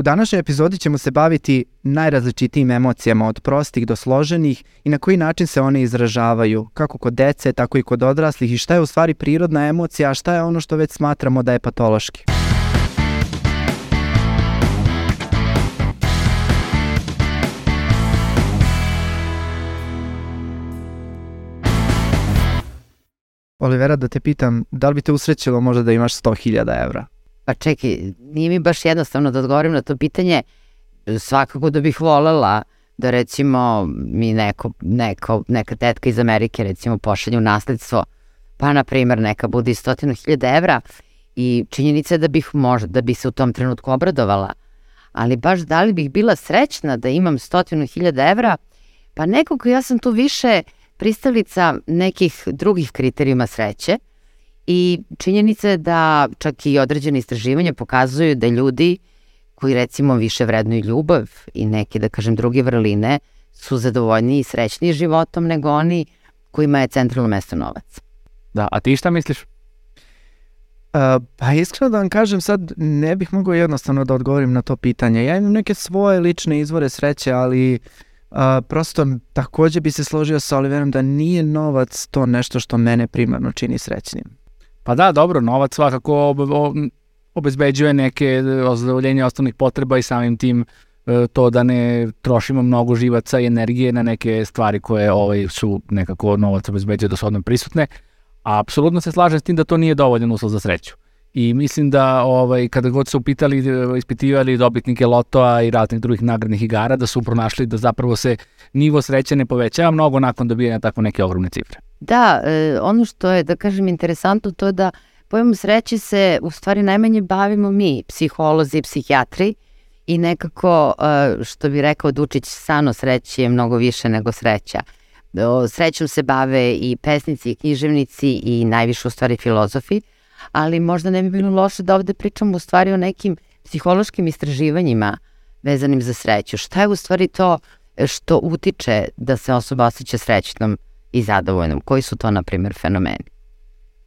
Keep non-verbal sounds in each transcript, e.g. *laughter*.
U današnjoj epizodi ćemo se baviti najrazličitijim emocijama od prostih do složenih i na koji način se one izražavaju, kako kod dece, tako i kod odraslih i šta je u stvari prirodna emocija, a šta je ono što već smatramo da je patološki. Olivera, da te pitam, da li bi te usrećilo možda da imaš 100.000 evra? Pa čekaj, nije mi baš jednostavno da odgovorim na to pitanje. Svakako da bih volela da recimo mi neko, neko, neka tetka iz Amerike recimo pošalje u nasledstvo, pa na primer neka bude stotinu hiljada evra i činjenica je da bih možda, da bi se u tom trenutku obradovala. Ali baš da li bih bila srećna da imam stotinu hiljada evra, pa nekako ja sam tu više pristalica nekih drugih kriterijuma sreće i činjenica je da čak i određene istraživanja pokazuju da ljudi koji recimo više vrednuju ljubav i neke, da kažem, druge vrline, su zadovoljniji i srećniji životom nego oni kojima je centralno mesto novac. Da, a ti šta misliš? Uh, pa iskreno da vam kažem sad ne bih mogao jednostavno da odgovorim na to pitanje. Ja imam neke svoje lične izvore sreće, ali uh, prosto takođe bi se složio sa Oliverom da nije novac to nešto što mene primarno čini srećnim. Pa da, dobro, novac svakako obezbeđuje neke zadovoljenje osnovnih potreba i samim tim e, to da ne trošimo mnogo živaca i energije na neke stvari koje ovaj, su nekako novac obezbeđuje da su odmah prisutne. A apsolutno se slažem s tim da to nije dovoljan uslov za sreću. I mislim da ovaj, kada god su upitali, ispitivali dobitnike lotoa i raznih drugih nagradnih igara, da su pronašli da zapravo se nivo sreće ne povećava mnogo nakon dobijanja tako neke ogromne cifre. Da, e, ono što je, da kažem, interesantno to je da pojmom sreće se u stvari najmanje bavimo mi, psiholozi, psihijatri i nekako, e, što bi rekao Dučić, sano sreće je mnogo više nego sreća. O, srećom se bave i pesnici i književnici i najviše u stvari filozofi, ali možda ne bi bilo loše da ovde pričamo u stvari o nekim psihološkim istraživanjima vezanim za sreću. Šta je u stvari to što utiče da se osoba osjeća srećnom i zadovoljnom? Koji su to, na primjer, fenomeni?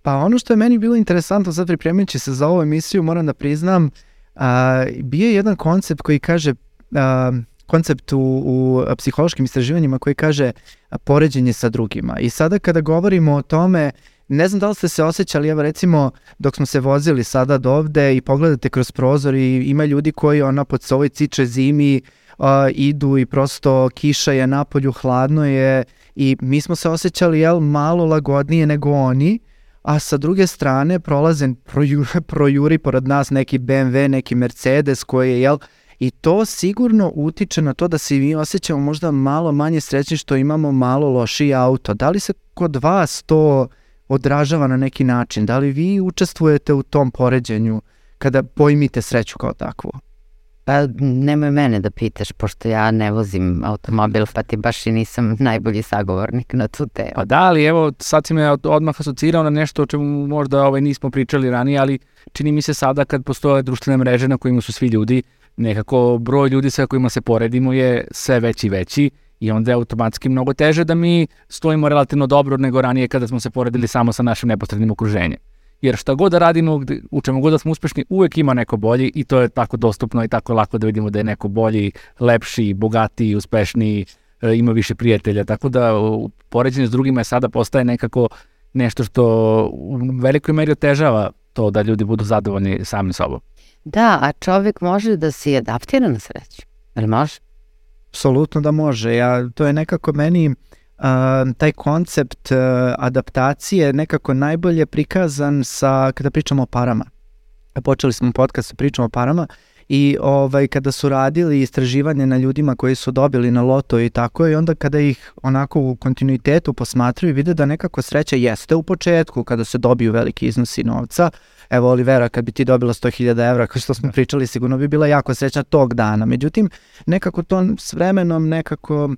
Pa ono što je meni bilo interesantno sad pripremajući se za ovu emisiju, moram da priznam, a, bio je jedan koncept koji kaže, a, koncept u, u psihološkim istraživanjima koji kaže a, poređenje sa drugima. I sada kada govorimo o tome, ne znam da li ste se osjećali, evo recimo dok smo se vozili sada do ovde i pogledate kroz prozor i ima ljudi koji ona pod ovoj ciče zimi idu i prosto kiša je napolju, hladno je i mi smo se osjećali jel, malo lagodnije nego oni, a sa druge strane prolaze projuri, *laughs* projuri pored nas neki BMW, neki Mercedes koji je, jel, i to sigurno utiče na to da se mi osjećamo možda malo manje srećni što imamo malo lošiji auto. Da li se kod vas to odražava na neki način? Da li vi učestvujete u tom poređenju kada pojmite sreću kao takvu? Pa nemoj mene da pitaš, pošto ja ne vozim automobil, pa ti baš i nisam najbolji sagovornik na tu temu. Pa da, ali evo, sad si me odmah asocirao na nešto o čemu možda ovaj, nismo pričali ranije, ali čini mi se sada kad postoje društvene mreže na kojima su svi ljudi, nekako broj ljudi sa kojima se poredimo je sve veći i veći i onda je automatski mnogo teže da mi stojimo relativno dobro nego ranije kada smo se poredili samo sa našim neposrednim okruženjem jer šta god da radimo, u čemu god da smo uspešni, uvek ima neko bolji i to je tako dostupno i tako lako da vidimo da je neko bolji, lepši, bogatiji, uspešniji, e, ima više prijatelja, tako da u poređenju s drugima je sada postaje nekako nešto što u velikoj meri otežava to da ljudi budu zadovoljni sami sobom. Da, a čovjek može da se adaptira na sreću. Ali može? Apsolutno da može. Ja, to je nekako meni uh, taj koncept uh, adaptacije nekako najbolje prikazan sa kada pričamo o parama. Počeli smo podcast sa pričom o parama i ovaj kada su radili istraživanje na ljudima koji su dobili na loto i tako i onda kada ih onako u kontinuitetu posmatraju vide da nekako sreća jeste u početku kada se dobiju veliki iznosi novca. Evo Olivera kad bi ti dobila 100.000 evra kao što smo pričali sigurno bi bila jako srećna tog dana. Međutim nekako to s vremenom nekako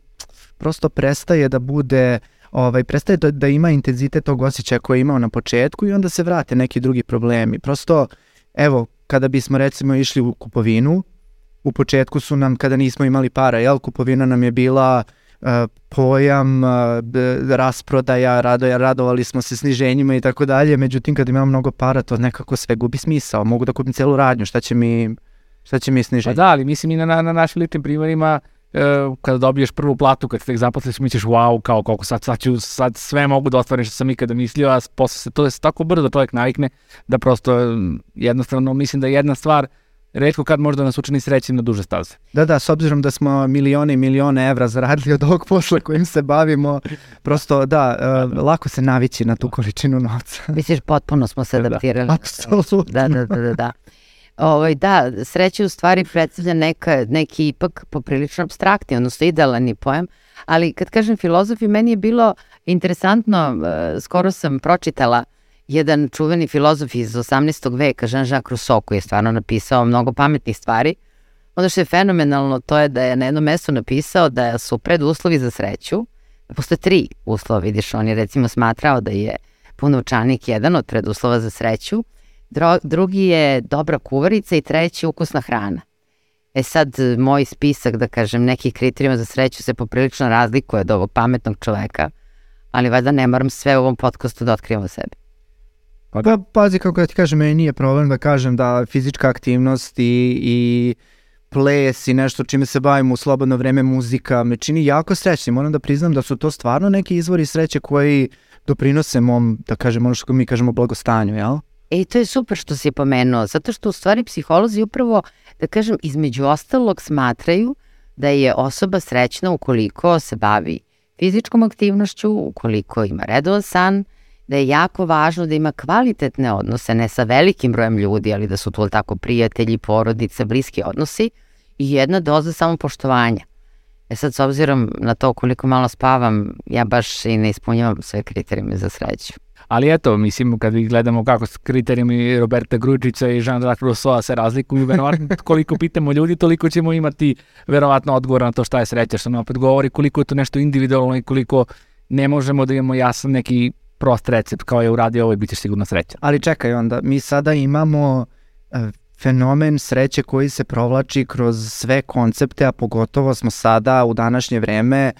prosto prestaje da bude ovaj, prestaje da, da ima intenzitet tog osjećaja koje je imao na početku i onda se vrate neki drugi problemi. Prosto, evo, kada bismo recimo išli u kupovinu, u početku su nam, kada nismo imali para, jel, kupovina nam je bila uh, pojam, uh, rasprodaja, radoja, radovali smo se sniženjima i tako dalje, međutim kad imamo mnogo para to nekako sve gubi smisao, mogu da kupim celu radnju, šta će mi Šta će mi Pa snižiti? da, ali mislim i na, na, na našim ličnim primjerima, e, kada dobiješ prvu platu, kad se tek zaposliš, misliš wow, kao koliko sad, sad, ću, sad sve mogu da ostvarim što sam ikada mislio, a posle se to je tako brzo čovjek navikne da prosto jednostavno mislim da je jedna stvar redko kad možda nas učini srećim na duže staze. Da, da, s obzirom da smo milione i milione evra zaradili od ovog posla kojim se bavimo, prosto da, e, lako se navići na tu količinu novca. Misliš, potpuno smo se Da, adaptirali. Apsolutno. Da, da, da, da. da. Ovaj, da, sreća u stvari predstavlja neka, neki ipak poprilično abstraktni, odnosno idealni pojam, ali kad kažem filozofi, meni je bilo interesantno, e, skoro sam pročitala jedan čuveni filozof iz 18. veka, Jean-Jacques Rousseau, koji je stvarno napisao mnogo pametnih stvari. Ono što je fenomenalno, to je da je na jednom mestu napisao da su preduslovi za sreću, da postoje tri uslova, vidiš, on je recimo smatrao da je punovčanik jedan od preduslova za sreću, Dro, drugi je dobra kuvarica i treći ukusna hrana. E sad, moj spisak, da kažem, nekih kriterijuma za sreću se poprilično razlikuje od ovog pametnog čoveka, ali valjda ne moram sve u ovom podcastu da otkrivam o sebi. Pa pazi kako ja ti kažem, meni nije problem da kažem da fizička aktivnost i, i ples i nešto čime se bavim u slobodno vreme muzika me čini jako srećnim. Moram da priznam da su to stvarno neki izvori sreće koji doprinose mom, da kažem, ono što mi kažemo blagostanju, jel? E, to je super što si pomenuo, zato što u stvari psiholozi upravo, da kažem, između ostalog smatraju da je osoba srećna ukoliko se bavi fizičkom aktivnošću, ukoliko ima redovan san, da je jako važno da ima kvalitetne odnose, ne sa velikim brojem ljudi, ali da su to tako prijatelji, porodice, bliski odnosi i jedna doza samopoštovanja. E sad, s obzirom na to koliko malo spavam, ja baš i ne ispunjavam sve kriterijume za sreću. Ali eto, mislim, kad ih gledamo kako s kriterijumi Roberta Grujičića i Jean-Jacques Rousseau se razlikuju, verovatno *laughs* koliko pitamo ljudi, toliko ćemo imati verovatno odgovor na to šta je sreća, što nam opet govori koliko je to nešto individualno i koliko ne možemo da imamo jasan neki prost recept kao je uradio ovo i bit ćeš sigurno srećan. Ali čekaj onda, mi sada imamo e, fenomen sreće koji se provlači kroz sve koncepte, a pogotovo smo sada u današnje vreme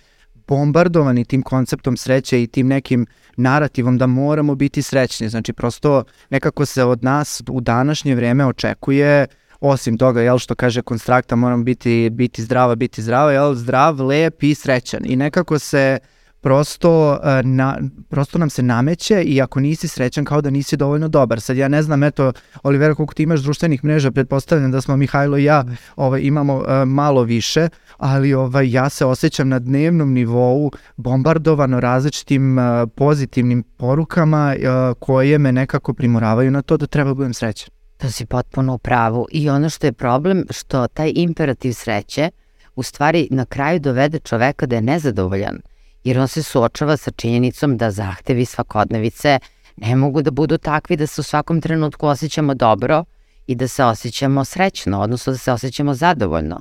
bombardovani tim konceptom sreće i tim nekim narativom da moramo biti srećni. Znači prosto nekako se od nas u današnje vreme očekuje osim toga, jel što kaže konstrakta, moramo biti, biti zdrava, biti zdrava, jel, zdrav, lep i srećan. I nekako se prosto, e, na, prosto nam se nameće i ako nisi srećan kao da nisi dovoljno dobar. Sad ja ne znam, eto, Olivera, koliko ti imaš društvenih mreža, pretpostavljam da smo Mihajlo i ja ovaj, imamo uh, malo više, ali ovaj, ja se osjećam na dnevnom nivou bombardovano različitim uh, pozitivnim porukama uh, koje me nekako primoravaju na to da treba da budem srećan. To si potpuno u pravu. I ono što je problem, što taj imperativ sreće u stvari na kraju dovede čoveka da je nezadovoljan, jer on se suočava sa činjenicom da zahtevi svakodnevice ne mogu da budu takvi da se u svakom trenutku osjećamo dobro i da se osjećamo srećno, odnosno da se osjećamo zadovoljno.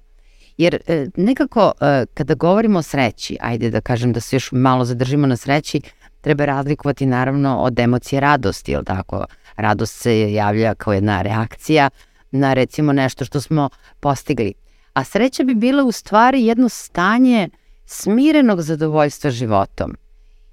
Jer e, nekako e, kada govorimo o sreći, ajde da kažem da se još malo zadržimo na sreći, treba razlikovati naravno od emocije radosti, jel tako? Radost se javlja kao jedna reakcija na recimo nešto što smo postigli. A sreća bi bila u stvari jedno stanje smirenog zadovoljstva životom.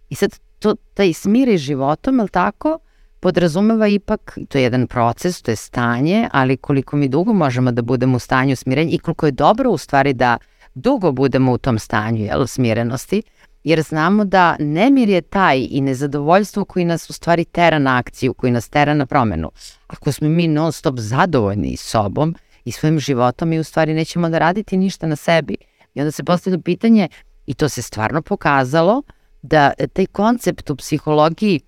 I sad to, taj smiri životom, jel tako, podrazumeva ipak, to je jedan proces, to je stanje, ali koliko mi dugo možemo da budemo u stanju smirenja i koliko je dobro u stvari da dugo budemo u tom stanju, jel, smirenosti, jer znamo da nemir je taj i nezadovoljstvo koji nas u stvari tera na akciju, koji nas tera na promenu. Ako smo mi non stop zadovoljni sobom i svojim životom, mi u stvari nećemo da raditi ništa na sebi. I onda se postavlja pitanje, i to se stvarno pokazalo, da taj koncept u psihologiji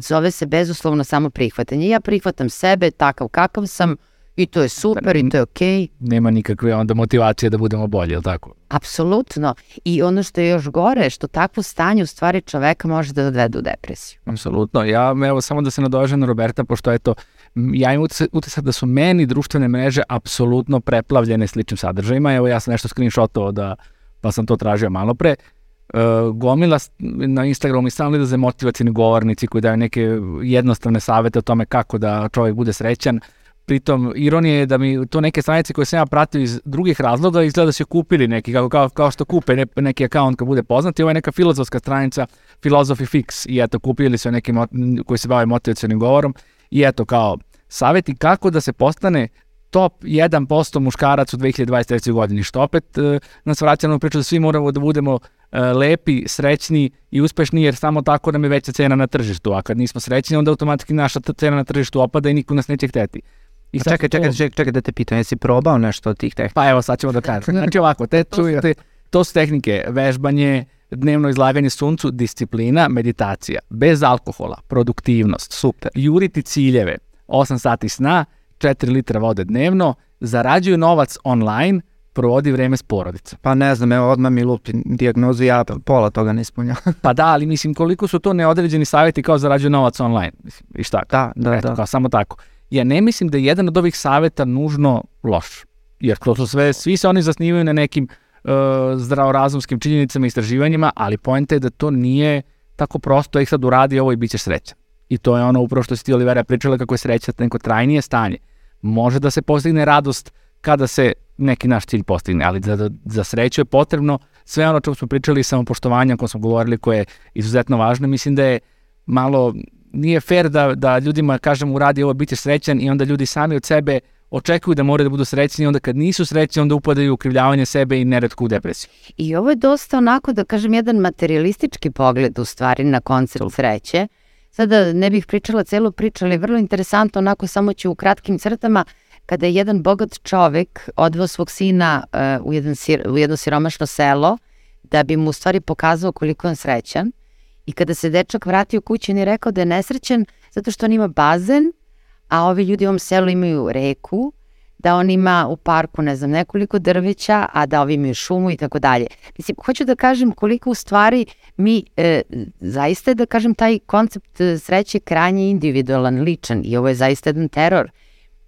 zove se bezuslovno samo prihvatanje. Ja prihvatam sebe takav kakav sam i to je super i to je okej. Okay. Nema nikakve onda motivacije da budemo bolji, je tako? Apsolutno. I ono što je još gore, što takvo stanje u stvari čoveka može da odvede u depresiju. Apsolutno. Ja, evo, samo da se nadožem na Roberta, pošto eto, ja imam utisak da su meni društvene mreže apsolutno preplavljene sličnim sadržajima. Evo, ja sam nešto screenshotovao da, pa sam to tražio malo pre. Uh, gomila na Instagramu i stalno da motivacijni govornici koji daju neke jednostavne savete o tome kako da čovjek bude srećan. Pritom, ironija je da mi to neke stranice koje sam ja pratio iz drugih razloga izgleda da su kupili neki, kao, kao, kao što kupe ne, neki akaunt kad bude poznat i ovo je neka filozofska stranica Philosophy Fix i eto kupili su neki koji se bave motivacijnim govorom i eto kao saveti kako da se postane top 1% muškarac u 2023. godini, što opet e, nas vraća na priču da svi moramo da budemo e, lepi, srećni i uspešni, jer samo tako nam je veća cena na tržištu, a kad nismo srećni, onda automatski naša cena na tržištu opada i niko nas neće hteti. I sad čekaj, čekaj, čekaj, čekaj da te pitam, jesi probao nešto od tih tehnika? Pa evo, sad ćemo da kažem. Znači ovako, te, *laughs* to, su te, to su tehnike, vežbanje, dnevno izlaganje suncu, disciplina, meditacija, bez alkohola, produktivnost, Super. juriti ciljeve, 8 sati sna, 4 litra vode dnevno, zarađuju novac online, provodi vreme s porodicom. Pa ne znam, evo odmah mi lupi dijagnozu, ja pola toga ne ispunjam. *laughs* Pa da, ali mislim koliko su to neodređeni savjeti kao zarađuju novac online. Mislim, I šta? da, da, Eto, da. kao samo tako. Ja ne mislim da je jedan od ovih saveta nužno loš. Jer to su sve, svi se oni zasnivaju na nekim uh, zdravorazumskim činjenicama i istraživanjima, ali poenta je da to nije tako prosto, ih sad uradi ovo i bit ćeš srećan. I to je ono upravo što si ti Olivera pričala kako je sreća neko trajnije stanje. Može da se postigne radost kada se neki naš cilj postigne, ali za, za sreću je potrebno sve ono čemu smo pričali, samopoštovanje o kojem smo govorili, koje je izuzetno važno. Mislim da je malo, nije fair da, da ljudima kažemo uradi ovo, bit ćeš srećan i onda ljudi sami od sebe očekuju da moraju da budu srećni onda kad nisu srećni onda upadaju u krivljavanje sebe i neretko u depresiju. I ovo je dosta onako, da kažem, jedan materialistički pogled u stvari na koncept sreće. Sada ne bih pričala celu priču, ali je vrlo interesantno, onako samo ću u kratkim crtama, kada je jedan bogat čovek odveo svog sina uh, u, jedan sir, u jedno siromašno selo, da bi mu u stvari pokazao koliko je on srećan. I kada se dečak vratio kući, on je rekao da je nesrećan zato što on ima bazen, a ovi ljudi u ovom selu imaju reku, da on ima u parku, ne znam, nekoliko drveća, a da ovi imaju šumu i tako dalje. Mislim, hoću da kažem koliko u stvari mi, e, zaista da kažem, taj koncept e, sreće krajnje individualan, ličan i ovo je zaista jedan teror.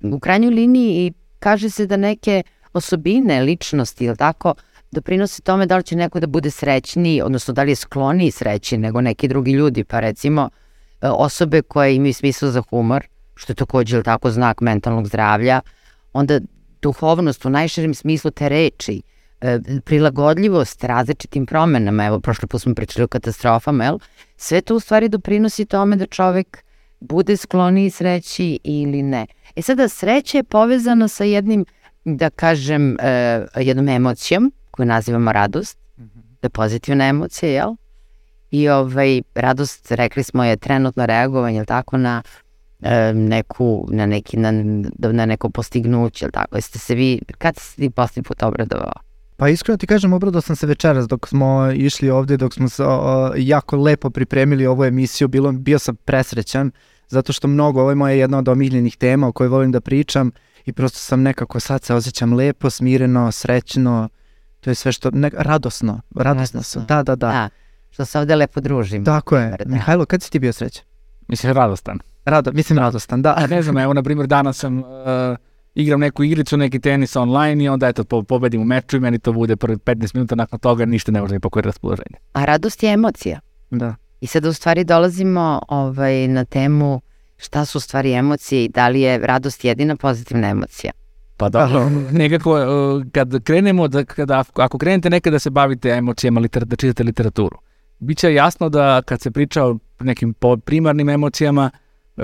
U krajnjoj liniji i kaže se da neke osobine ličnosti, ili tako, doprinose tome da li će neko da bude srećniji, odnosno da li je skloniji sreći nego neki drugi ljudi, pa recimo e, osobe koje imaju smisla za humor, što je takođe tako znak mentalnog zdravlja, onda duhovnost u najširem smislu te reči, e, prilagodljivost različitim promenama, evo prošli put smo pričali o katastrofama, jel? sve to u stvari doprinosi tome da čovek bude skloniji sreći ili ne. E sada sreća je povezana sa jednim, da kažem, e, jednom emocijom koju nazivamo radost, da je pozitivna emocija, jel? I ovaj, radost, rekli smo, je trenutno reagovanje, jel tako, na neku, na neki, na, na neko postignuće, jel tako? Jeste se vi, kad ste se ti poslednji put obradovao? Pa iskreno ti kažem, obradao sam se večeras dok smo išli ovde, dok smo se o, jako lepo pripremili ovu emisiju, bilo, bio sam presrećan, zato što mnogo, ovo je moja jedna od omiljenih tema o kojoj volim da pričam i prosto sam nekako sad se osjećam lepo, smireno, srećno, to je sve što, ne, radosno, radosno sam, Radosno. da, da, da, Da, što se ovde lepo družim. tako je. Da. Mihajlo, kad si ti bio srećan? Mislim, radostan. Rado, mislim radostan, da. Ne znam, evo, na primjer, danas sam uh, igram neku igricu, neki tenis online i onda eto, po, pobedim u meču i meni to bude prvi 15 minuta nakon toga ništa ne može mi pokojiti raspoloženje. A radost je emocija. da. I sada u stvari dolazimo ovaj, na temu šta su u stvari emocije i da li je radost jedina pozitivna emocija. Pa da, nekako uh, kad krenemo, da, kada, ako krenete nekada da se bavite emocijama, liter, da čitate literaturu, bit će jasno da kad se priča o nekim primarnim emocijama,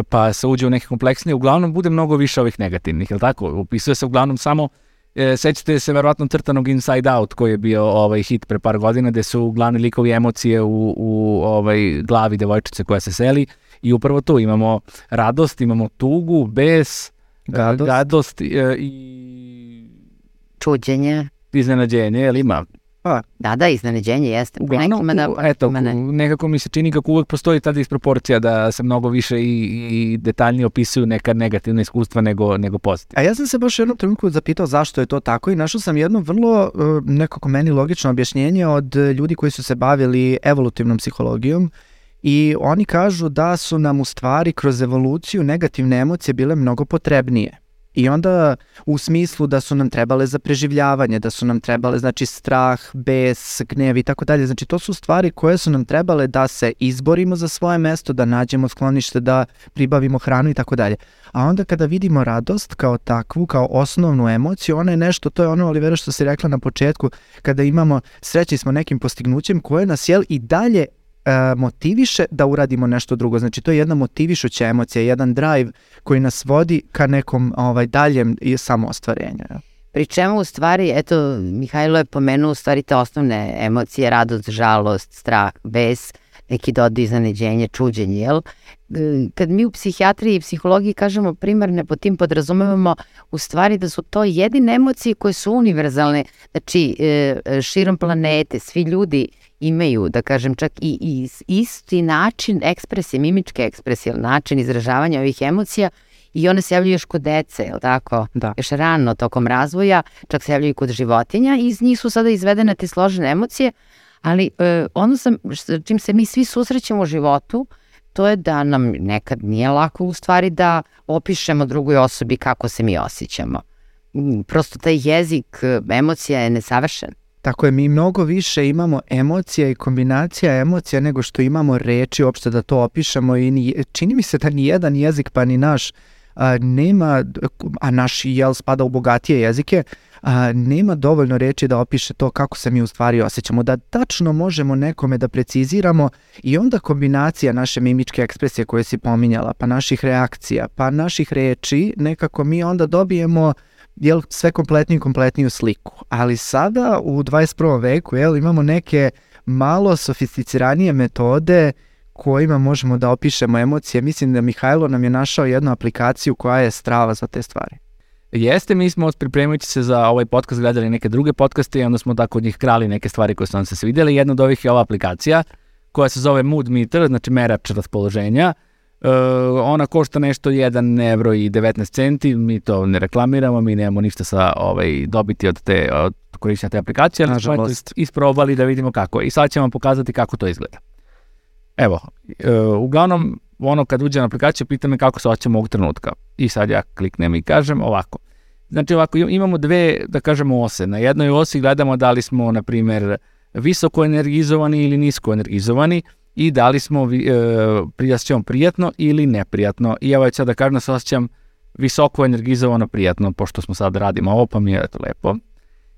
pa se uđe u neke kompleksnije, uglavnom bude mnogo više ovih negativnih, jel tako? Upisuje se uglavnom samo, e, sećate se verovatno crtanog Inside Out koji je bio ovaj hit pre par godina, gde su glavni likovi emocije u, u ovaj glavi devojčice koja se seli i upravo tu imamo radost, imamo tugu, bes, Gadost. gadost e, i Čuđenje. iznenađenje, jel ima? Da, da, iznenađenje jeste. Uglavnom, Nekima da, u- eto, nekima ne. nekako mi se čini kako uvek postoji ta disproporcija da se mnogo više i, i detaljnije opisuju neka negativna iskustva nego, nego pozitivna. A ja sam se baš u jednom trenutku zapitao zašto je to tako i našao sam jedno vrlo uh, nekako meni logično objašnjenje od ljudi koji su se bavili evolutivnom psihologijom i oni kažu da su nam u stvari kroz evoluciju negativne emocije bile mnogo potrebnije. I onda u smislu da su nam trebale za preživljavanje, da su nam trebale znači strah, bes, gnev i tako dalje. Znači to su stvari koje su nam trebale da se izborimo za svoje mesto, da nađemo sklonište, da pribavimo hranu i tako dalje. A onda kada vidimo radost kao takvu, kao osnovnu emociju, ona je nešto, to je ono Olivera što si rekla na početku, kada imamo, sreći smo nekim postignućem koje nas jel i dalje motiviše da uradimo nešto drugo. Znači to je jedna motivišuća emocija, jedan drive koji nas vodi ka nekom ovaj daljem i samoostvarenju. Ja. Pri čemu u stvari, eto, Mihajlo je pomenuo u stvari te osnovne emocije, radost, žalost, strah, bes, neki dodaj iznenađenje, čuđenje, jel? Kad mi u psihijatriji i psihologiji kažemo primarne, po tim podrazumevamo u stvari da su to jedine emocije koje su univerzalne, znači e, širom planete, svi ljudi imaju, da kažem, čak i, i isti način ekspresije, mimičke ekspresije, način izražavanja ovih emocija i one se javljaju još kod dece, je li tako? Da. Još rano tokom razvoja, čak se javljaju kod životinja i iz njih su sada izvedene te složene emocije, ali e, ono sam, čim se mi svi susrećemo u životu, to je da nam nekad nije lako u stvari da opišemo drugoj osobi kako se mi osjećamo. Prosto taj jezik emocija je nesavršen. Tako je, mi mnogo više imamo emocija i kombinacija emocija nego što imamo reči uopšte da to opišemo i ni, čini mi se da ni jedan jezik pa ni naš a, nema, a naš jel spada u bogatije jezike, a, nema dovoljno reči da opiše to kako se mi u stvari osjećamo, da tačno možemo nekome da preciziramo i onda kombinacija naše mimičke ekspresije koje si pominjala, pa naših reakcija, pa naših reči, nekako mi onda dobijemo jel, sve kompletniju i kompletniju sliku. Ali sada u 21. veku jel, imamo neke malo sofisticiranije metode kojima možemo da opišemo emocije. Mislim da Mihajlo nam je našao jednu aplikaciju koja je strava za te stvari. Jeste, mi smo pripremajući se za ovaj podcast gledali neke druge podcaste i onda smo tako od njih krali neke stvari koje su nam se svidjeli. Jedna od ovih je ova aplikacija koja se zove Mood Meter, znači merač raspoloženja. Ona košta nešto 1 evro i 19 centi, mi to ne reklamiramo, mi nemamo ništa sa ovaj, dobiti od te od korišćenja te aplikacije, ali smo isprobali da vidimo kako je. I sad ćemo vam pokazati kako to izgleda. Evo, uh, uglavnom, ono kad uđe na aplikaciju, pita me kako se osjećam ovog trenutka. I sad ja kliknem i kažem ovako. Znači ovako, imamo dve, da kažemo, ose. Na jednoj osi gledamo da li smo, na primer, visoko energizovani ili nisko energizovani i da li smo e, prijasćom prijatno ili neprijatno. I evo sad da kažem da se osjećam visoko energizovano prijatno, pošto smo sad radimo ovo, pa mi je to lepo.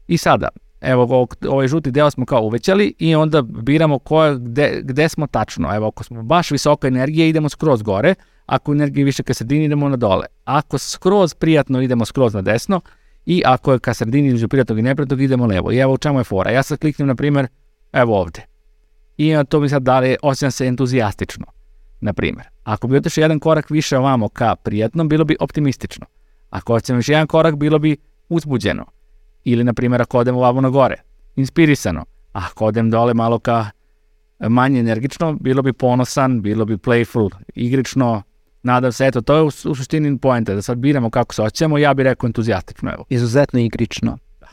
I sada, evo ovaj žuti deo smo kao uvećali i onda biramo ko, gde, gde smo tačno. Evo ako smo baš visoka energija idemo skroz gore, ako energija više ka sredini idemo na dole. Ako skroz prijatno idemo skroz na desno i ako je ka sredini između prijatnog i neprijatnog idemo levo. I evo u čemu je fora. Ja sad kliknem na primjer evo ovde. I to mi sad dali osjećam se entuzijastično. Na primjer, ako bi otišao jedan korak više ovamo ka prijatnom, bilo bi optimistično. Ako osjećam još jedan korak, bilo bi uzbuđeno Ili, na primjer, ako odem ovamo na gore, inspirisano. A ako odem dole malo ka manje energično, bilo bi ponosan, bilo bi playful, igrično, nadam se, eto, to je u, u suštini poenta, da sad biramo kako se osjećamo, ja bih rekao entuzijastično, evo. Izuzetno igrično. Da.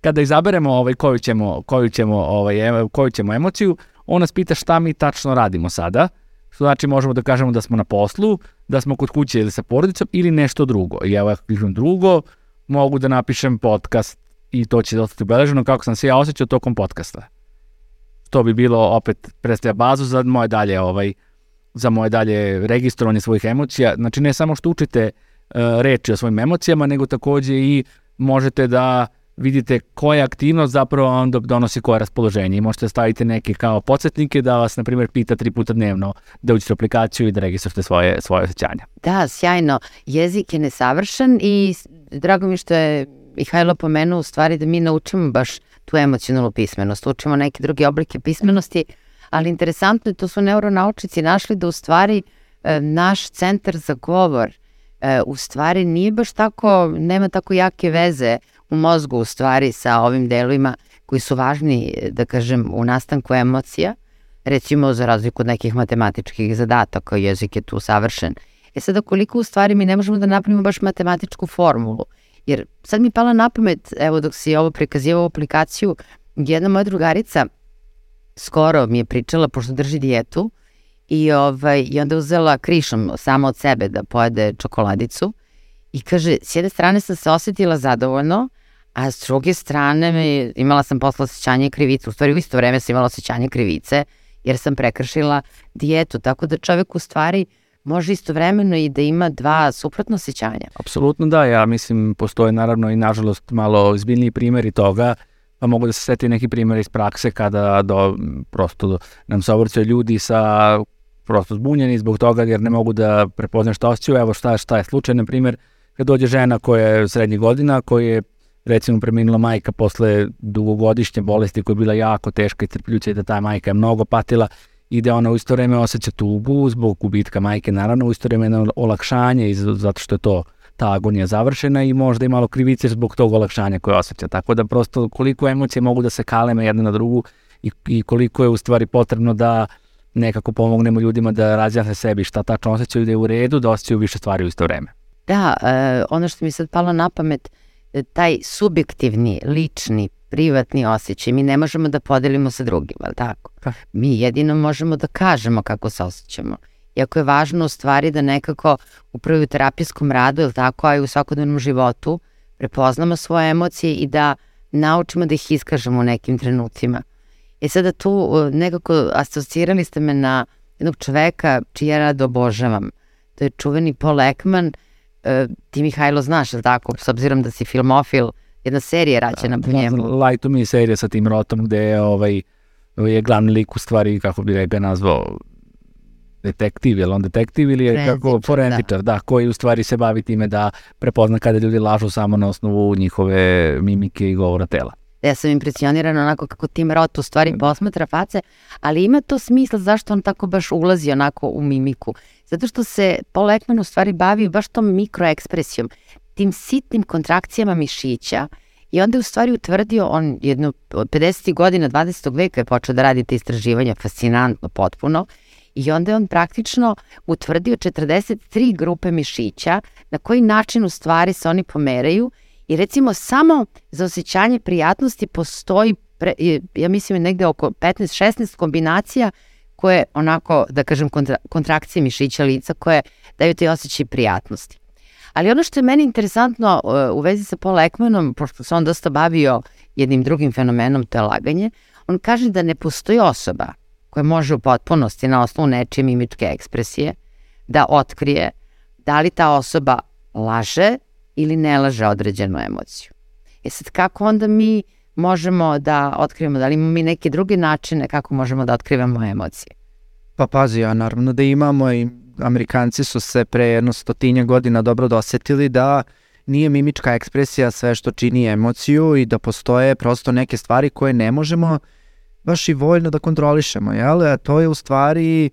Kada izaberemo ovaj, koju, ćemo, koju, ćemo, ovaj, koju ćemo emociju, on nas pita šta mi tačno radimo sada, što znači možemo da kažemo da smo na poslu, da smo kod kuće ili sa porodicom ili nešto drugo. I evo ja kažem drugo, mogu da napišem podcast i to će ostati obeleženo kako sam se ja osjećao tokom podcasta. To bi bilo opet predstavlja bazu za moje dalje ovaj za moje dalje registrovanje svojih emocija. Znači ne samo što učite uh, reči o svojim emocijama, nego takođe i možete da vidite koja aktivnost zapravo vam donosi koje raspoloženje i možete staviti neke kao podsjetnike da vas, na primjer, pita tri puta dnevno da uđete u aplikaciju i da registrujete svoje, svoje osjećanja. Da, sjajno. Jezik je nesavršen i drago mi što je Mihajlo pomenuo u stvari da mi naučimo baš tu emocionalnu pismenost, učimo neke druge oblike pismenosti, ali interesantno je, to su neuronaučici našli da u stvari e, naš centar za govor e, u stvari nije baš tako, nema tako jake veze u mozgu u stvari sa ovim delovima koji su važni, da kažem, u nastanku emocija, recimo za razliku od nekih matematičkih zadataka, jezik je tu savršen. E sada koliko u stvari mi ne možemo da napravimo baš matematičku formulu, Jer sad mi pala na pamet, evo dok si ovo prikazivao aplikaciju, jedna moja drugarica skoro mi je pričala, pošto drži dijetu, i, ovaj, i onda uzela krišom samo od sebe da pojede čokoladicu i kaže, s jedne strane sam se osetila zadovoljno, a s druge strane imala sam posle osjećanje krivice, u stvari u isto vreme sam imala osjećanje krivice, jer sam prekršila dijetu, tako da čovek u stvari može istovremeno i da ima dva suprotna osjećanja. Apsolutno da, ja mislim postoje naravno i nažalost malo izbiljniji primjeri toga pa mogu da se seti neki primjer iz prakse kada do, prosto nam se obrćaju ljudi sa prosto zbunjeni zbog toga jer ne mogu da prepoznaju šta osjećaju. Evo šta, šta je slučaj, na primjer, kad dođe žena koja je srednjih godina, koja je recimo preminula majka posle dugogodišnje bolesti koja je bila jako teška i trpljuća i da ta majka je mnogo patila i da ona u isto vreme osjeća tugu zbog gubitka majke, naravno u isto vreme olakšanje zato što je to ta agonija završena i možda i malo krivice zbog tog olakšanja koje osjeća. Tako da prosto koliko emocije mogu da se kaleme jedna na drugu i, i koliko je u stvari potrebno da nekako pomognemo ljudima da razjasne sebi šta tačno osjećaju da je u redu, da osjećaju više stvari u isto vreme. Da, e, ono što mi sad palo na pamet, e, taj subjektivni, lični, privatni osjećaj, mi ne možemo da podelimo sa drugim, ali tako? Da. Mi jedino možemo da kažemo kako se osjećamo. Iako je važno u stvari da nekako upravo u terapijskom radu, ili tako, a i u svakodnevnom životu, prepoznamo svoje emocije i da naučimo da ih iskažemo u nekim trenucima. E sada tu nekako asocirali ste me na jednog čoveka čiji ja rad obožavam. To je čuveni Paul Ekman, ti Mihajlo znaš, ili tako, s obzirom da si filmofil, jedna serija rađena po njemu. Light to me serija sa tim rotom gde je, ovaj, je glavni lik u stvari, kako bi ga nazvao, detektiv, je li on detektiv ili je Forenzičar, kako forenzičar, da. da, koji u stvari se bavi time da prepozna kada ljudi lažu samo na osnovu njihove mimike i govora tela. Ja sam impresionirana onako kako Tim Roth u stvari posmatra face, ali ima to smisla zašto on tako baš ulazi onako u mimiku. Zato što se Paul Ekman u stvari bavi baš tom mikroekspresijom, tim sitnim kontrakcijama mišića i onda je u stvari utvrdio, on jedno od 50. godina 20. veka je počeo da radi te istraživanja, fascinantno potpuno, I onda je on praktično utvrdio 43 grupe mišića na koji način u stvari se oni pomeraju i recimo samo za osjećanje prijatnosti postoji, pre, ja mislim negde oko 15-16 kombinacija koje onako, da kažem, kontra, kontrakcije mišića lica koje daju te osjećaj prijatnosti. Ali ono što je meni interesantno e, u vezi sa Paul Ekmanom, pošto se on dosta bavio jednim drugim fenomenom, to je laganje, on kaže da ne postoji osoba koja može u potpunosti na osnovu nečije mimičke ekspresije da otkrije da li ta osoba laže ili ne laže određenu emociju. E sad, kako onda mi možemo da otkrivamo, da li imamo mi neke druge načine kako možemo da otkrivamo emocije? Pa pazi, ja naravno da imamo i Amerikanci su se pre jedno stotinja godina dobro dosetili da nije mimička ekspresija sve što čini emociju i da postoje prosto neke stvari koje ne možemo baš i voljno da kontrolišemo, jel? A to je u stvari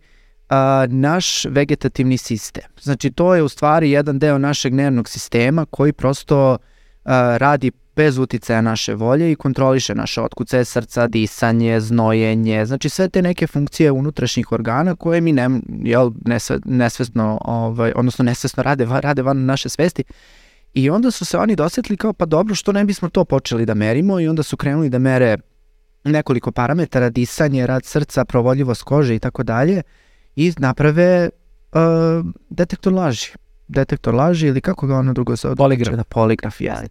a, naš vegetativni sistem. Znači to je u stvari jedan deo našeg nervnog sistema koji prosto a, radi bez uticaja naše volje i kontroliše naše otkuce srca, disanje, znojenje, znači sve te neke funkcije unutrašnjih organa koje mi ne, jel, nesve, nesvesno, ovaj, odnosno nesvesno rade, rade van naše svesti. I onda su se oni dosetli kao pa dobro što ne bismo to počeli da merimo i onda su krenuli da mere nekoliko parametara, disanje, rad srca, provodljivost kože i tako dalje i naprave uh, detektor laži. Detektor laži ili kako ga ono drugo se Poligraf. Da, poligraf, je.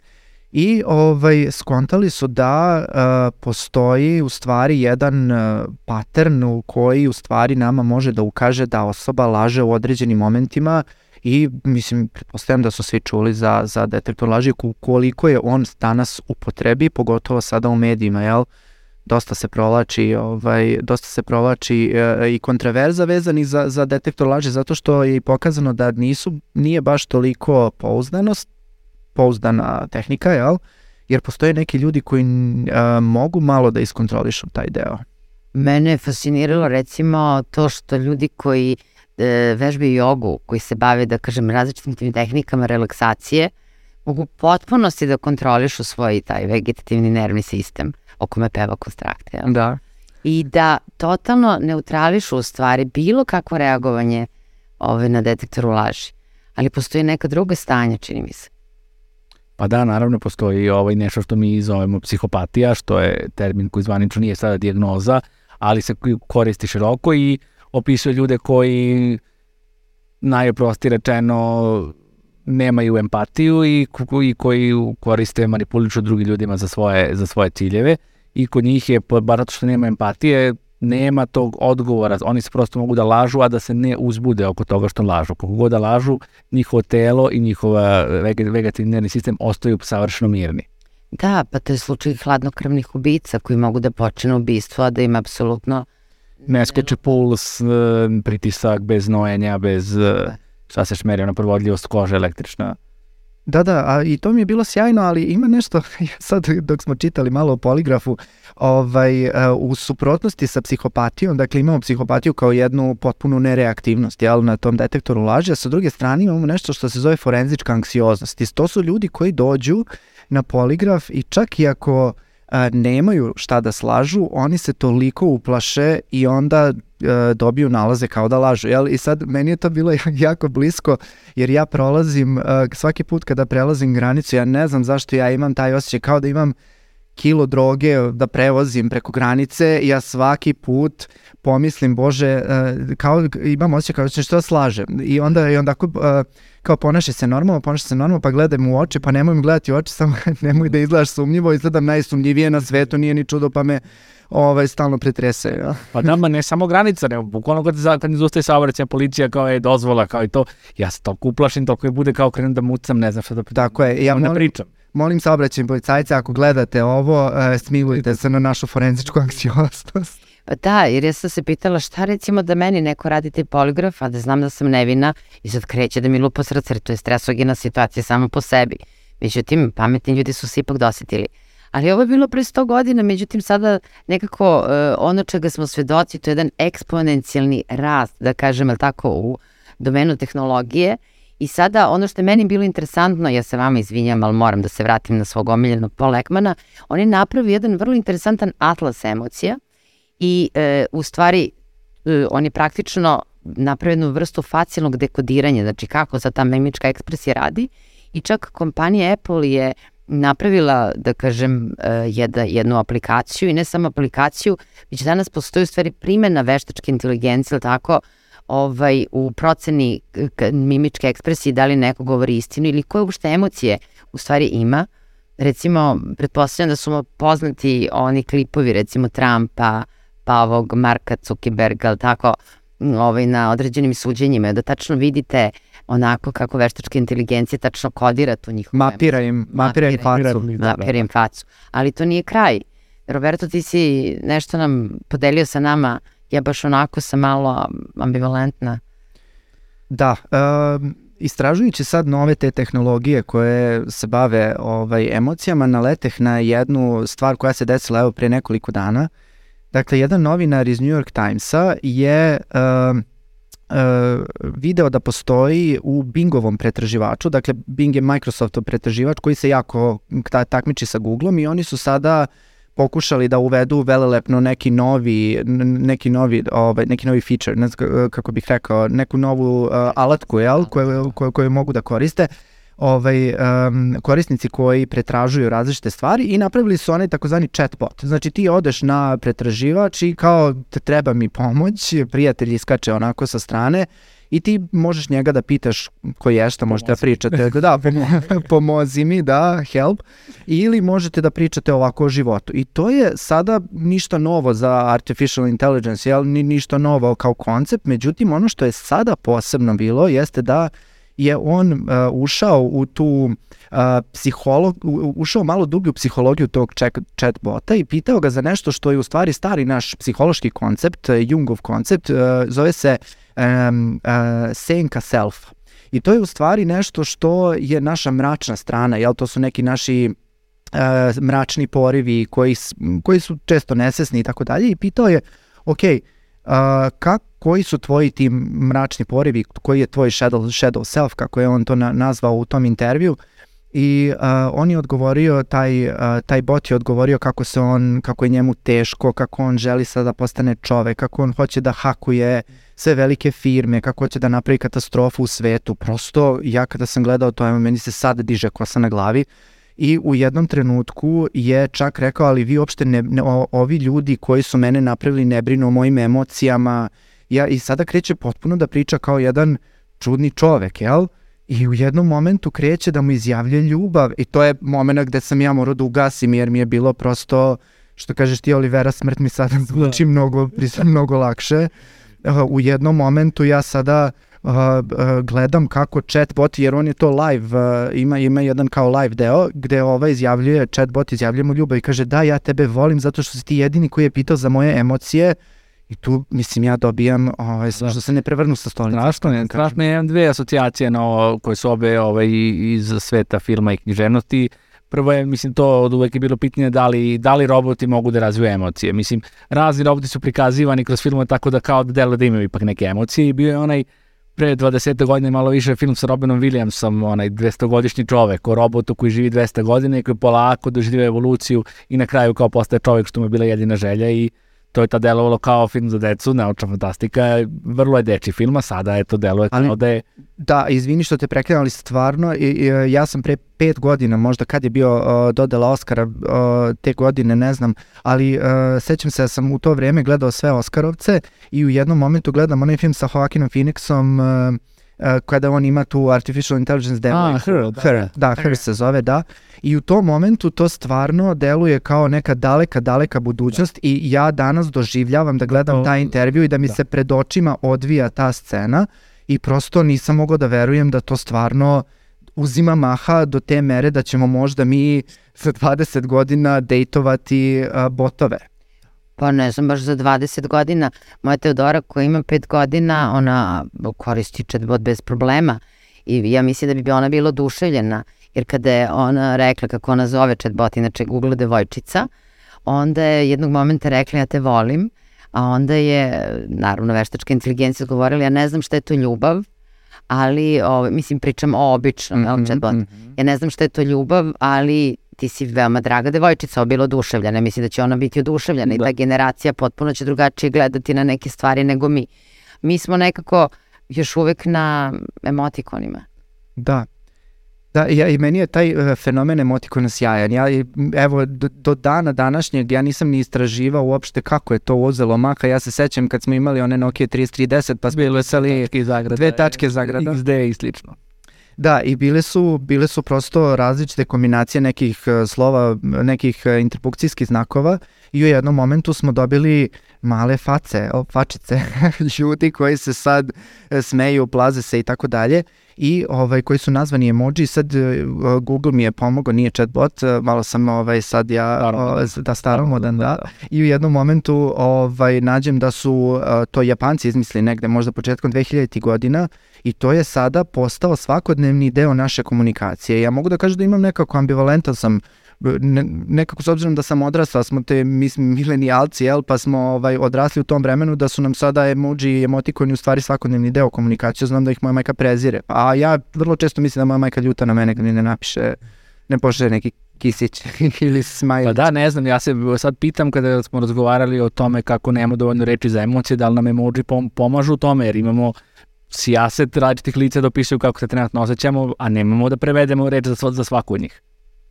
I ovaj, skontali su da uh, postoji u stvari jedan uh, pattern u koji u stvari nama može da ukaže da osoba laže u određenim momentima i mislim, pretpostavljam da su svi čuli za, za detektor laži koliko je on danas upotrebi, pogotovo sada u medijima, jel? Dosta se provlači, ovaj, dosta se provlači e, i kontraverza vezani za, za detektor laži zato što je pokazano da nisu, nije baš toliko pouzdanost, pouzdana tehnika, jel? Jer postoje neki ljudi koji e, mogu malo da iskontrolišu taj deo. Mene je fasciniralo recimo to što ljudi koji e, vežbaju jogu, koji se bave, da kažem, različitim tim tehnikama relaksacije, mogu potpunosti da kontrolišu svoj taj vegetativni nervni sistem o kome peva konstrakte. Ja? Da. I da totalno neutrališu u stvari bilo kakvo reagovanje ove, na detektoru laži. Ali postoji neka druga stanja, čini mi se. Pa da, naravno postoji ovaj nešto što mi zovemo psihopatija, što je termin koji zvanično nije sada dijagnoza, ali se koristi široko i opisuje ljude koji najprosti rečeno nemaju empatiju i, i koji koriste manipuliču drugi ljudima za svoje, za svoje ciljeve i kod njih je, bar zato što nema empatije, nema tog odgovora, oni se prosto mogu da lažu, a da se ne uzbude oko toga što lažu. Kako god da lažu, njihovo telo i njihova vegativni nervni sistem ostaju savršeno mirni. Da, pa to je slučaj hladnokrvnih ubica koji mogu da počinu ubistvo, a da im apsolutno Ne skače puls, e, pritisak bez nojenja, bez e, šta se šmeri, ona provodljivost kože električna. Da, da, a i to mi je bilo sjajno, ali ima nešto, *laughs* sad dok smo čitali malo o poligrafu, ovaj, e, u suprotnosti sa psihopatijom, dakle imamo psihopatiju kao jednu potpunu nereaktivnost jel, na tom detektoru laži, a sa druge strane imamo nešto što se zove forenzička anksioznost. I to su ljudi koji dođu na poligraf i čak i ako a, nemaju šta da slažu, oni se toliko uplaše i onda a, dobiju nalaze kao da lažu. Jel? I sad meni je to bilo jako blisko jer ja prolazim, a, svaki put kada prelazim granicu, ja ne znam zašto ja imam taj osjećaj kao da imam kilo droge da prevozim preko granice ja svaki put pomislim, bože, kao imam osjećaj kao da što slažem. I onda, i onda kao ponaša se normalno, ponaša se normalno, pa gledaj mu u oči, pa nemoj mi gledati u oči, *laughs* samo nemoj da izgledaš sumnjivo, izgledam najsumnjivije na svetu, nije ni čudo, pa me ovaj, stalno pretrese. Ja. pa nama ne samo granica, nego bukvalno kad, za, kad izustaje saobraćaj policija kao je dozvola, kao i to, ja se toliko uplašim, toliko je bude kao krenem da mucam, ne znam šta da, Tako je, ja da molim, pričam. molim saobraćajnim policajce, ako gledate ovo, uh, smilujte se na našu forenzičku anksioznost. Pa da, jer ja sam se pitala šta recimo da meni neko radi taj poligraf, a da znam da sam nevina i sad kreće da mi lupa srce, jer to je stresogena situacija sama po sebi. Međutim, pametni ljudi su se ipak dosetili. Ali ovo je bilo pre 100 godina, međutim sada nekako uh, ono čega smo svedoci, to je jedan eksponencijalni rast, da kažem, ali tako, u domenu tehnologije. I sada ono što je meni bilo interesantno, ja se vama izvinjam, ali moram da se vratim na svog omiljenog Paul Ekmana, on je napravio jedan vrlo interesantan atlas emocija, i e, u stvari e, on je praktično napravio jednu vrstu facijalnog dekodiranja, znači kako za ta memička ekspresija radi i čak kompanija Apple je napravila, da kažem, e, jedna, jednu aplikaciju i ne samo aplikaciju, već danas postoji u stvari primjena veštačke inteligencije, tako, ovaj, u proceni mimičke ekspresije da li neko govori istinu ili koje uopšte emocije u stvari ima. Recimo, pretpostavljam da su poznati oni klipovi, recimo Trumpa, pa ovog Marka Zuckerberga, ali tako, ovaj, na određenim suđenjima, da tačno vidite onako kako veštačka inteligencija tačno kodira tu njihovu Mapira im, mapira im facu. Mapira im facu. Ali to nije kraj. Roberto, ti si nešto nam podelio sa nama, ja baš onako sam malo ambivalentna. Da, um, istražujući sad nove te tehnologije koje se bave ovaj, emocijama, naleteh na jednu stvar koja se desila evo pre nekoliko dana. Uh, Dakle, jedan novinar iz New York Timesa je uh, uh, video da postoji u Bingovom pretraživaču, dakle Bing je Microsoftov pretraživač koji se jako takmiči sa Googleom i oni su sada pokušali da uvedu velelepno neki novi neki novi ovaj neki novi feature ne znam kako bih rekao neku novu uh, alatku jel koju, koju, koju mogu da koriste. uh, ovaj, um, korisnici koji pretražuju različite stvari i napravili su onaj takozvani chatbot. Znači ti odeš na pretraživač i kao te treba mi pomoć, prijatelj iskače onako sa strane i ti možeš njega da pitaš ko je šta možete da pričate, da, *laughs* pomozi mi, da, help, ili možete da pričate ovako o životu. I to je sada ništa novo za artificial intelligence, jel, ni, ništa novo kao koncept, međutim ono što je sada posebno bilo jeste da je on uh, ušao u tu uh, psiholog, ušao malo dublju psihologiju tog chat, bota i pitao ga za nešto što je u stvari stari naš psihološki koncept, uh, Jungov koncept, uh, zove se um, uh, senka self. I to je u stvari nešto što je naša mračna strana, jel to su neki naši uh, mračni porivi koji, koji su često nesesni i tako dalje i pitao je, ok, uh, kak, koji su tvoji ti mračni porivi, koji je tvoj shadow, shadow self, kako je on to na, nazvao u tom intervju, i uh, on je odgovorio, taj, uh, taj bot je odgovorio kako se on, kako je njemu teško, kako on želi sada da postane čovek, kako on hoće da hakuje sve velike firme, kako hoće da napravi katastrofu u svetu. Prosto, ja kada sam gledao to, meni se sad diže kosa na glavi i u jednom trenutku je čak rekao, ali vi uopšte ne, ne o, ovi ljudi koji su mene napravili ne brinu o mojim emocijama, ja, i sada kreće potpuno da priča kao jedan čudni čovek, jel? I u jednom momentu kreće da mu izjavlja ljubav i to je moment gde sam ja morao da ugasim jer mi je bilo prosto, što kažeš ti Olivera, smrt mi sada zvuči da. mnogo, mnogo lakše. U jednom momentu ja sada gledam kako chatbot, jer on je to live, uh, ima, ima jedan kao live deo gde ovaj izjavljuje, chatbot izjavljuje mu ljubav i kaže da ja tebe volim zato što si ti jedini koji je pitao za moje emocije i tu mislim ja dobijam ovaj, da. što se ne prevrnu sa stolice. Strašno je, strašno je dve asocijacije na ovo, koje su obe ovaj, iz sveta filma i književnosti. Prvo je, mislim, to od uvek je bilo pitanje da li, da li roboti mogu da razviju emocije. Mislim, razni roboti su prikazivani kroz filmove tako da kao da delo da imaju ipak neke emocije i bio je onaj pre 20 godina malo više film sa Robinom Williamsom, onaj 200-godišnji čovek o robotu koji živi 200 godina i koji polako doživio evoluciju i na kraju kao postaje čovek što mu je bila jedina želja i to je ta delovalo kao film za decu, naučna fantastika, vrlo je deči film, a sada je to deluje ali, kao da je... Da, izvini što te prekrenem, ali stvarno, i, i, ja sam pre pet godina, možda kad je bio uh, dodela Oscara uh, te godine, ne znam, ali uh, sećam se da sam u to vreme gledao sve Oskarovce i u jednom momentu gledam onaj film sa Joaquinom Phoenixom, uh, kada on ima tu artificial intelligence demo. Ah, her, da, her, da, her se zove, da. I u tom momentu to stvarno deluje kao neka daleka, daleka budućnost da. i ja danas doživljavam da gledam taj intervju i da mi da. se pred očima odvija ta scena i prosto nisam mogao da verujem da to stvarno uzima maha do te mere da ćemo možda mi za 20 godina dejtovati uh, botove pa ne znam, baš za 20 godina. Moja Teodora koja ima 5 godina, ona koristi chatbot bez problema i ja mislim da bi ona bila oduševljena, jer kada je ona rekla kako ona zove chatbot, inače Google devojčica, onda je jednog momenta rekla ja te volim, a onda je, naravno, veštačka inteligencija govorila ja ne znam šta je to ljubav, ali, o, ovaj, mislim, pričam o običnom, mm -hmm, chatbot. Mm -hmm. Ja ne znam šta je to ljubav, ali ti si veoma draga devojčica, bila oduševljena, mislim da će ona biti oduševljena da. i ta generacija potpuno će drugačije gledati na neke stvari nego mi. Mi smo nekako još uvek na emotikonima. Da, Da, ja, i meni je taj uh, fenomen emotikona sjajan. Ja, evo, do, do dana današnjeg ja nisam ni istraživao uopšte kako je to uzelo maha. Ja se sećam kad smo imali one Nokia 3310 pa smo Bilo je zagrada, dve tačke zagrada. XD i slično. Da, i bile su, bile su prosto različite kombinacije nekih uh, slova, nekih uh, interpunkcijskih znakova i u jednom momentu smo dobili male face, o, fačice *laughs* ljudi koji se sad uh, smeju, plaze se i tako dalje i ovaj koji su nazvani emoji sad Google mi je pomogao nije chatbot malo sam ovaj sad ja staromodan. Da staromodan da. da i u jednom momentu ovaj nađem da su to Japanci izmislili negde možda početkom 2000 godina i to je sada postao svakodnevni deo naše komunikacije. Ja mogu da kažem da imam nekako ambivalentan sam ne, nekako s obzirom da sam odrasla, smo te mislim milenijalci, jel, pa smo ovaj odrasli u tom vremenu da su nam sada emoji i emotikoni u stvari svakodnevni deo komunikacije, znam da ih moja majka prezire. A ja vrlo često mislim da moja majka ljuta na mene kad mi ne napiše ne pošle neki kisić *laughs* ili smajlić. Pa da, ne znam, ja se sad pitam kada smo razgovarali o tome kako nemamo dovoljno reči za emocije, da li nam emoji pom pomažu u tome, jer imamo sijaset različitih lica da opisuju kako se trenutno osjećamo, a nemamo da prevedemo reč za, za svaku od njih.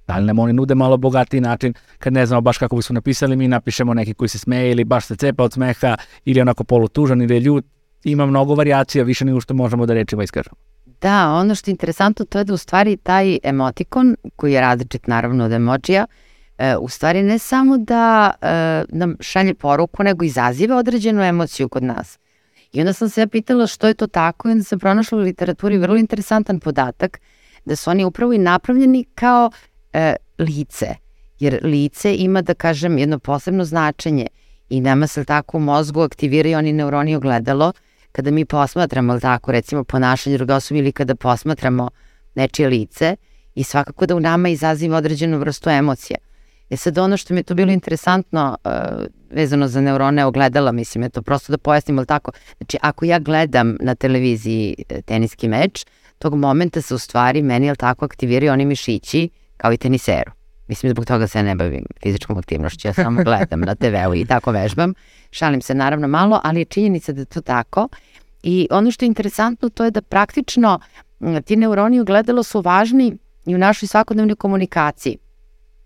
Da li nam oni nude malo bogatiji način, kad ne znamo baš kako bi su napisali, mi napišemo neki koji se smeje ili baš se cepa od smeha ili onako polutužan ili ljut. Ima mnogo variacija, više nego što možemo da rečima iskažemo. Da, ono što je interesantno to je da u stvari taj emotikon, koji je različit naravno od emojija, e, u stvari ne samo da e, nam šalje poruku, nego izaziva određenu emociju kod nas. I onda sam se ja pitala što je to tako i onda sam pronašla u literaturi vrlo interesantan podatak da su oni upravo i napravljeni kao e, lice. Jer lice ima, da kažem, jedno posebno značenje i nama se tako u mozgu aktiviraju oni neuroni ogledalo kada mi posmatramo, tako, recimo ponašanje druga osoba ili kada posmatramo nečije lice i svakako da u nama izaziva određenu vrstu emocija. E sad ono što mi je to bilo interesantno uh, vezano za neurone ogledala, mislim, je to prosto da pojasnim, ali tako, znači ako ja gledam na televiziji e, teniski meč, tog momenta se u stvari meni, ali tako, aktiviraju oni mišići kao i teniseru. Mislim, zbog toga se ne bavim fizičkom aktivnošću, ja samo gledam na TV-u i tako vežbam. Šalim se naravno malo, ali je činjenica da je to tako. I ono što je interesantno to je da praktično ti neuroni u gledalo su važni i u našoj svakodnevnoj komunikaciji.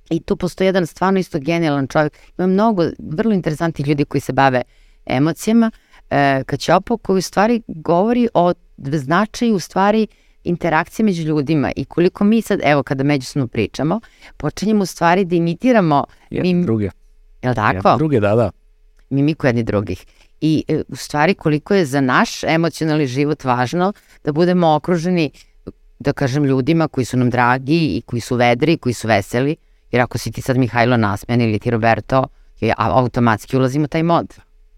I tu postoji jedan stvarno isto genijalan čovjek. Ima mnogo vrlo interesantnih ljudi koji se bave emocijama. E, Kaćopo koji u stvari govori o značaju u stvari interakcije među ljudima i koliko mi sad, evo kada međusobno pričamo, počinjemo u stvari da imitiramo jedni mim... druge. Je li tako? Jedni druge, da, da. Mimiku jedni drugih. i e, u stvari koliko je za naš emocionalni život važno da budemo okruženi da kažem ljudima koji su nam dragi i koji su vedri i koji su veseli, jer ako si ti sad Mihajlo Nasmen ili ti Roberto, je, automatski ulazimo u taj mod.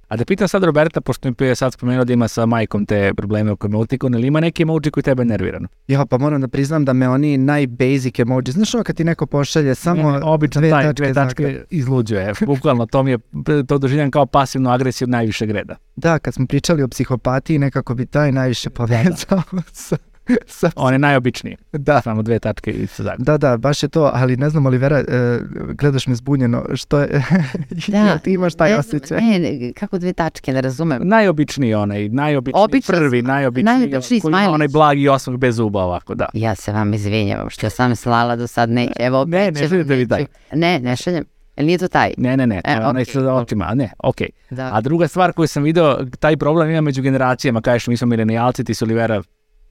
A da pitam sad Roberta, pošto mi je sad spomenuo da ima sa majkom te probleme oko emotikona, ili ima neki emoji koji tebe nervirano? Ja, pa moram da priznam da me oni najbasic emoji, znaš ovo kad ti neko pošalje samo ne, obično dve taj, tačke, dve tačke znaka. izluđuje. Bukvalno, to mi je, to doživljam kao pasivnu agresiju najvišeg reda. Da, kad smo pričali o psihopatiji, nekako bi taj najviše povezao *laughs* sa, *laughs* sa... On je najobičniji. Da, Samo dve tačke i sa da, da, baš je to, ali ne znam, Olivera, e, gledaš me zbunjeno, što je, *laughs* *laughs* jel ti imaš taj ne osjećaj? Ne, ne, kako dve tačke, ne razumem. Najobičniji onaj, najobičniji Običan prvi, najobičniji, najobičniji koji ima smajlić. onaj blagi osmah bez zuba ovako, da. Ja se vam izvinjavam što sam slala do sad neće. Evo, Ne, ne opet ću- šaljete vi taj. Ne, ne šaljem. Nije to taj? Ne, ne, ne, E, e, onaj okej. sa očima, a ne, okej. Da. A druga stvar koju sam video, taj problem ima među generacijama, kažeš mi smo milenijalci, ti su Olivera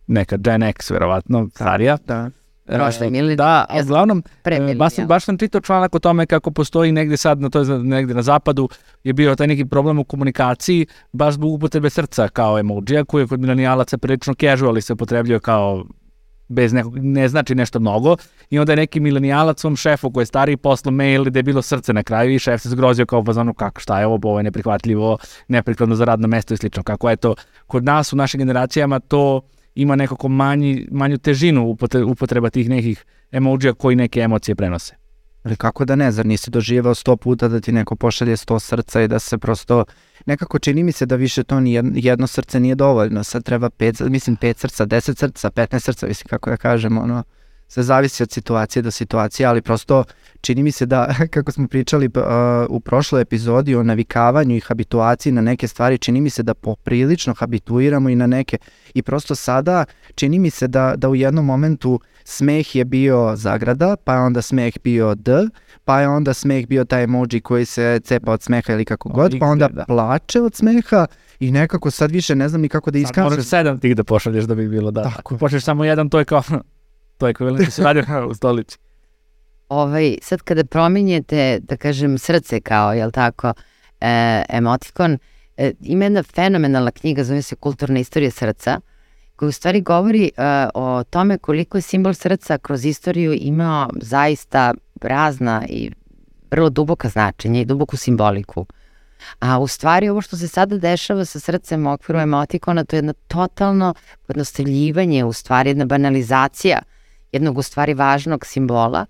neka Gen X, verovatno, starija. Da. Prošle E, mileni- Da, ja sam uglavnom, e, baš, sam, baš sam čitao članak o tome kako postoji negde sad, na to je negde na zapadu, je bio taj neki problem u komunikaciji, baš zbog upotrebe srca kao emojija, koji je kod milenijalaca prilično casual i se upotrebljuje kao bez nekog, ne znači nešto mnogo i onda je neki milenijalac svom šefu koji je stariji poslao mail gde je bilo srce na kraju i šef se zgrozio kao fazonu kako šta je ovo, ovo je neprihvatljivo, neprikladno za radno mesto i slično. Kako je to kod nas u našim generacijama to ima nekako manji, manju težinu upotre- upotreba tih nekih emojija koji neke emocije prenose. Ali kako da ne, zar nisi doživao sto puta da ti neko pošalje sto srca i da se prosto, nekako čini mi se da više to ni jedno, srce nije dovoljno, sad treba pet, mislim pet srca, deset srca, 15 srca, mislim kako da kažem, ono, sve zavisi od situacije do situacije, ali prosto čini mi se da, *laughs* kako smo pričali uh, u prošloj epizodi o navikavanju i habituaciji na neke stvari, čini mi se da poprilično habituiramo i na neke, i prosto sada čini mi se da, da u jednom momentu smeh je bio zagrada, pa je onda smeh bio D, pa je onda smeh bio taj emoji koji se cepa od smeha ili kako god, pa onda da. plače od smeha i nekako sad više ne znam ni kako da Sad iskažem. moraš sedam tih da pošalješ da bi bilo da. Tako. Ako pošalješ samo jedan, to je kao, *laughs* to je ekvivalent da se radi *laughs* u stolici. Ovaj, sad kada prominjete, da kažem, srce kao, jel tako, e, emotikon, e, ima jedna fenomenalna knjiga, zove se Kulturna istorija srca, koja u stvari govori e, o tome koliko je simbol srca kroz istoriju imao zaista razna i vrlo duboka značenja i duboku simboliku. A u stvari ovo što se sada dešava sa srcem u okviru emotikona, to je jedno totalno pojednostavljivanje, u stvari jedna banalizacija jednog u stvari važnog simbola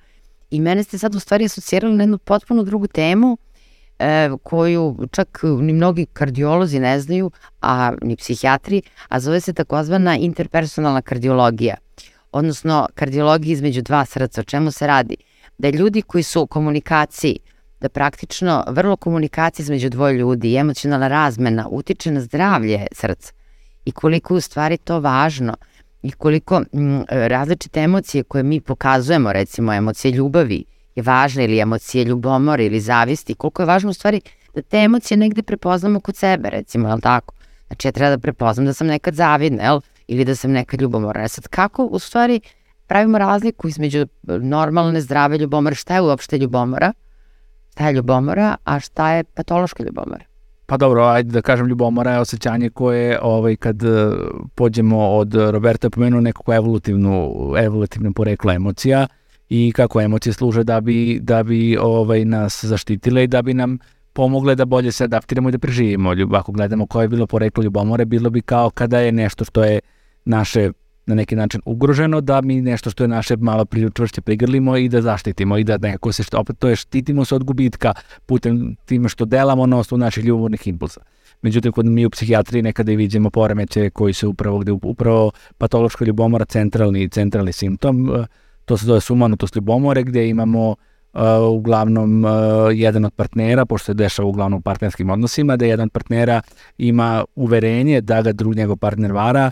i mene ste sad u stvari asocirali na jednu potpuno drugu temu e, koju čak ni mnogi kardiolozi ne znaju, a ni psihijatri, a zove se takozvana interpersonalna kardiologija, odnosno kardiologija između dva srca. O čemu se radi? Da ljudi koji su u komunikaciji, da praktično vrlo komunikacija između dvoje ljudi i emocionalna razmena utiče na zdravlje srca i koliko je u stvari to važno i koliko m, različite emocije koje mi pokazujemo, recimo emocije ljubavi je važna ili emocije ljubomore ili zavisti, koliko je važno u stvari da te emocije negde prepoznamo kod sebe, recimo, jel tako? Znači ja treba da prepoznam da sam nekad zavidna, jel? Ili da sam nekad ljubomorna. E Sad kako u stvari pravimo razliku između normalne, zdrave ljubomore, šta je uopšte ljubomora, šta je ljubomora, a šta je patološka ljubomora? Pa dobro, ajde da kažem ljubomora je osjećanje koje ovaj, kad eh, pođemo od Roberta je pomenuo nekako evolutivnu, evolutivno poreklo emocija i kako emocije služe da bi, da bi ovaj, nas zaštitile i da bi nam pomogle da bolje se adaptiramo i da preživimo. Ako gledamo koje je bilo poreklo ljubomore, bilo bi kao kada je nešto što je naše na neki način ugroženo, da mi nešto što je naše malo čvršće prigrlimo i da zaštitimo i da nekako se, što, opet to je štitimo se od gubitka putem time što delamo na osnovu naših ljubavnih impulsa. Međutim, kod mi u psihijatriji nekada i vidimo poremeće koji se upravo, gde upravo patološka ljubomora centralni, centralni simptom, eh, to se zove sumanutost ljubomore, gde imamo uh, uglavnom uh, jedan od partnera, pošto se dešava uglavnom u partnerskim odnosima, da jedan partnera ima uverenje da ga drug njegov partner vara,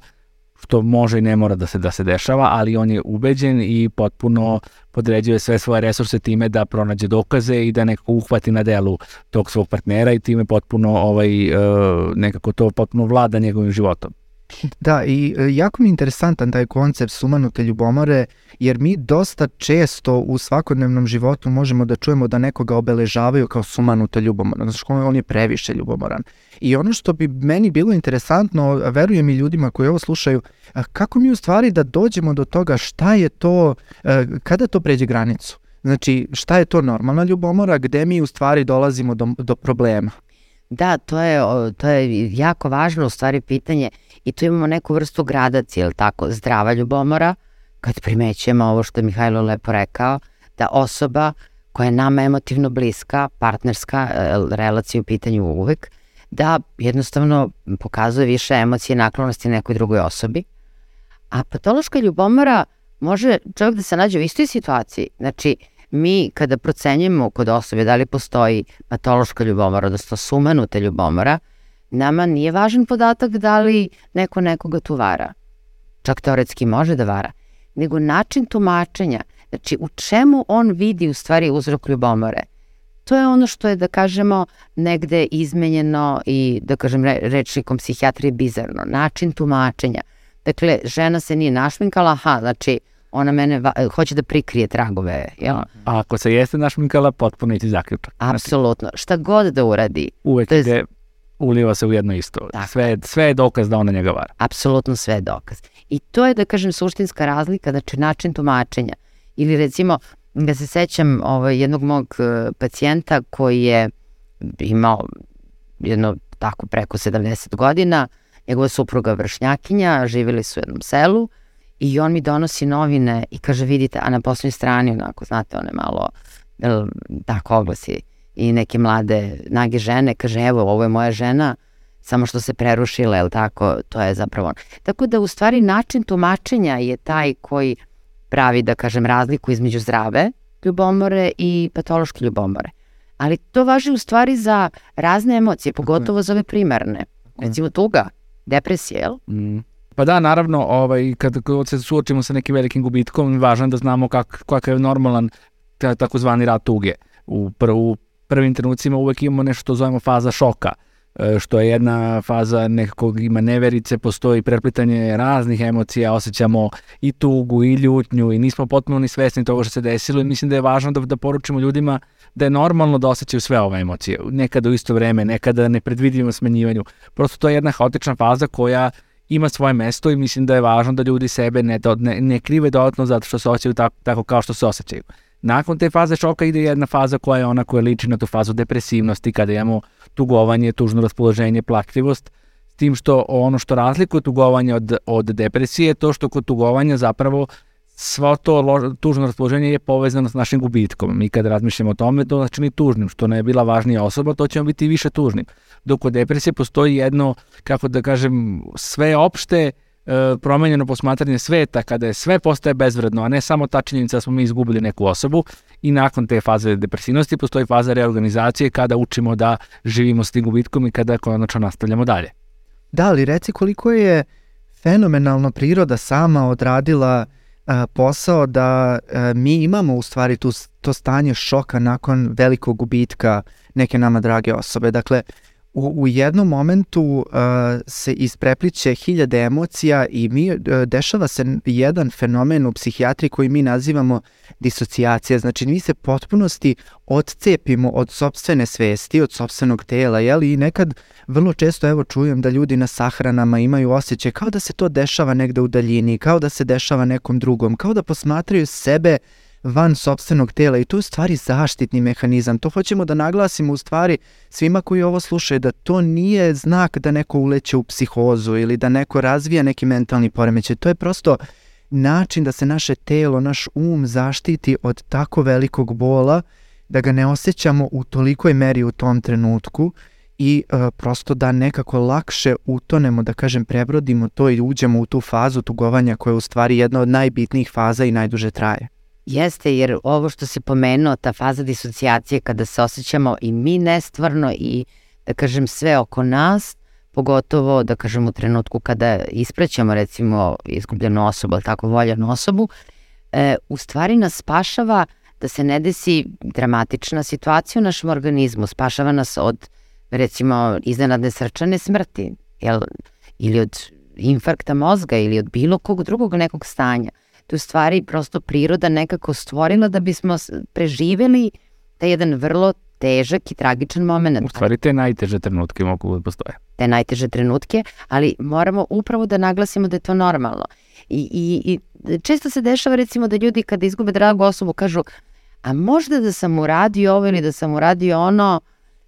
što može i ne mora da se da se dešava, ali on je ubeđen i potpuno podređuje sve svoje resurse time da pronađe dokaze i da nekako uhvati na delu tog svog partnera i time potpuno ovaj uh, nekako to potpuno vlada njegovim životom. Da, i e, jako mi je interesantan taj koncept sumanute ljubomore, jer mi dosta često u svakodnevnom životu možemo da čujemo da nekoga obeležavaju kao sumanuta ljubomora, znači on je previše ljubomoran. I ono što bi meni bilo interesantno, verujem i ljudima koji ovo slušaju, kako mi u stvari da dođemo do toga šta je to, e, kada to pređe granicu? Znači, šta je to normalna ljubomora, gde mi u stvari dolazimo do, do problema? Da, to je, to je jako važno u stvari pitanje i tu imamo neku vrstu gradacije, ili tako, zdrava ljubomora, kad primećujemo ovo što je Mihajlo lepo rekao, da osoba koja je nama emotivno bliska, partnerska e, relacija u pitanju uvek, da jednostavno pokazuje više emocije i naklonosti nekoj drugoj osobi. A patološka ljubomora može čovjek da se nađe u istoj situaciji. Znači, mi kada procenjujemo kod osobe da li postoji patološka ljubomora, odnosno sumanuta ljubomora, nama nije važan podatak da li neko nekoga tu vara. Čak teoretski može da vara. Nego način tumačenja, znači u čemu on vidi u stvari uzrok ljubomore. To je ono što je, da kažemo, negde izmenjeno i, da kažem, rečnikom psihijatrije bizarno. Način tumačenja. Dakle, žena se nije našminkala, aha, znači, ona mene va, hoće da prikrije tragove. Jel? A ako se jeste našminkala, potpuno iti zaključak. Apsolutno. Šta god da uradi. Uvek je... ide, uliva se u jedno isto. Tako. Sve, sve je dokaz da ona njega vara. Apsolutno sve je dokaz. I to je, da kažem, suštinska razlika, znači način tumačenja. Ili recimo, da se sećam ovaj, jednog mog uh, pacijenta koji je imao jedno tako preko 70 godina, njegova supruga vršnjakinja, živjeli su u jednom selu, I on mi donosi novine i kaže vidite, a na poslednjoj strani, onako, znate, one malo, tako oglasi i neke mlade nage žene, kaže evo, ovo je moja žena, samo što se prerušila, jel tako, to je zapravo on. Tako da u stvari način tumačenja je taj koji pravi, da kažem, razliku između zdrave ljubomore i patološke ljubomore. Ali to važi u stvari za razne emocije, pogotovo za ove primarne. Recimo tuga, depresija, jel? Mm. Pa da, naravno, ovaj, kad, kad se suočimo sa nekim velikim gubitkom, važno je da znamo kak, kakav je normalan takozvani rad tuge. U, pr, u prvim trenucima uvek imamo nešto što zovemo faza šoka, e, što je jedna faza nekakvog ima neverice, postoji preplitanje raznih emocija, osjećamo i tugu i ljutnju i nismo potpuno ni svesni toga što se desilo i mislim da je važno da, da poručimo ljudima da je normalno da osjećaju sve ove emocije, nekada u isto vreme, nekada nepredvidivimo smenjivanju. Prosto to je jedna haotična faza koja ima svoje mesto i mislim da je važno da ljudi sebe ne, ne, ne krive dodatno zato što se osjećaju tako, tako kao što se osjećaju. Nakon te faze šoka ide jedna faza koja je ona koja liči na tu fazu depresivnosti, kada imamo tugovanje, tužno raspoloženje, plačljivost, s tim što ono što razlikuje tugovanje od, od depresije je to što kod tugovanja zapravo svo to lož, tužno raspoloženje je povezano s našim gubitkom. Mi kad razmišljamo o tome, to znači čini tužnim, što ne je bila važnija osoba, to ćemo biti više tužnim. Dok kod depresije postoji jedno, kako da kažem, sve opšte e, promenjeno posmatranje sveta, kada je sve postaje bezvredno, a ne samo ta činjenica da smo mi izgubili neku osobu i nakon te faze depresivnosti postoji faza reorganizacije kada učimo da živimo s tim gubitkom i kada konačno nastavljamo dalje. Da, ali reci koliko je fenomenalno priroda sama odradila posao da mi imamo u stvari tu, to stanje šoka nakon velikog gubitka neke nama drage osobe. Dakle, u, u jednom momentu uh, se isprepliče hiljade emocija i mi, uh, dešava se jedan fenomen u psihijatriji koji mi nazivamo disocijacija. Znači, mi se potpunosti odcepimo od sobstvene svesti, od sobstvenog tela, jel? I nekad vrlo često evo čujem da ljudi na sahranama imaju osjećaj kao da se to dešava negde u daljini, kao da se dešava nekom drugom, kao da posmatraju sebe uh, van sobstvenog tela i to je stvari zaštitni mehanizam. To hoćemo da naglasimo u stvari svima koji ovo slušaju da to nije znak da neko uleće u psihozu ili da neko razvija neki mentalni poremećaj. To je prosto način da se naše telo, naš um zaštiti od tako velikog bola da ga ne osjećamo u tolikoj meri u tom trenutku i uh, prosto da nekako lakše utonemo, da kažem, prebrodimo to i uđemo u tu fazu tugovanja koja je u stvari jedna od najbitnijih faza i najduže traje. Jeste, jer ovo što se pomenuo, ta faza disocijacije kada se osjećamo i mi nestvarno i da kažem sve oko nas, pogotovo da kažem u trenutku kada isprećamo recimo izgubljenu osobu ili tako voljenu osobu, e, u stvari nas spašava da se ne desi dramatična situacija u našem organizmu, spašava nas od recimo iznenadne srčane smrti jel, ili od infarkta mozga ili od bilo kog drugog nekog stanja. To je u stvari prosto priroda nekako stvorila da bismo preživeli taj jedan vrlo težak i tragičan moment. U stvari te najteže trenutke mogu da postoje. Te najteže trenutke, ali moramo upravo da naglasimo da je to normalno. I, i, i često se dešava recimo da ljudi kada izgube dragu osobu kažu a možda da sam uradio ovo ili da sam uradio ono,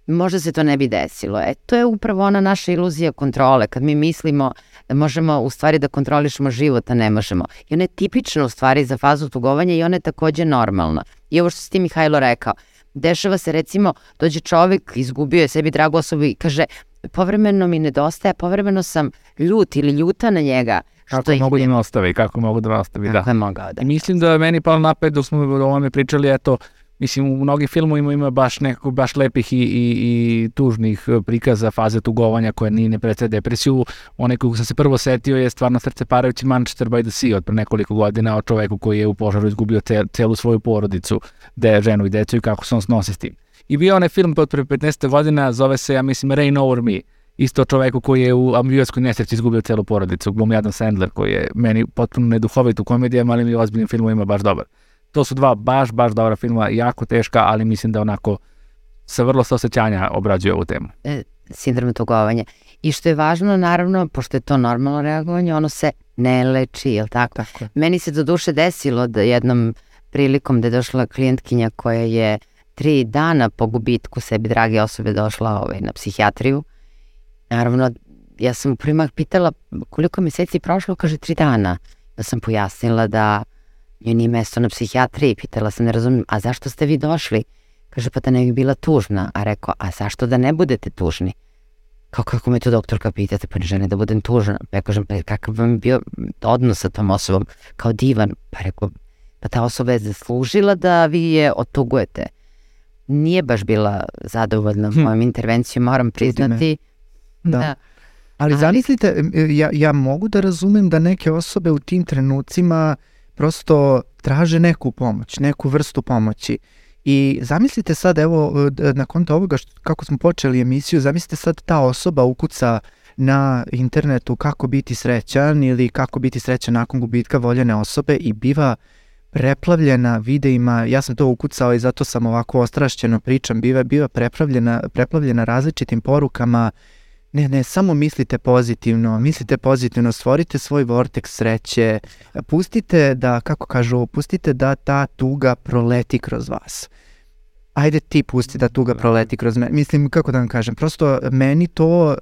možda se to ne bi desilo. E, to je upravo ona naša iluzija kontrole, kad mi mislimo da možemo u stvari da kontrolišemo život, a ne možemo. I ona je tipična u stvari za fazu tugovanja i ona je takođe normalna. I ovo što si ti Mihajlo rekao, dešava se recimo, dođe čovek, izgubio je sebi dragu osobu i kaže, povremeno mi nedostaje, povremeno sam ljut ili ljuta na njega, Kako mogu da me ostave i kako mogu da me ostavi, kako da. Kako je mogao da. I mislim da je meni palo napet dok smo o ovome pričali, eto, mislim u mnogim filmovima ima baš nekako baš lepih i, i, i tužnih prikaza faze tugovanja koje nije ne predstavlja depresiju. Onaj kog sam se prvo setio je stvarno srce parajući Manchester by the Sea od pre nekoliko godina o čoveku koji je u požaru izgubio cel, celu svoju porodicu, de, ženu i decu i kako se on snosi s tim. I bio onaj film od pre 15. godina, zove se, ja mislim, Rain Over Me isto čoveku koji je u avionskoj nesreći izgubio celu porodicu, glumi Adam Sandler koji je meni potpuno neduhovit u komedijama, ali mi u ozbiljnim filmovima baš dobar. To su dva baš, baš dobra filma, jako teška, ali mislim da onako sa vrlo sa osjećanja obrađuje ovu temu. E, sindrom tugovanja. I što je važno, naravno, pošto je to normalno reagovanje, ono se ne leči, je li tako? tako. Meni se do duše desilo da jednom prilikom da je došla klijentkinja koja je tri dana po gubitku sebi drage osobe došla ovaj, na psihijatriju Naravno, ja sam u primak pitala koliko meseci prošlo, kaže tri dana. Ja sam pojasnila da joj nije mesto na psihijatriji, pitala sam, ne razumim, a zašto ste vi došli? Kaže, pa da ne bi bila tužna. A rekao, a zašto da ne budete tužni? Kao kako me to doktorka pitate, pa ne žene da budem tužna. Pa ja kažem, pa kakav vam je bio odnos sa tom osobom? Kao divan. Pa rekao, pa ta osoba je zaslužila da vi je otugujete. Nije baš bila zadovoljna hm. mojom intervencijom, moram priznati. Da. da. Ali, Ali zamislite, ja, ja mogu da razumem da neke osobe u tim trenucima prosto traže neku pomoć, neku vrstu pomoći. I zamislite sad, evo, na konto ovoga što, kako smo počeli emisiju, zamislite sad ta osoba ukuca na internetu kako biti srećan ili kako biti srećan nakon gubitka voljene osobe i biva preplavljena videima, ja sam to ukucao i zato sam ovako ostrašćeno pričam, biva, biva preplavljena, preplavljena različitim porukama Ne, ne, samo mislite pozitivno, mislite pozitivno, stvorite svoj vortek sreće, pustite da, kako kažu, pustite da ta tuga proleti kroz vas. Ajde ti pusti da tuga da. proleti kroz mene. Mislim, kako da vam kažem, prosto meni to, uh,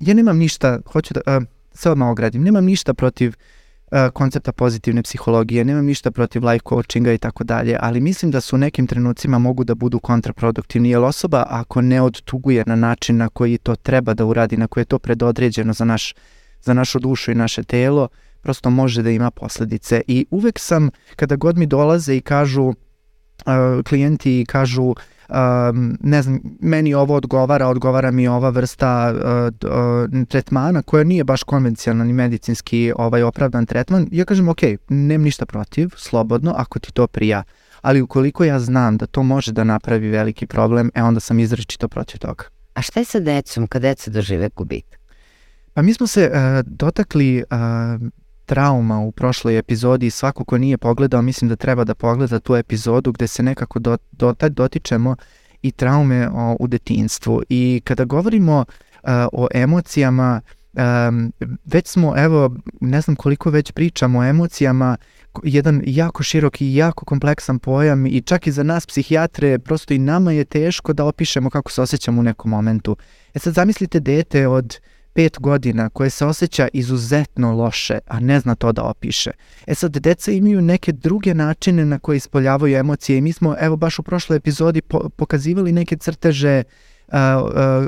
ja nemam ništa, hoću da, uh, sve odmah ogradim, nemam ništa protiv uh, koncepta pozitivne psihologije, nemam ništa protiv life coachinga i tako dalje, ali mislim da su u nekim trenucima mogu da budu kontraproduktivni, jer osoba ako ne odtuguje na način na koji to treba da uradi, na koji je to predodređeno za, naš, za našu dušu i naše telo, prosto može da ima posledice. I uvek sam, kada god mi dolaze i kažu, uh, klijenti kažu um, ne znam, meni ovo odgovara, odgovara mi ova vrsta uh, uh, tretmana koja nije baš konvencionalni medicinski ovaj opravdan tretman, ja kažem ok, nem ništa protiv, slobodno, ako ti to prija, ali ukoliko ja znam da to može da napravi veliki problem, e onda sam izrečito protiv toga. A šta je sa decom kad deca dožive gubitak? Pa mi smo se uh, dotakli uh, trauma u prošloj epizodi svako ko nije pogledao mislim da treba da pogleda tu epizodu gde se nekako do, do, dotičemo i traume o, u detinstvu i kada govorimo uh, o emocijama um, već smo evo ne znam koliko već pričamo o emocijama jedan jako širok i jako kompleksan pojam i čak i za nas psihijatre prosto i nama je teško da opišemo kako se osjećamo u nekom momentu. E sad zamislite dete od pet godina koje se osjeća izuzetno loše, a ne zna to da opiše. E sad, deca imaju neke druge načine na koje ispoljavaju emocije i mi smo, evo, baš u prošloj epizodi po pokazivali neke crteže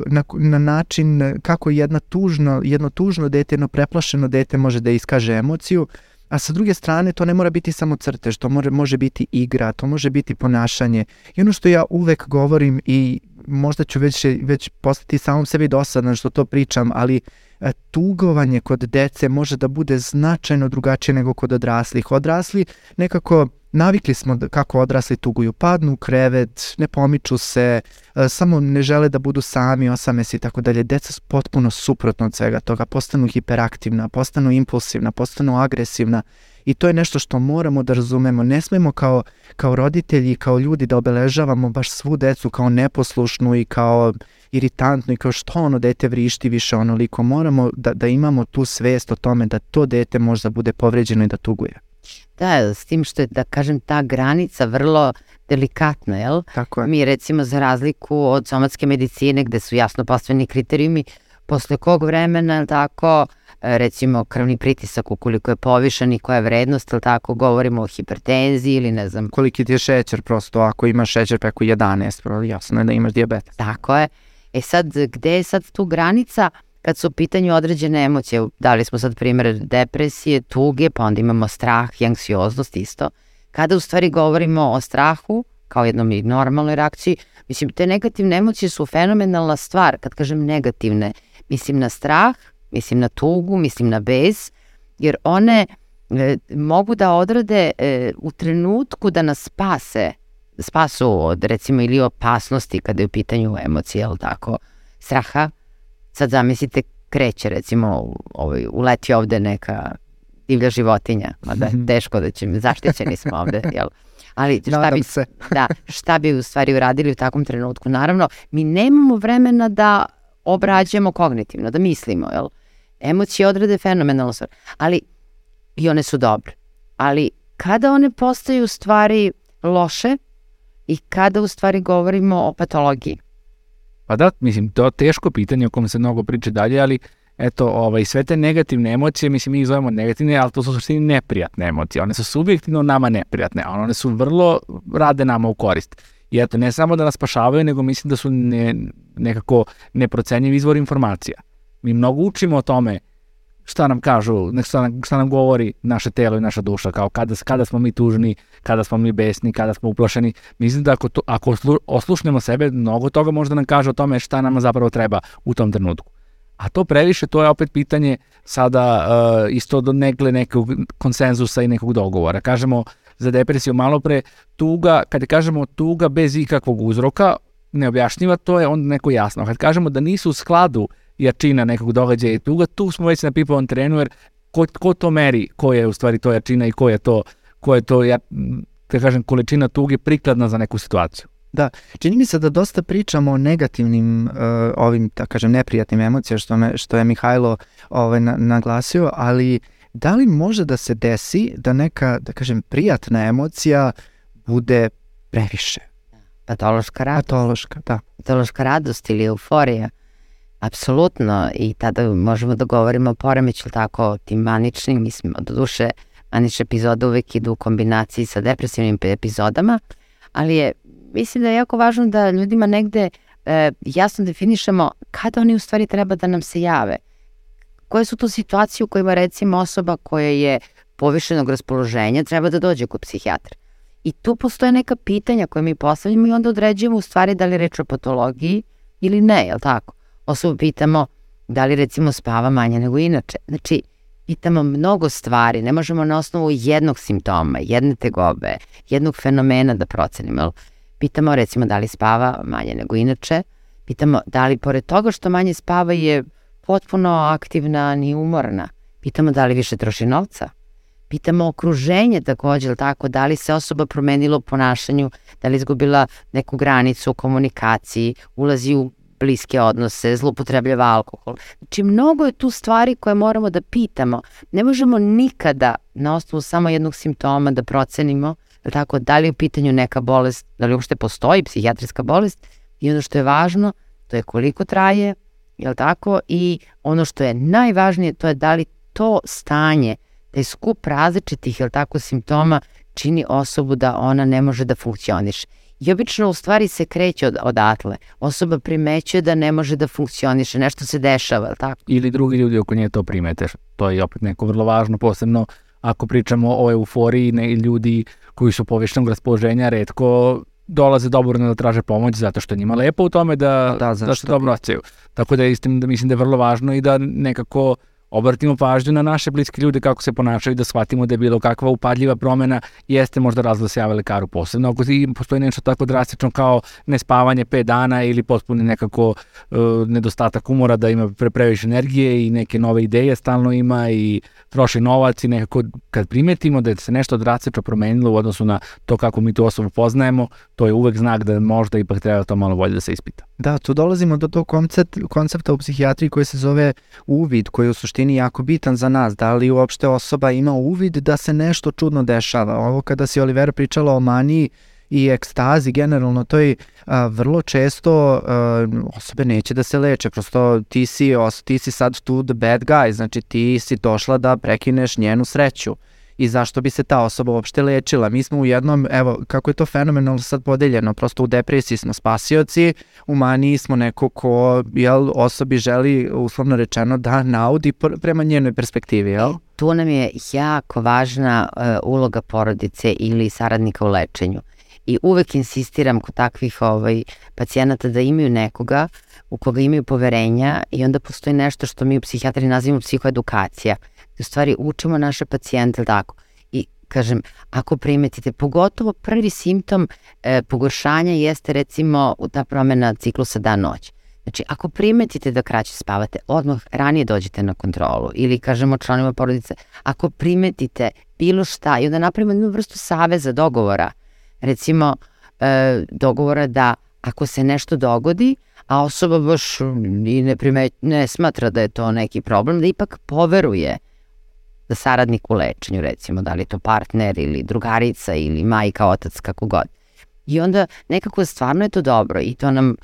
na, na način kako jedna tužno, jedno tužno dete, jedno preplašeno dete može da iskaže emociju, A sa druge strane, to ne mora biti samo crtež, to more, može biti igra, to može biti ponašanje. I ono što ja uvek govorim i možda ću već, već postati samom sebi dosadan što to pričam, ali e, tugovanje kod dece može da bude značajno drugačije nego kod odraslih. Odrasli nekako navikli smo da, kako odrasli tuguju, padnu u krevet, ne pomiču se, e, samo ne žele da budu sami, osame se i tako dalje. Deca su potpuno suprotno od svega toga, postanu hiperaktivna, postanu impulsivna, postanu agresivna i to je nešto što moramo da razumemo. Ne smemo kao, kao roditelji, kao ljudi da obeležavamo baš svu decu kao neposlušnu i kao iritantnu i kao što ono dete vrišti više onoliko. Moramo da, da imamo tu svest o tome da to dete možda bude povređeno i da tuguje. Da, s tim što je, da kažem, ta granica vrlo delikatna, jel? Tako je. Mi recimo za razliku od somatske medicine gde su jasno postavljeni kriterijumi, posle kog vremena, tako, recimo krvni pritisak ukoliko je povišan i koja je vrednost, ili tako, govorimo o hipertenziji ili ne znam. Koliki ti je šećer prosto, ako imaš šećer preko 11, jasno je da imaš diabetes. Tako je. E sad, gde je sad tu granica? kad su u pitanju određene emocije, dali smo sad primjer depresije, tuge, pa onda imamo strah i anksioznost isto. Kada u stvari govorimo o strahu, kao jednom i normalnoj reakciji, mislim, te negativne emocije su fenomenalna stvar. Kad kažem negativne, mislim na strah, mislim na tugu, mislim na bez, jer one e, mogu da odrade e, u trenutku da nas spase, spasu od recimo ili opasnosti kada je u pitanju emocije, jel tako, straha, sad zamislite kreće recimo ovaj, uleti ovde neka divlja životinja, mada mhm. teško da će, zaštićeni smo ovde, jel? Ali šta bi, se. *laughs* da, šta bi u stvari uradili u takvom trenutku? Naravno, mi nemamo vremena da obrađujemo kognitivno, da mislimo, jel? Emocije odrede fenomenalno stvar, ali i one su dobre. Ali kada one postaju stvari loše i kada u stvari govorimo o patologiji, Pa da, mislim, to je teško pitanje o kom se mnogo priče dalje, ali eto, ovaj, sve te negativne emocije, mislim, mi ih zovemo negativne, ali to su suštini neprijatne emocije. One su subjektivno nama neprijatne, a one su vrlo rade nama u korist. I eto, ne samo da nas spašavaju, nego mislim da su ne, nekako neprocenjiv izvor informacija. Mi mnogo učimo o tome šta nam kažu, šta nam, šta nam govori naše telo i naša duša, kao kada, kada smo mi tužni, kada smo mi besni, kada smo uplašeni. Mislim da ako, to, ako oslušnemo sebe, mnogo toga možda nam kaže o tome šta nama zapravo treba u tom trenutku. A to previše, to je opet pitanje sada uh, isto do negle nekog konsenzusa i nekog dogovora. Kažemo za depresiju malo pre, tuga, kada kažemo tuga bez ikakvog uzroka, neobjašnjiva, to je onda neko jasno. Kad kažemo da nisu u skladu jačina nekog događaja i tuga, tu smo već na pipovom terenu, jer ko, ko to meri, ko je u stvari to jačina i ko je to, ko je to ja, da kažem, količina tuge prikladna za neku situaciju. Da, čini mi se da dosta pričamo o negativnim uh, ovim, da kažem, neprijatnim emocijama što, me, što je Mihajlo ovaj, na, naglasio, ali da li može da se desi da neka, da kažem, prijatna emocija bude previše? Patološka radost. Patološka, da. Patološka radost ili euforija. Apsolutno i tada možemo da govorimo o poremeću tako tim maničnim, mislim, do duše manične epizode uvek idu u kombinaciji sa depresivnim epizodama, ali je, mislim da je jako važno da ljudima negde e, jasno definišemo kada oni u stvari treba da nam se jave. Koje su to situacije u kojima recimo osoba koja je povišenog raspoloženja treba da dođe kod psihijatra. I tu postoje neka pitanja koje mi postavljamo i onda određujemo u stvari da li reč o patologiji ili ne, je li tako? osobu pitamo da li recimo spava manje nego inače. Znači, pitamo mnogo stvari, ne možemo na osnovu jednog simptoma, jedne tegobe, jednog fenomena da procenimo. Pitamo recimo da li spava manje nego inače, pitamo da li pored toga što manje spava je potpuno aktivna ni umorna. Pitamo da li više troši novca. Pitamo okruženje takođe, tako, da li se osoba promenila u ponašanju, da li izgubila neku granicu u komunikaciji, ulazi u bliske odnose, zlupotrebljava alkohol. Znači, mnogo je tu stvari koje moramo da pitamo. Ne možemo nikada na osnovu samo jednog simptoma da procenimo tako, da li je u pitanju neka bolest, da li uopšte postoji psihijatrijska bolest i ono što je važno, to je koliko traje, jel tako, i ono što je najvažnije, to je da li to stanje, taj skup različitih, jel tako, simptoma čini osobu da ona ne može da funkcioniše. I obično u stvari se kreće od, odatle. Osoba primećuje da ne može da funkcioniše, nešto se dešava, tako? Ili drugi ljudi oko nje to primete. To je opet neko vrlo važno, posebno ako pričamo o euforiji, ne, ljudi koji su povišenog raspoloženja redko dolaze dobrovoljno da traže pomoć zato što je njima lepo u tome da, Da, da, se dobro osjećaju. Tako da, istim, da mislim da je vrlo važno i da nekako obratimo pažnju na naše bliske ljude kako se ponašaju, da shvatimo da je bilo kakva upadljiva promena jeste možda razlog da se jave lekaru posebno. Ako i postoji nešto tako drastično kao nespavanje 5 dana ili potpuni nekako uh, nedostatak umora da ima pre previše energije i neke nove ideje stalno ima i troši novac i nekako kad primetimo da se nešto drastično promenilo u odnosu na to kako mi tu osobu poznajemo, to je uvek znak da možda ipak treba to malo bolje da se ispita. Da, tu dolazimo do tog koncept, koncepta u psihijatriji koji se zove uvid, koji je u suštini jako bitan za nas. Da li uopšte osoba ima uvid da se nešto čudno dešava? Ovo kada si Olivera pričala o maniji i ekstazi generalno, to je a, vrlo često a, osobe neće da se leče, prosto ti si, os, ti si sad tu the bad guy, znači ti si došla da prekineš njenu sreću i zašto bi se ta osoba uopšte lečila. Mi smo u jednom, evo, kako je to fenomenalno sad podeljeno, prosto u depresiji smo spasioci, u maniji smo neko ko jel, osobi želi, uslovno rečeno, da naudi prema njenoj perspektivi, jel? Tu nam je jako važna uh, uloga porodice ili saradnika u lečenju. I uvek insistiram kod takvih ovaj, pacijenata da imaju nekoga u koga imaju poverenja i onda postoji nešto što mi u psihijatri nazivamo psihoedukacija – u stvari učimo naše pacijente, tako? I kažem, ako primetite, pogotovo prvi simptom e, pogoršanja jeste recimo ta promena ciklusa dan-noć. Znači, ako primetite da kraće spavate, odmah ranije dođete na kontrolu ili kažemo članima porodice, ako primetite bilo šta i onda napravimo jednu vrstu saveza dogovora, recimo e, dogovora da ako se nešto dogodi, a osoba baš ne, primet, ne smatra da je to neki problem, da ipak poveruje za saradnik u lečenju, recimo, da li to partner ili drugarica ili majka, otac, kako god. I onda nekako stvarno je to dobro i to nam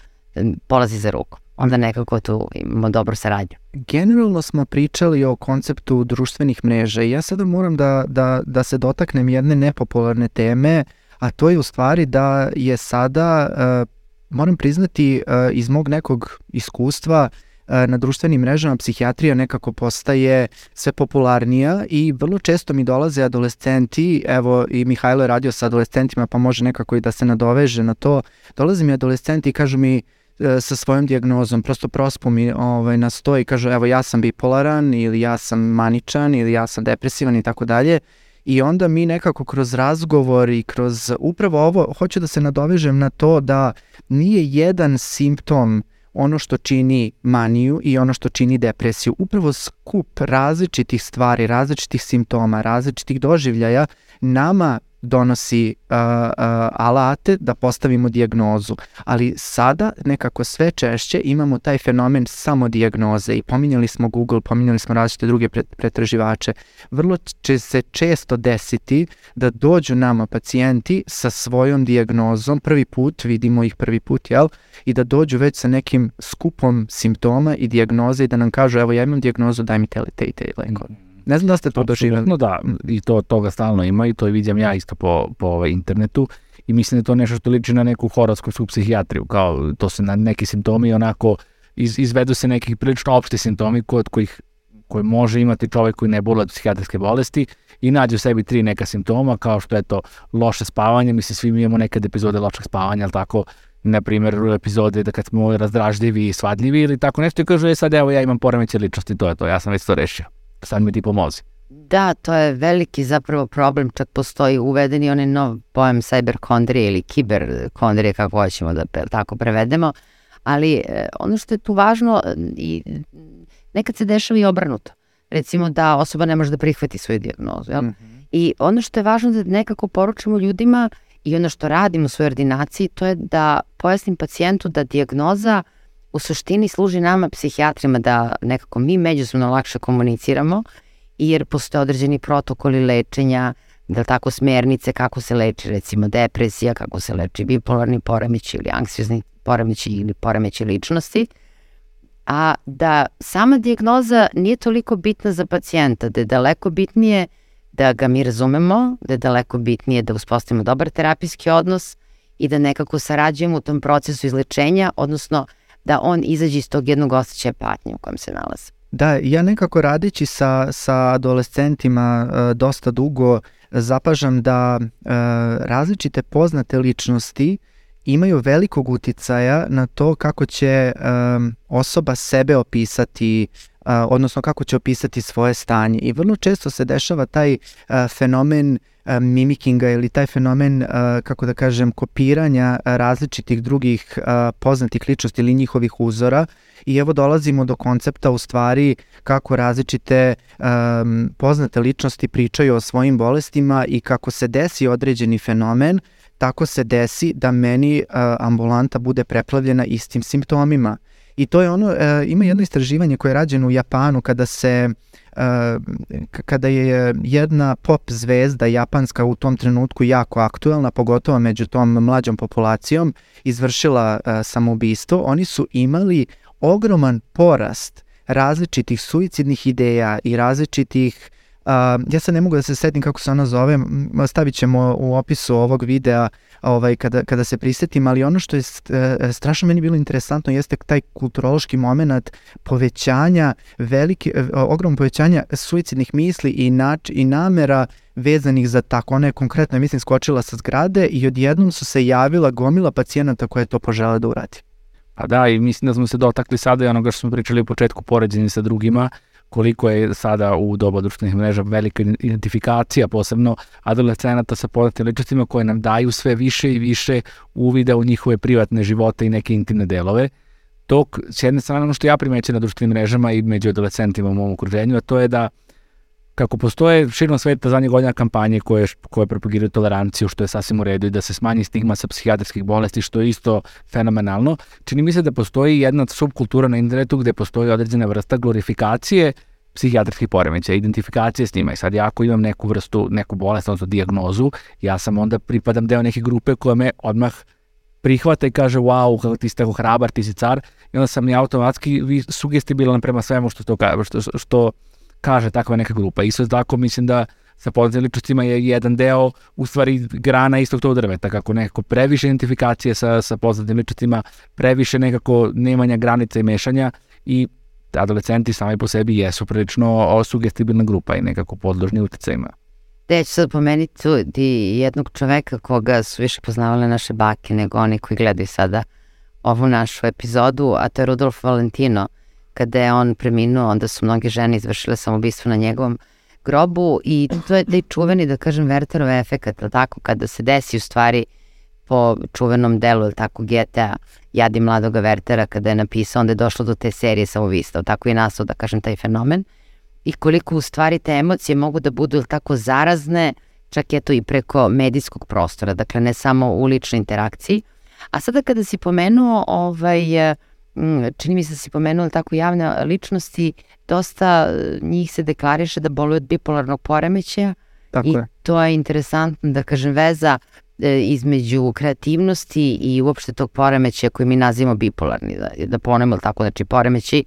polazi za ruku. Onda nekako tu imamo dobro saradnju. Generalno smo pričali o konceptu društvenih mreža i ja sada moram da, da, da se dotaknem jedne nepopularne teme, a to je u stvari da je sada, uh, moram priznati uh, iz mog nekog iskustva, uh, na društvenim mrežama psihijatrija nekako postaje sve popularnija i vrlo često mi dolaze adolescenti, evo i Mihajlo je radio sa adolescentima pa može nekako i da se nadoveže na to, dolaze mi adolescenti i kažu mi e, sa svojom dijagnozom, prosto prospu mi ovaj, na sto i kažu evo ja sam bipolaran ili ja sam maničan ili ja sam depresivan i tako dalje. I onda mi nekako kroz razgovor i kroz upravo ovo, hoću da se nadovežem na to da nije jedan simptom ono što čini maniju i ono što čini depresiju. Upravo skup različitih stvari, različitih simptoma, različitih doživljaja nama donosi uh, uh, alate da postavimo dijagnozu. Ali sada nekako sve češće imamo taj fenomen samo dijagnoze i pominjali smo Google, pominjali smo različite druge pretraživače. Vrlo će se često desiti da dođu nama pacijenti sa svojom dijagnozom, prvi put, vidimo ih prvi put, jel? I da dođu već sa nekim skupom simptoma i dijagnoze i da nam kažu, evo ja imam dijagnozu, daj mi te i te lekove. Ne znam da ste to doživjeli. No da, i to toga stalno ima i to vidim ja isto po, po ovaj internetu i mislim da je to nešto što liči na neku horoskopsku psihijatriju, kao to se na neki simptomi onako iz, izvedu se neki prilično opšti simptomi kod kojih koje može imati čovek koji ne boli od psihijatrijske bolesti i nađe u sebi tri neka simptoma kao što je to loše spavanje, mislim svi mi imamo nekad epizode lošeg spavanja, ali tako? Na primjer epizode da kad smo razdražljivi i svadljivi ili tako nešto i kažu je sad evo ja imam poremeće ličnosti, to je to, ja sam već to rešio sad mi ti pomozi. Da, to je veliki zapravo problem, čak postoji uvedeni onaj nov pojam cyberkondrije ili kiberkondrije, kako hoćemo da tako prevedemo, ali e, ono što je tu važno e, i nekad se dešava i obrnuto. Recimo da osoba ne može da prihvati svoju dijagnozu. Jel? Mm -hmm. I ono što je važno da nekako poručimo ljudima i ono što radimo u svojoj ordinaciji, to je da pojasnim pacijentu da dijagnoza uh, u suštini služi nama psihijatrima da nekako mi međusobno lakše komuniciramo jer postoje određeni protokoli lečenja, da tako smernice kako se leči recimo depresija, kako se leči bipolarni poremeć ili anksiozni poremeć ili poremeć ličnosti, a da sama dijagnoza nije toliko bitna za pacijenta, da je daleko bitnije da ga mi razumemo, da je daleko bitnije da uspostavimo dobar terapijski odnos i da nekako sarađujemo u tom procesu izlečenja, odnosno da on izađe iz tog jednog osjećaja patnje u kojem se nalazi. Da, ja nekako radići sa, sa adolescentima e, dosta dugo zapažam da e, različite poznate ličnosti imaju velikog uticaja na to kako će um, osoba sebe opisati, uh, odnosno kako će opisati svoje stanje. I vrlo često se dešava taj uh, fenomen uh, mimikinga ili taj fenomen, uh, kako da kažem, kopiranja različitih drugih uh, poznatih ličnosti ili njihovih uzora. I evo dolazimo do koncepta u stvari kako različite um, poznate ličnosti pričaju o svojim bolestima i kako se desi određeni fenomen, tako se desi da meni uh, ambulanta bude preplavljena istim simptomima. I to je ono, uh, ima jedno istraživanje koje je rađeno u Japanu kada se uh, kada je jedna pop zvezda japanska u tom trenutku jako aktuelna, pogotovo među tom mlađom populacijom, izvršila uh, samoubistvo, oni su imali ogroman porast različitih suicidnih ideja i različitih Uh, ja sad ne mogu da se setim kako se ona zove, stavit ćemo u opisu ovog videa ovaj, kada, kada se prisetim, ali ono što je e, strašno meni bilo interesantno jeste taj kulturološki moment povećanja, velike, ogromno povećanja suicidnih misli i, nač, i namera vezanih za tako. Ona je konkretno, mislim, skočila sa zgrade i odjednom su se javila gomila pacijenata koje to požele da uradi. Pa da, i mislim da smo se dotakli sada i onoga što smo pričali u početku poređenja sa drugima, koliko je sada u doba društvenih mreža velika identifikacija, posebno adolescenata sa poznatim ličnostima koje nam daju sve više i više uvida u njihove privatne živote i neke intimne delove. Tok, s jedne strane, ono što ja primećam na društvenim mrežama i među adolescentima u mom okruženju, a to je da kako postoje širom sveta zadnje godina kampanje koje, koje propagiraju toleranciju, što je sasvim u redu i da se smanji stigma sa psihijatrskih bolesti, što je isto fenomenalno, čini mi se da postoji jedna subkultura na internetu gde postoji određena vrsta glorifikacije psihijatrskih poremeća, identifikacije s njima. I sad ja ako imam neku vrstu, neku bolest, odnosno diagnozu, ja sam onda pripadam deo neke grupe koja me odmah prihvata i kaže wow, kako ti si tako hrabar, ti si car. I onda sam ja automatski sugestibilan prema svemu što, to, što, što kaže takva neka grupa. Isto tako mislim da sa poznatim ličnostima je jedan deo u stvari grana istog tog drveta, kako nekako previše identifikacije sa, sa poznatim ličnostima, previše nekako nemanja granica i mešanja i adolescenti sami po sebi jesu prilično sugestibilna grupa i nekako podložni uticajima. Ja ću sad pomenuti jednog čoveka koga su više poznavale naše bake nego oni koji gledaju sada ovu našu epizodu, a to je Rudolf Valentino, kada je on preminuo, onda su mnoge žene izvršile samobistvo na njegovom grobu i to je taj čuveni, da kažem, Werterov efekat, tako, kada se desi u stvari po čuvenom delu, ili tako, GTA, Jadi mladoga Wertera, kada je napisao, onda je došlo do te serije samobistva, tako? I nastao, da kažem, taj fenomen. I koliko u stvari te emocije mogu da budu ili tako zarazne, čak je to i preko medijskog prostora, dakle ne samo u ličnoj interakciji. A sada kada si pomenuo ovaj, Mm, čini mi se da si pomenula tako javne ličnosti, dosta e, njih se deklariše da boluju od bipolarnog poremećaja tako i je. to je interesantno da kažem veza e, između kreativnosti i uopšte tog poremećaja koji mi nazivamo bipolarni, da, da ponemo tako, znači poremećaj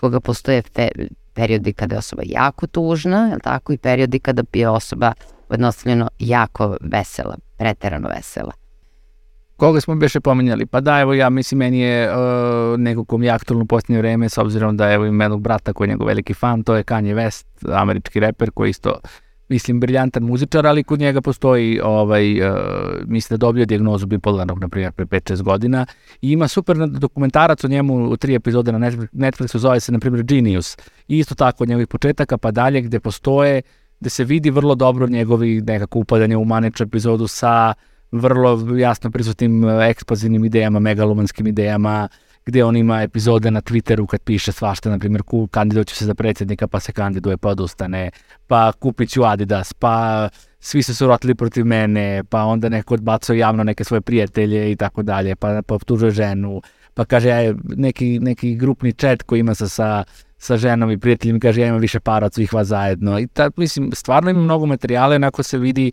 koga postoje fe, periodi kada je osoba jako tužna, je tako, i periodi kada je osoba jednostavljeno jako vesela, preterano vesela. Koga smo beše pominjali? Pa da, evo ja mislim, meni je uh, neko kom je aktualno u posljednje vreme, s obzirom da evo ima jednog brata koji je njegov veliki fan, to je Kanye West, američki reper koji isto mislim, briljantan muzičar, ali kod njega postoji, ovaj, uh, mislim da dobio dijagnozu bipolarnog, na primjer, pre 5-6 godina i ima super dokumentarac o njemu u tri epizode na Netflixu, zove se, na primjer, Genius. I isto tako od njegovih početaka pa dalje, gde postoje, gde se vidi vrlo dobro njegovi nekako upadanje u maniču epizodu sa vrlo jasno prisutnim e, eksplozivnim idejama, megalomanskim idejama, gde on ima epizode na Twitteru kad piše svašta, na primjer, kandidoću se za predsjednika pa se kandiduje pa odustane, pa kupit ću Adidas, pa svi su se urotili protiv mene, pa onda neko odbacao javno neke svoje prijatelje i tako dalje, pa, pa optužuje ženu, pa kaže ja, neki, neki grupni chat koji ima sa, sa, sa ženom i prijateljima, kaže ja imam više para od svih vas zajedno. I ta, mislim, stvarno ima mnogo materijala, onako se vidi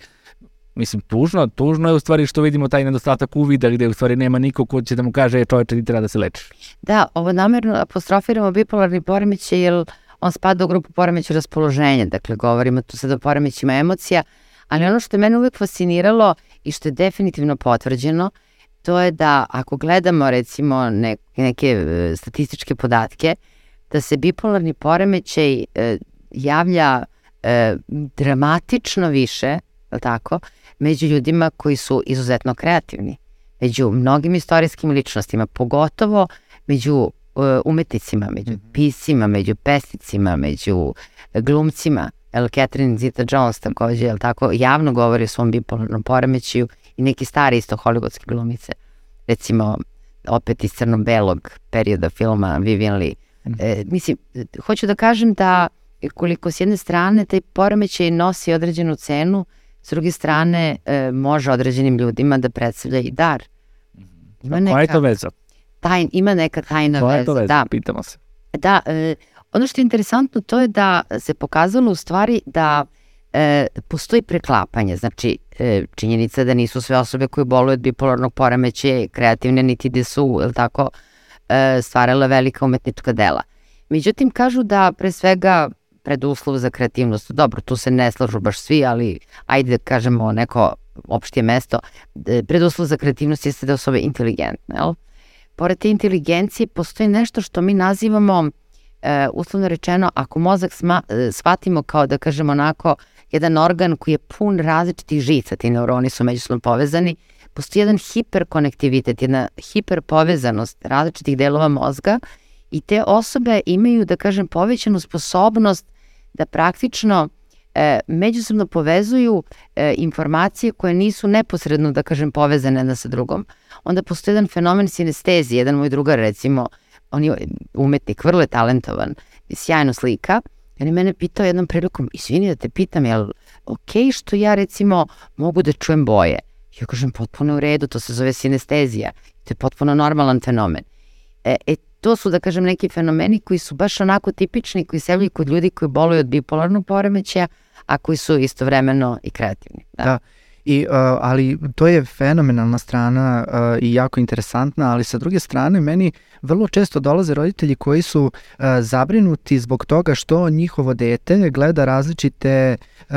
Mislim, tužno, tužno je u stvari što vidimo taj nedostatak uvida gde u stvari nema niko ko će da mu kaže e, čoveče ti treba da se lečiš. Da, ovo namerno apostrofiramo bipolarni poremećaj jer on spada u grupu poremeća raspoloženja, dakle govorimo tu sad o poremećima emocija, ali ono što je mene uvek fasciniralo i što je definitivno potvrđeno, to je da ako gledamo recimo ne, neke e, statističke podatke, da se bipolarni poremećaj e, javlja e, dramatično više, tako, među ljudima koji su izuzetno kreativni, među mnogim istorijskim ličnostima, pogotovo među uh, umetnicima, među Mhm. piscima, među pesnicima, među glumcima. El Catherine Zeta-Jones takođe, jel tako, javno govori o svom bipolarnom poremećaju i neki stari isto hollywoodski glumice. Recimo, opet iz crno-belog perioda filma Vivian Lee. E, mislim, e, hoću da kažem da koliko s jedne strane taj poremećaj nosi određenu cenu, s druge strane e, može određenim ljudima da predstavlja i dar. Ima Koja je to neka, veza? tajn, ima neka tajna Koja je to veza. veza? Da, Pitamo se. da e, ono što je interesantno to je da se pokazalo u stvari da e, postoji preklapanje. Znači, e, činjenica da nisu sve osobe koje boluju od bipolarnog poremećaja kreativne, niti da su, je tako, e, stvarale velika umetnička dela. Međutim, kažu da pre svega preduslov za kreativnost, dobro, tu se ne slažu baš svi, ali ajde da kažemo neko opštije mesto, e, preduslov za kreativnost jeste da je osoba inteligentna, jel? Pored te inteligencije postoji nešto što mi nazivamo, e, uslovno rečeno, ako mozak sma, e, shvatimo kao da kažemo onako, jedan organ koji je pun različitih žica, ti neuroni su međusobno povezani, postoji jedan hiperkonektivitet, jedna hiperpovezanost različitih delova mozga i te osobe imaju, da kažem, povećanu sposobnost da praktično e, međusobno povezuju e, informacije koje nisu neposredno, da kažem, povezane jedna sa drugom. Onda postoji jedan fenomen sinestezije, jedan moj drugar recimo, on je umetnik, vrlo je talentovan, sjajno slika, on je mene pitao jednom prilikom, izvini da te pitam, jel ok što ja recimo mogu da čujem boje? Ja kažem, potpuno u redu, to se zove sinestezija, to je potpuno normalan fenomen. E, e to su, da kažem, neki fenomeni koji su baš onako tipični, koji se javljaju kod ljudi koji boluju od bipolarnog poremećaja, a koji su istovremeno i kreativni. Da. Da. I, uh, ali to je fenomenalna strana uh, i jako interesantna, ali sa druge strane meni vrlo često dolaze roditelji koji su uh, zabrinuti zbog toga što njihovo dete gleda različite uh,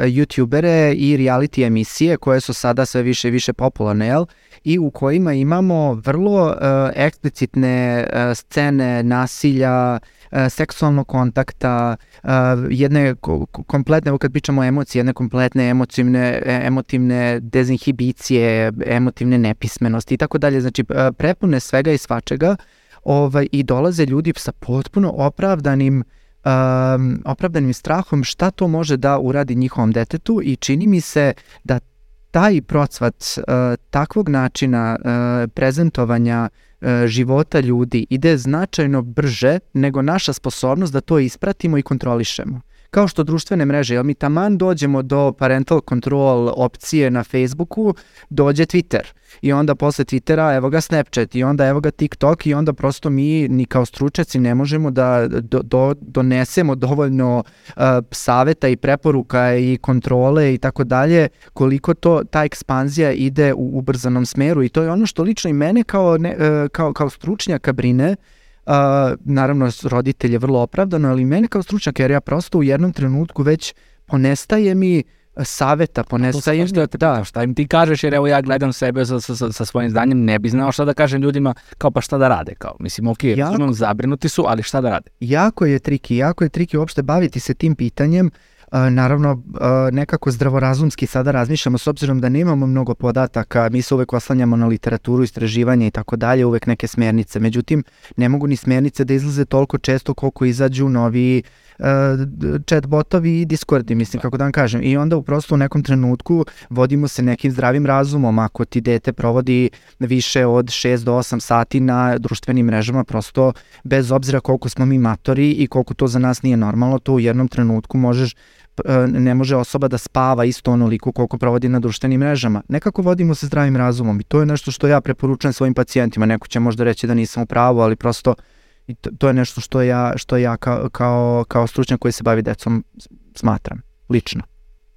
youtubere i reality emisije koje su sada sve više i više popularne, jel? I u kojima imamo vrlo uh, eksplicitne uh, scene nasilja, uh, seksualnog kontakta, uh, jedne ko- ko- kompletne, evo kad pričamo o emociji, jedne kompletne emotivne, emotivne dezinhibicije, emotivne nepismenosti i tako dalje, znači prepune svega i svačega ovaj, i dolaze ljudi sa potpuno opravdanim um, opravdanim strahom šta to može da uradi njihovom detetu i čini mi se da taj procvat uh, takvog načina uh, prezentovanja uh, života ljudi ide značajno brže nego naša sposobnost da to ispratimo i kontrolišemo. Kao što društvene mreže, jel mi taman dođemo do parental control opcije na Facebooku, dođe Twitter. I onda posle Twittera evo ga Snapchat i onda evo ga TikTok i onda prosto mi ni kao stručnjaci ne možemo da do, do, donesemo dovoljno uh, saveta i preporuka i kontrole i tako dalje koliko to ta ekspanzija ide u ubrzanom smeru. I to je ono što lično i mene kao, ne, uh, kao, kao stručnjaka brine Uh, naravno roditelj je vrlo opravdano, ali i mene kao stručnjak, jer ja prosto u jednom trenutku već ponestaje mi saveta, ponestaje mi... Da, šta im ti kažeš, jer evo ja gledam sebe sa, sa, sa svojim znanjem, ne bi znao šta da kažem ljudima, kao pa šta da rade, kao, mislim, ok, Jako. jako. zabrinuti su, ali šta da rade? jako je triki, jako je triki uopšte baviti se tim pitanjem. Uh, naravno, nekako zdravorazumski sada razmišljamo s obzirom da nemamo mnogo podataka, mi se uvek oslanjamo na literaturu, istraživanje i tako dalje, uvek neke smernice. Međutim, ne mogu ni smernice da izlaze toliko često koliko izađu novi uh, chatbotovi i discordi, mislim, kako da vam kažem. I onda u prosto u nekom trenutku vodimo se nekim zdravim razumom. Ako ti dete provodi više od 6 do 8 sati na društvenim mrežama, prosto bez obzira koliko smo mi matori i koliko to za nas nije normalno, to u jednom trenutku možeš ne može osoba da spava isto onoliko koliko provodi na društvenim mrežama. Nekako vodimo se zdravim razumom i to je nešto što ja preporučujem svojim pacijentima. Neko će možda reći da nisam u pravu, ali prosto i to, je nešto što ja, što ja kao, kao, kao stručnjak koji se bavi decom smatram, lično.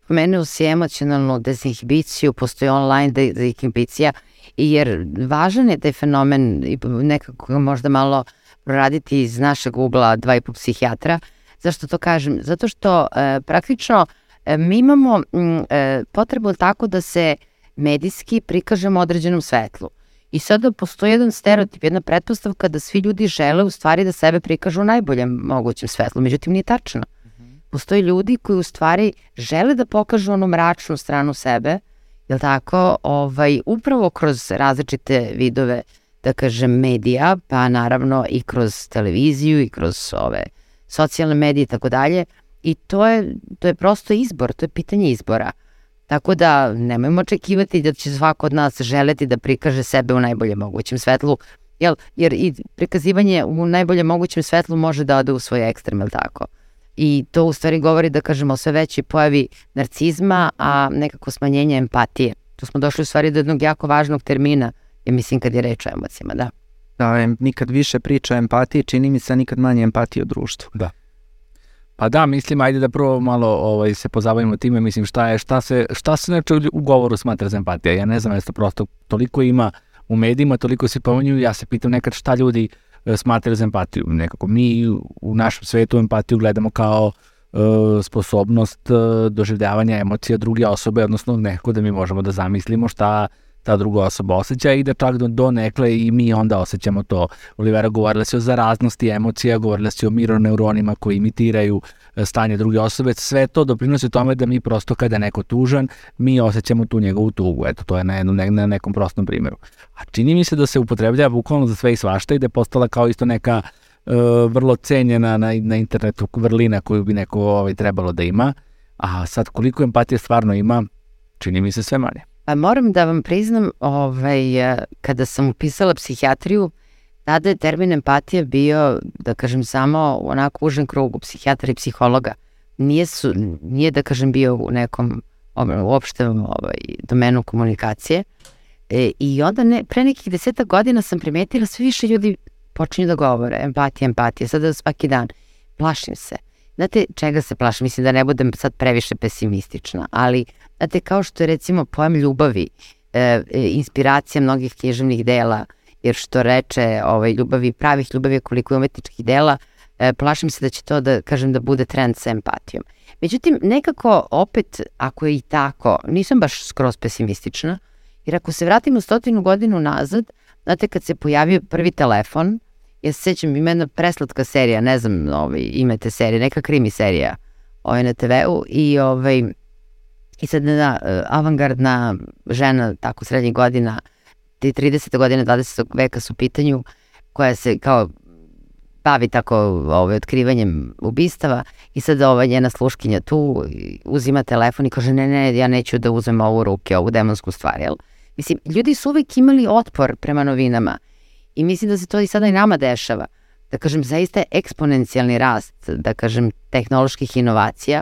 Pomenuo si emocionalnu dezinhibiciju, postoji online de- dezinhibicija, jer važan je taj fenomen nekako možda malo proraditi iz našeg ugla dva i po psihijatra. Zašto to kažem? Zato što e, praktično e, mi imamo m, e, potrebu tako da se medijski prikažemo određenom svetlu. I sada postoji jedan stereotip, jedna pretpostavka da svi ljudi žele u stvari da sebe prikažu u najboljem mogućem svetlu. Međutim, nije tačno. Postoje ljudi koji u stvari žele da pokažu onu mračnu stranu sebe jel tako, ovaj, upravo kroz različite vidove, da kažem, medija, pa naravno i kroz televiziju i kroz ove socijalne medije i tako dalje. I to je, to je prosto izbor, to je pitanje izbora. Tako da nemojmo očekivati da će svako od nas želeti da prikaže sebe u najboljem mogućem svetlu, jel, jer i prikazivanje u najboljem mogućem svetlu može da ode u svoj ekstrem, jel tako? I to u stvari govori da kažemo sve veći pojavi narcizma, a nekako smanjenje empatije. Tu smo došli u stvari do jednog jako važnog termina, ja mislim kad je reč o emocijama, da. Da, nikad više priča o empatiji, čini mi se nikad manje empatije u društvu. Da. Pa da, mislim, ajde da prvo malo ovaj, se pozabavimo time, mislim, šta je, šta se, šta se neče u govoru smatra za empatija. Ja ne znam, jeste prosto toliko ima u medijima, toliko se pomenju, ja se pitam nekad šta ljudi e, smatraju za empatiju. Nekako mi u našem svetu empatiju gledamo kao e, sposobnost e, doživljavanja emocija druge osobe, odnosno nekako da mi možemo da zamislimo šta ta druga osoba osjeća i da čak do, do nekle i mi onda osjećamo to. Olivera govorila se o zaraznosti emocija, govorila se o mironeuronima koji imitiraju e, stanje druge osobe, sve to doprinosi tome da mi prosto kada je neko tužan, mi osjećamo tu njegovu tugu. Eto, to je na, jednu, na nekom prostom primjeru. A čini mi se da se upotrebljava bukvalno za sve i svašta i da je postala kao isto neka uh, vrlo cenjena na, na internetu vrlina koju bi neko ovaj, trebalo da ima. A sad koliko empatije stvarno ima, čini mi se sve manje. Pa moram da vam priznam, ovaj, kada sam upisala psihijatriju, tada je termin empatija bio, da kažem, samo u onako užem krugu psihijatra i psihologa. Nije, su, nije da kažem, bio u nekom uopštem ovaj, domenu komunikacije. E, I onda ne, pre nekih deseta godina sam primetila sve više ljudi počinju da govore empatija, empatija, sada svaki dan. Plašim se. Znate čega se plašim? Mislim da ne budem sad previše pesimistična, ali znate kao što je recimo pojem ljubavi, e, e, inspiracija mnogih književnih dela, jer što reče ovaj, ljubavi, pravih ljubavi koliko je umetničkih dela, e, plašim se da će to da, kažem, da bude trend sa empatijom. Međutim, nekako opet, ako je i tako, nisam baš skroz pesimistična, jer ako se vratimo stotinu godinu nazad, znate kad se pojavio prvi telefon, ja se sećam ima jedna preslatka serija, ne znam ovaj, ime te serije, neka krimi serija ovaj, na TV-u i ovaj, i sad jedna uh, avangardna žena tako srednjih godina, ti 30. godine 20. veka su u pitanju, koja se kao bavi tako ovaj, otkrivanjem ubistava i sad ova njena sluškinja tu uzima telefon i kaže ne, ne, ja neću da uzmem ovu ruke, ovu demonsku stvar, jel? Mislim, ljudi su uvek imali otpor prema novinama I mislim da se to i sada i nama dešava. Da kažem, zaista je eksponencijalni rast, da kažem, tehnoloških inovacija,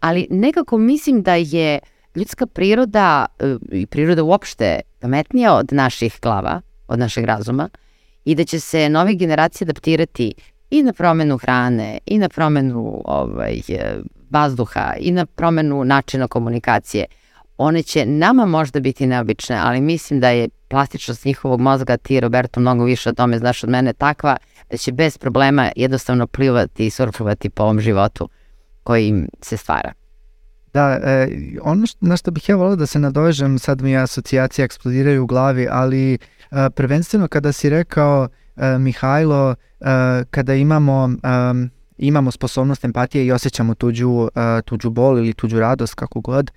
ali nekako mislim da je ljudska priroda e, i priroda uopšte pametnija od naših glava, od našeg razuma i da će se nove generacije adaptirati i na promenu hrane, i na promenu ovaj, e, vazduha, i na promenu načina komunikacije. One će nama možda biti neobične, ali mislim da je plastičnost njihovog mozga, ti Roberto mnogo više o tome znaš od mene, takva da će bez problema jednostavno plivati i surfovati po ovom životu koji im se stvara. Da, e, ono što, na što bih ja volao da se nadovežem, sad mi asocijacije eksplodiraju u glavi, ali e, prvenstveno kada si rekao e, Mihajlo, e, kada imamo e, imamo sposobnost empatije i osjećamo tuđu, uh, tuđu bol ili tuđu radost, kako god,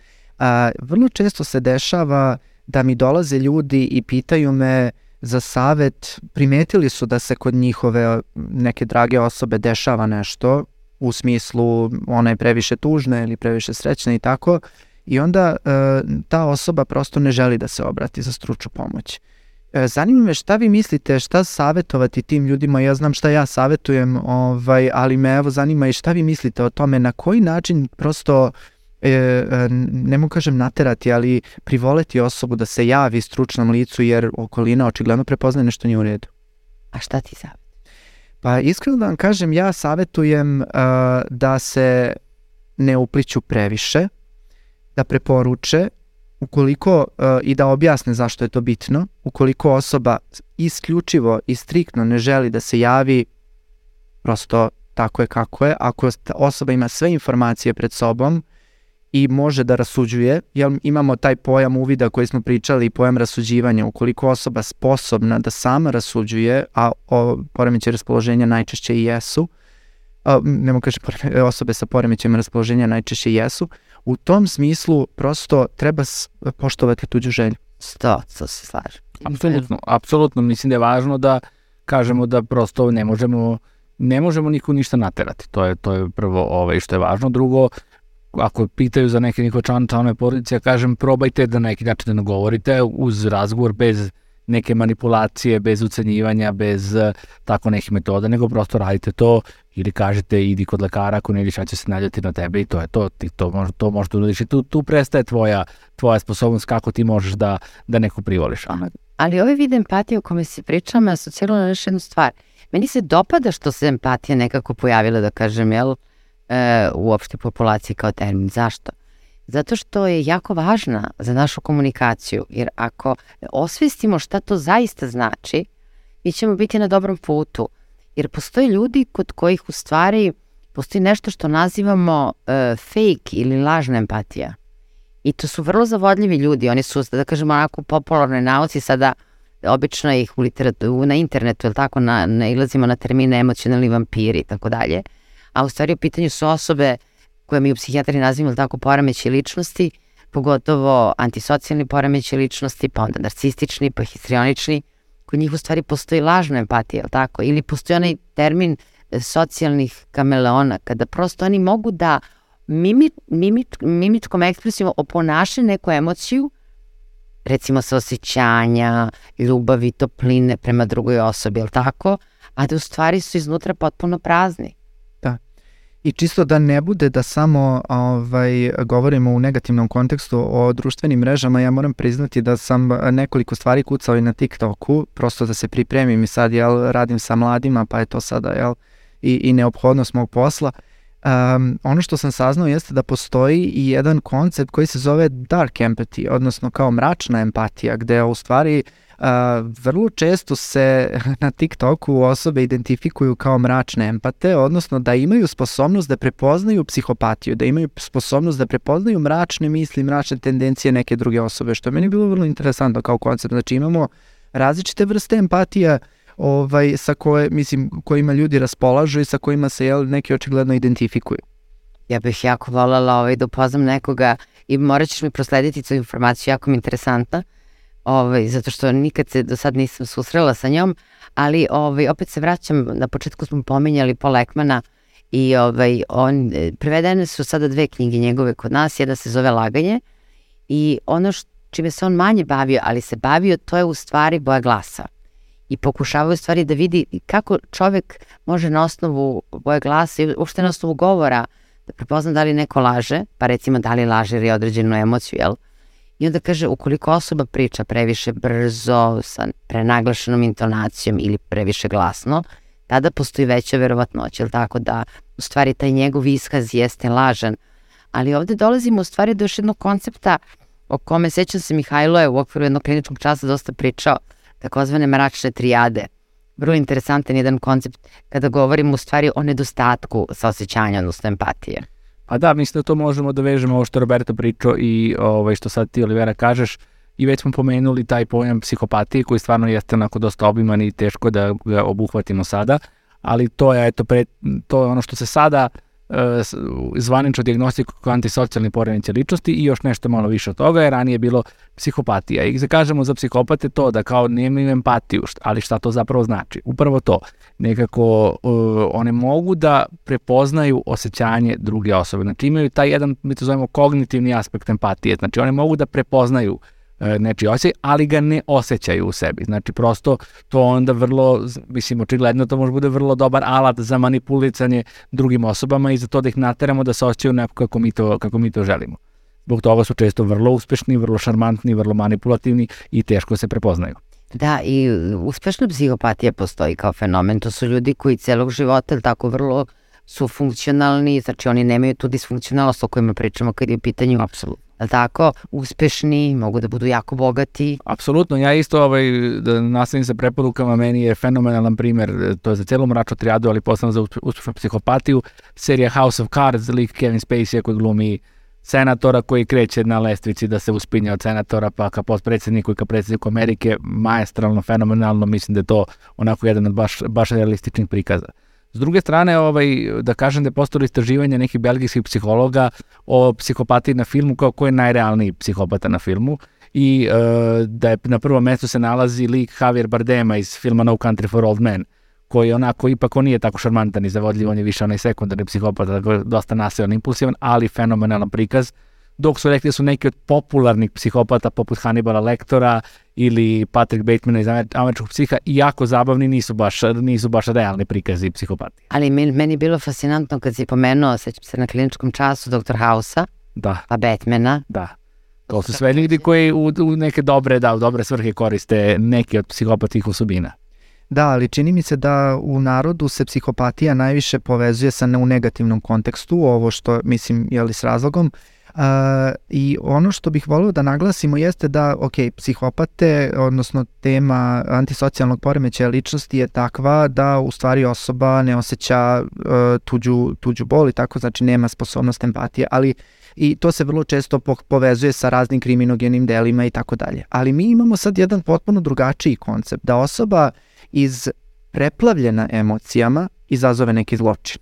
vrlo često se dešava da mi dolaze ljudi i pitaju me za savet, primetili su da se kod njihove neke drage osobe dešava nešto u smislu ona je previše tužna ili previše srećna i tako i onda e, ta osoba prosto ne želi da se obrati za stručnu pomoć. E, zanima me šta vi mislite, šta savetovati tim ljudima, ja znam šta ja savetujem, ovaj, ali me evo zanima i šta vi mislite o tome, na koji način prosto e, e, ne mogu kažem naterati, ali privoleti osobu da se javi stručnom licu jer okolina očigledno prepoznaje nešto nije u redu. A šta ti savjet? Pa iskreno da vam kažem, ja savetujem uh, da se ne upliću previše, da preporuče, ukoliko uh, i da objasne zašto je to bitno, ukoliko osoba isključivo i striktno ne želi da se javi, prosto tako je kako je, ako osoba ima sve informacije pred sobom, i može da rasuđuje, jer imamo taj pojam uvida koji smo pričali i pojam rasuđivanja. Ukoliko osoba sposobna da sama rasuđuje, a o poremeće raspoloženja najčešće i jesu, a, ne mogu kažem poreme- osobe sa poremećajima raspoloženja najčešće jesu, u tom smislu prosto treba poštovati tuđu želju. Sto, to se slažem. Apsolutno, apsolutno. Mislim da je važno da kažemo da prosto ne možemo ne možemo niko ništa naterati. To je to je prvo ovaj što je važno. Drugo, ako pitaju za neke njihove član, članove porodice, ja kažem probajte da neki način da nagovorite uz razgovor bez neke manipulacije, bez ucenjivanja, bez uh, tako nekih metoda, nego prosto radite to ili kažete idi kod lekara ako ne ja ću se naljati na tebe i to je to, ti to, može, to možeš da uradiš i tu, tu prestaje tvoja, tvoja sposobnost kako ti možeš da, da neko privoliš. A ne- Ali ovaj vid empatije o kome se pričam asocirala na još jednu stvar. Meni se dopada što se empatija nekako pojavila, da kažem, jel, e, u opšte populaciji kao termin. Zašto? Zato što je jako važna za našu komunikaciju, jer ako osvestimo šta to zaista znači, mi ćemo biti na dobrom putu. Jer postoje ljudi kod kojih u stvari postoji nešto što nazivamo e, fake ili lažna empatija. I to su vrlo zavodljivi ljudi, oni su, da kažemo, onako u popularnoj nauci sada obično ih u literaturu, na internetu, ili tako, na, nailazimo na termine emocionalni vampiri i tako dalje. A u stvari u pitanju su osobe koje mi u psihijatri nazivamo tako poremeći ličnosti, pogotovo antisocijalni poremeći ličnosti, pa onda narcistični, pa histrionični, kod njih u stvari postoji lažna empatija, ili tako? Ili postoji onaj termin e, socijalnih kameleona, kada prosto oni mogu da mimi, mimi, mimičkom ekspresijom oponaše neku emociju, recimo sa osjećanja, ljubavi, topline prema drugoj osobi, jel tako? A da u stvari su iznutra potpuno prazni. I čisto da ne bude da samo ovaj, govorimo u negativnom kontekstu o društvenim mrežama, ja moram priznati da sam nekoliko stvari kucao i na TikToku, prosto da se pripremim i sad jel, radim sa mladima, pa je to sada jel, i, i neophodnost mog posla. Um, ono što sam saznao jeste da postoji i jedan koncept koji se zove dark empathy, odnosno kao mračna empatija, gde u stvari uh, vrlo često se *laughs* na TikToku osobe identifikuju kao mračne empate, odnosno da imaju sposobnost da prepoznaju psihopatiju, da imaju sposobnost da prepoznaju mračne misli, mračne tendencije neke druge osobe, što je meni bilo vrlo interesantno kao koncept. Znači imamo različite vrste empatija ovaj, sa koje, mislim, kojima ljudi raspolažu i sa kojima se jel, neki očigledno identifikuju. Ja bih jako voljela ovaj, da upoznam nekoga i morat ćeš mi proslediti tu informaciju, jako mi interesantna, ovaj, zato što nikad se do sad nisam susrela sa njom, ali ovaj, opet se vraćam, na početku smo pominjali Paul Ekmana i ovaj, on, e, prevedene su sada dve knjige njegove kod nas, jedna se zove Laganje i ono š, čime se on manje bavio, ali se bavio, to je u stvari boja glasa i pokušavaju stvari da vidi kako čovek može na osnovu boje glasa i uopšte na osnovu govora da prepozna da li neko laže, pa recimo da li laže je određenu emociju, jel? I onda kaže, ukoliko osoba priča previše brzo, sa prenaglašenom intonacijom ili previše glasno, tada postoji veća verovatnoća, jel tako da u stvari taj njegov iskaz jeste lažan. Ali ovde dolazimo u stvari do još jednog koncepta o kome sećam se Mihajlo je u okviru jednog kliničkog časa dosta pričao, takozvane mračne trijade. Vrlo interesantan jedan koncept kada govorimo u stvari o nedostatku saosećanja, odnosno empatije. Pa da, mislim da to možemo da vežemo ovo što Roberto pričao i ovaj, što sad ti Olivera kažeš i već smo pomenuli taj pojam psihopatije koji stvarno jeste onako dosta obiman i teško da ga obuhvatimo sada, ali to je, eto, pre, to je ono što se sada uh, zvanično diagnostiku kao antisocijalni poremećaj ličnosti i još nešto malo više od toga je ranije bilo psihopatija. I da kažemo za psihopate to da kao nemaju empatiju, ali šta to zapravo znači? Upravo to, nekako uh, one mogu da prepoznaju osjećanje druge osobe. Znači imaju taj jedan, mi to zovemo kognitivni aspekt empatije. Znači one mogu da prepoznaju e, nečiji osjećaj, ali ga ne osjećaju u sebi. Znači, prosto to onda vrlo, mislim, očigledno to može bude vrlo dobar alat za manipulicanje drugim osobama i za to da ih nateramo da se osjećaju onako kako mi to, kako mi to želimo. Zbog toga su često vrlo uspešni, vrlo šarmantni, vrlo manipulativni i teško se prepoznaju. Da, i uspešna psihopatija postoji kao fenomen. To su ljudi koji celog života tako vrlo su funkcionalni, znači oni nemaju tu disfunkcionalnost o kojima pričamo kad je u pitanju Apsolutno. Je li tako, uspešni, mogu da budu jako bogati. Apsolutno, ja isto ovaj, da nastavim sa preporukama, meni je fenomenalan primer, e, to je za celu mračnu trijadu, ali posebno za uspe- uspešnu psihopatiju, serija House of Cards, lik Kevin Spacey koji glumi senatora koji kreće na lestvici da se uspinja od senatora pa ka potpredsjedniku i ka predsjedniku Amerike, maestralno, fenomenalno, mislim da je to onako jedan od baš, baš realističnih prikaza. S druge strane, ovaj, da kažem da je postalo istraživanje nekih belgijskih psihologa o psihopatiji na filmu kao ko je najrealniji psihopata na filmu. I uh, da je na prvom mestu se nalazi lik Javier Bardema iz filma No Country for Old Men koji onako ipak on nije tako šarmantan i zavodljiv, on je više onaj sekundarni psihopata, dosta nasilno impulsivan, ali fenomenalan prikaz dok su rekli da su neki od popularnih psihopata poput Hannibala Lektora ili Patrick Batemana iz američkog psiha i jako zabavni nisu baš, nisu baš realni prikazi psihopatije. Ali meni je bilo fascinantno kad si pomenuo, sećam se na kliničkom času, Dr. Hausa, da. pa Batmana. Da. To su sve ljudi koji u, u neke dobre, da, u dobre svrhe koriste neke od psihopatih osobina. Da, ali čini mi se da u narodu se psihopatija najviše povezuje sa ne u negativnom kontekstu, ovo što mislim je li s razlogom, Uh, I ono što bih volio da naglasimo jeste da, ok, psihopate, odnosno tema antisocijalnog poremećaja ličnosti je takva da u stvari osoba ne osjeća uh, tuđu, tuđu bol i tako, znači nema sposobnost empatije, ali i to se vrlo često po povezuje sa raznim kriminogenim delima i tako dalje. Ali mi imamo sad jedan potpuno drugačiji koncept, da osoba iz preplavljena emocijama izazove neki zločin.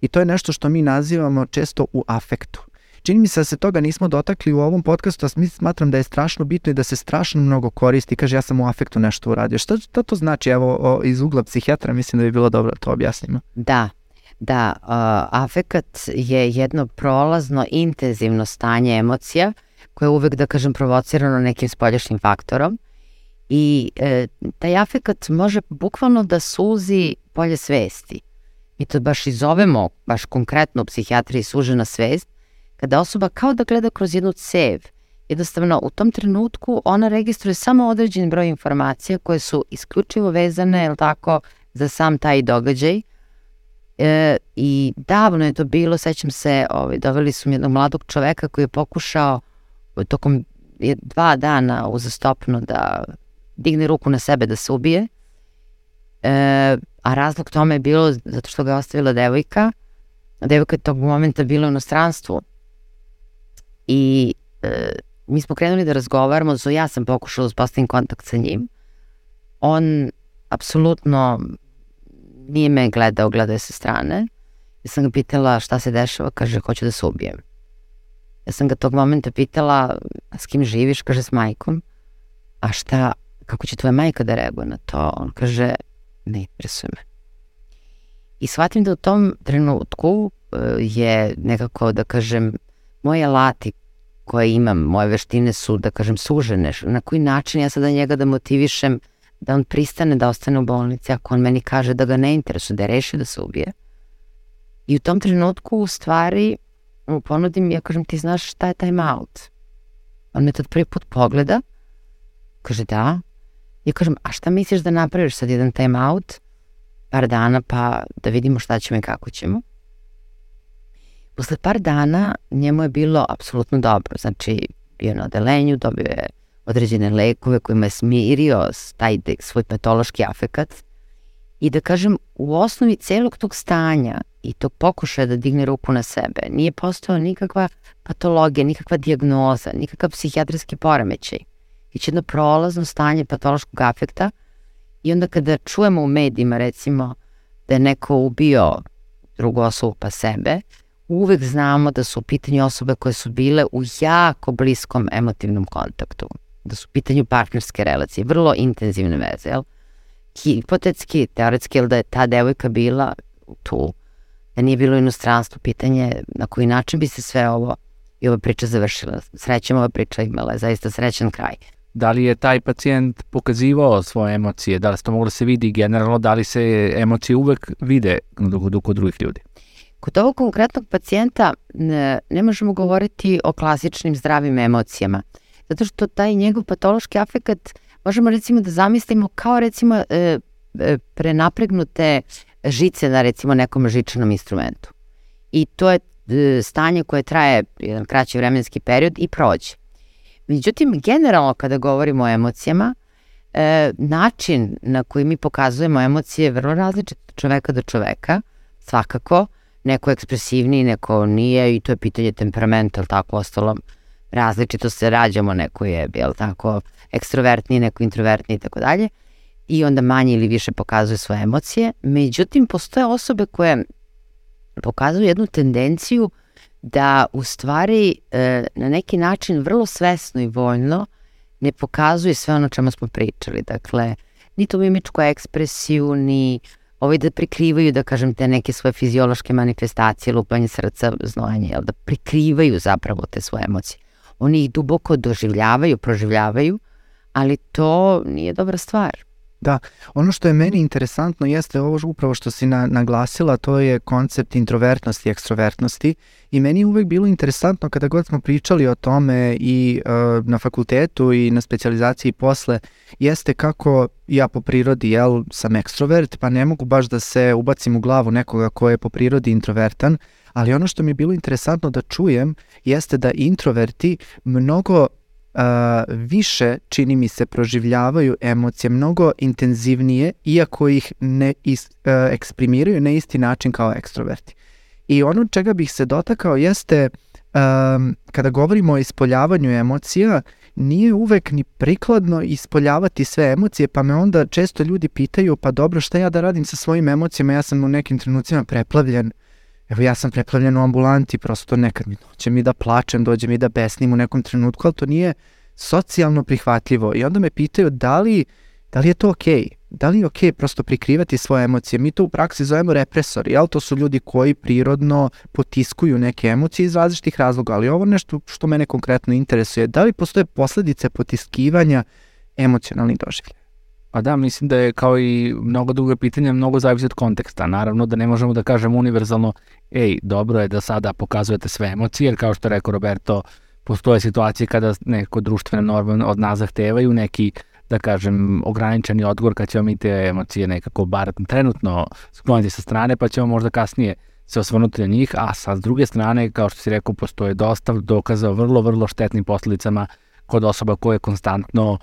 I to je nešto što mi nazivamo često u afektu. Čini mi se da se toga nismo dotakli u ovom podcastu, a smatram da je strašno bitno i da se strašno mnogo koristi. Kaže, ja sam u afektu nešto uradio. Šta, šta to znači? Evo, o, iz ugla psihijatra mislim da bi bilo dobro da to objasnimo. Da, da, uh, afekat je jedno prolazno, intenzivno stanje emocija koje je uvek, da kažem, provocirano nekim spoljašnjim faktorom i e, taj afekat može bukvalno da suzi polje svesti. Mi to baš i zovemo, baš konkretno u psihijatriji sužena svest, kada osoba kao da gleda kroz jednu cev, jednostavno u tom trenutku ona registruje samo određen broj informacija koje su isključivo vezane, jel tako, za sam taj događaj. E, I davno je to bilo, sećam se, ovaj, doveli su mi jednog mladog čoveka koji je pokušao tokom dva dana uzastopno da digne ruku na sebe da se ubije. E, a razlog tome je bilo zato što ga je ostavila devojka. Devojka je tog momenta bila u inostranstvu I e, mi smo krenuli da razgovaramo, zo ja sam pokušala da uspostavim kontakt sa njim. On apsolutno nije me gledao, gledao sa strane. Ja sam ga pitala šta se dešava, kaže hoću da se ubijem. Ja sam ga tog momenta pitala s kim živiš, kaže s majkom. A šta, kako će tvoja majka da reaguje na to? On kaže, ne interesuje me. I shvatim da u tom trenutku e, je nekako, da kažem, moje alati koje imam, moje veštine su, da kažem, sužene. Na koji način ja sada njega da motivišem da on pristane da ostane u bolnici ako on meni kaže da ga ne interesuje, da je rešio da se ubije. I u tom trenutku u stvari mu ponudim, ja kažem ti znaš šta je time out. On me tad prvi put pogleda, kaže da. Ja kažem, a šta misliš da napraviš sad jedan time out, par dana pa da vidimo šta ćemo i kako ćemo. Posle par dana njemu je bilo apsolutno dobro, znači bio na odelenju, dobio je određene lekove kojima je smirio taj svoj patološki afekat i da kažem u osnovi celog tog stanja i tog pokušaja da digne ruku na sebe nije postao nikakva patologija, nikakva dijagnoza, nikakav psihijatrijski poremećaj. Već jedno prolazno stanje patološkog afekta i onda kada čujemo u medijima recimo da je neko ubio drugu osobu pa sebe, uvek znamo da su u pitanju osobe koje su bile u jako bliskom emotivnom kontaktu, da su u pitanju partnerske relacije, vrlo intenzivne veze, jel? Hipotetski, teoretski, jel da je ta devojka bila tu, da nije bilo inostranstvo, pitanje na koji način bi se sve ovo i ova priča završila. Srećem ova priča imala je zaista srećan kraj. Da li je taj pacijent pokazivao svoje emocije, da li se to moglo da se vidi generalno, da li se emocije uvek vide kod drugih ljudi? Kod ovog konkretnog pacijenta ne, ne možemo govoriti o klasičnim zdravim emocijama, zato što taj njegov patološki afekat možemo recimo da zamislimo kao recimo e, e, prenapregnute žice na recimo nekom žičanom instrumentu. I to je e, stanje koje traje jedan kraći vremenski period i prođe. Međutim, generalno kada govorimo o emocijama, e, način na koji mi pokazujemo emocije je vrlo različit od čoveka do čoveka, svakako, neko ekspresivniji, neko nije i to je pitanje temperamenta, ali tako ostalo različito se rađamo, neko je, jel tako, ekstrovertniji, neko introvertniji i tako dalje. i onda manje ili više pokazuju svoje emocije. Međutim, postoje osobe koje pokazuju jednu tendenciju da u stvari e, na neki način vrlo svesno i voljno ne pokazuje sve ono čemu smo pričali. Dakle, ni tu mimičku ekspresiju, ni ovaj da prikrivaju, da kažem, te neke svoje fiziološke manifestacije, lupanje srca, znojanje, jel, da prikrivaju zapravo te svoje emocije. Oni ih duboko doživljavaju, proživljavaju, ali to nije dobra stvar. Da, ono što je meni interesantno jeste ovo upravo što si na, naglasila, to je koncept introvertnosti i ekstrovertnosti i meni je uvek bilo interesantno kada god smo pričali o tome i uh, na fakultetu i na specializaciji posle, jeste kako ja po prirodi jel, sam ekstrovert, pa ne mogu baš da se ubacim u glavu nekoga ko je po prirodi introvertan, ali ono što mi je bilo interesantno da čujem jeste da introverti mnogo uh, više, čini mi se, proživljavaju emocije mnogo intenzivnije, iako ih ne is, uh, eksprimiraju na isti način kao ekstroverti. I ono čega bih se dotakao jeste um, kada govorimo o ispoljavanju emocija, nije uvek ni prikladno ispoljavati sve emocije, pa me onda često ljudi pitaju, pa dobro, šta ja da radim sa svojim emocijama, ja sam u nekim trenucima preplavljen, Evo ja sam preplavljen u ambulanti, prosto nekad mi dođe mi da plačem, dođe mi da besnim u nekom trenutku, ali to nije socijalno prihvatljivo. I onda me pitaju da li, da li je to okej? Okay? Da li je okej okay prosto prikrivati svoje emocije? Mi to u praksi zovemo represori, jel? To su ljudi koji prirodno potiskuju neke emocije iz različitih razloga, ali ovo nešto što mene konkretno interesuje, da li postoje posledice potiskivanja emocionalnih doživljaja? Pa da, mislim da je kao i mnogo druga pitanja, mnogo zavisi od konteksta. Naravno da ne možemo da kažemo univerzalno, ej, dobro je da sada pokazujete sve emocije, jer kao što rekao Roberto, postoje situacije kada neko društvene norme od nas zahtevaju neki da kažem, ograničeni odgovor kad ćemo mi te emocije nekako bar trenutno skloniti sa strane, pa ćemo možda kasnije se osvrnuti na njih, a sa druge strane, kao što si rekao, postoje dosta dokaza o vrlo, vrlo štetnim posledicama kod osoba koje konstantno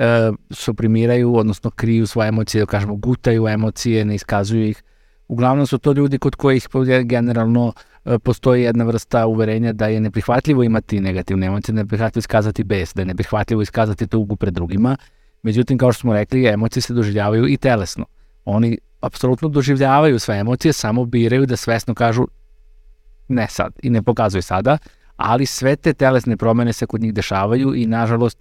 e, suprimiraju, odnosno kriju svoje emocije, da kažemo, gutaju emocije, ne iskazuju ih. Uglavnom su to ljudi kod kojih generalno e, postoji jedna vrsta uverenja da je neprihvatljivo imati negativne emocije, da neprihvatljivo iskazati bes, da je neprihvatljivo iskazati tugu pred drugima. Međutim, kao što smo rekli, emocije se doživljavaju i telesno. Oni apsolutno doživljavaju sve emocije, samo biraju da svesno kažu ne sad i ne pokazuju sada, ali sve te telesne promene se kod njih dešavaju i nažalost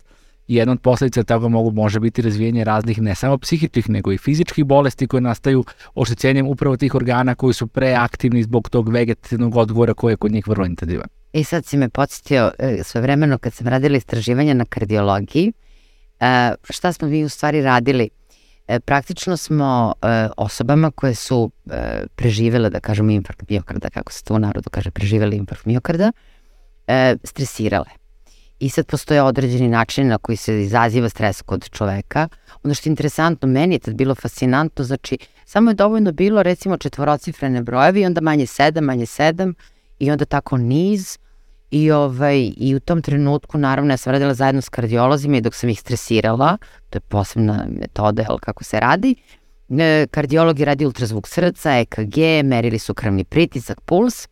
jedna od posledica toga mogu, može biti razvijenje raznih ne samo psihičkih nego i fizičkih bolesti koje nastaju oštećenjem upravo tih organa koji su preaktivni zbog tog vegetativnog odgovora koji je kod njih vrlo intenzivan. I sad si me podsjetio e, sve vremeno kad sam radila istraživanja na kardiologiji, e, šta smo mi u stvari radili? E, praktično smo osobama koje su preživele, da kažemo, infarkt miokarda, kako se to u narodu kaže, preživele infarkt miokarda, stresirale i sad postoje određeni način na koji se izaziva stres kod čoveka. Ono što je interesantno, meni je tad bilo fascinantno, znači samo je dovoljno bilo recimo četvorocifrene brojevi, onda manje sedam, manje sedam i onda tako niz i, ovaj, i u tom trenutku naravno ja sam radila zajedno s kardiolozima i dok sam ih stresirala, to je posebna metoda jel, kako se radi, e, kardiolog je radi ultrazvuk srca, EKG, merili su krvni pritisak, puls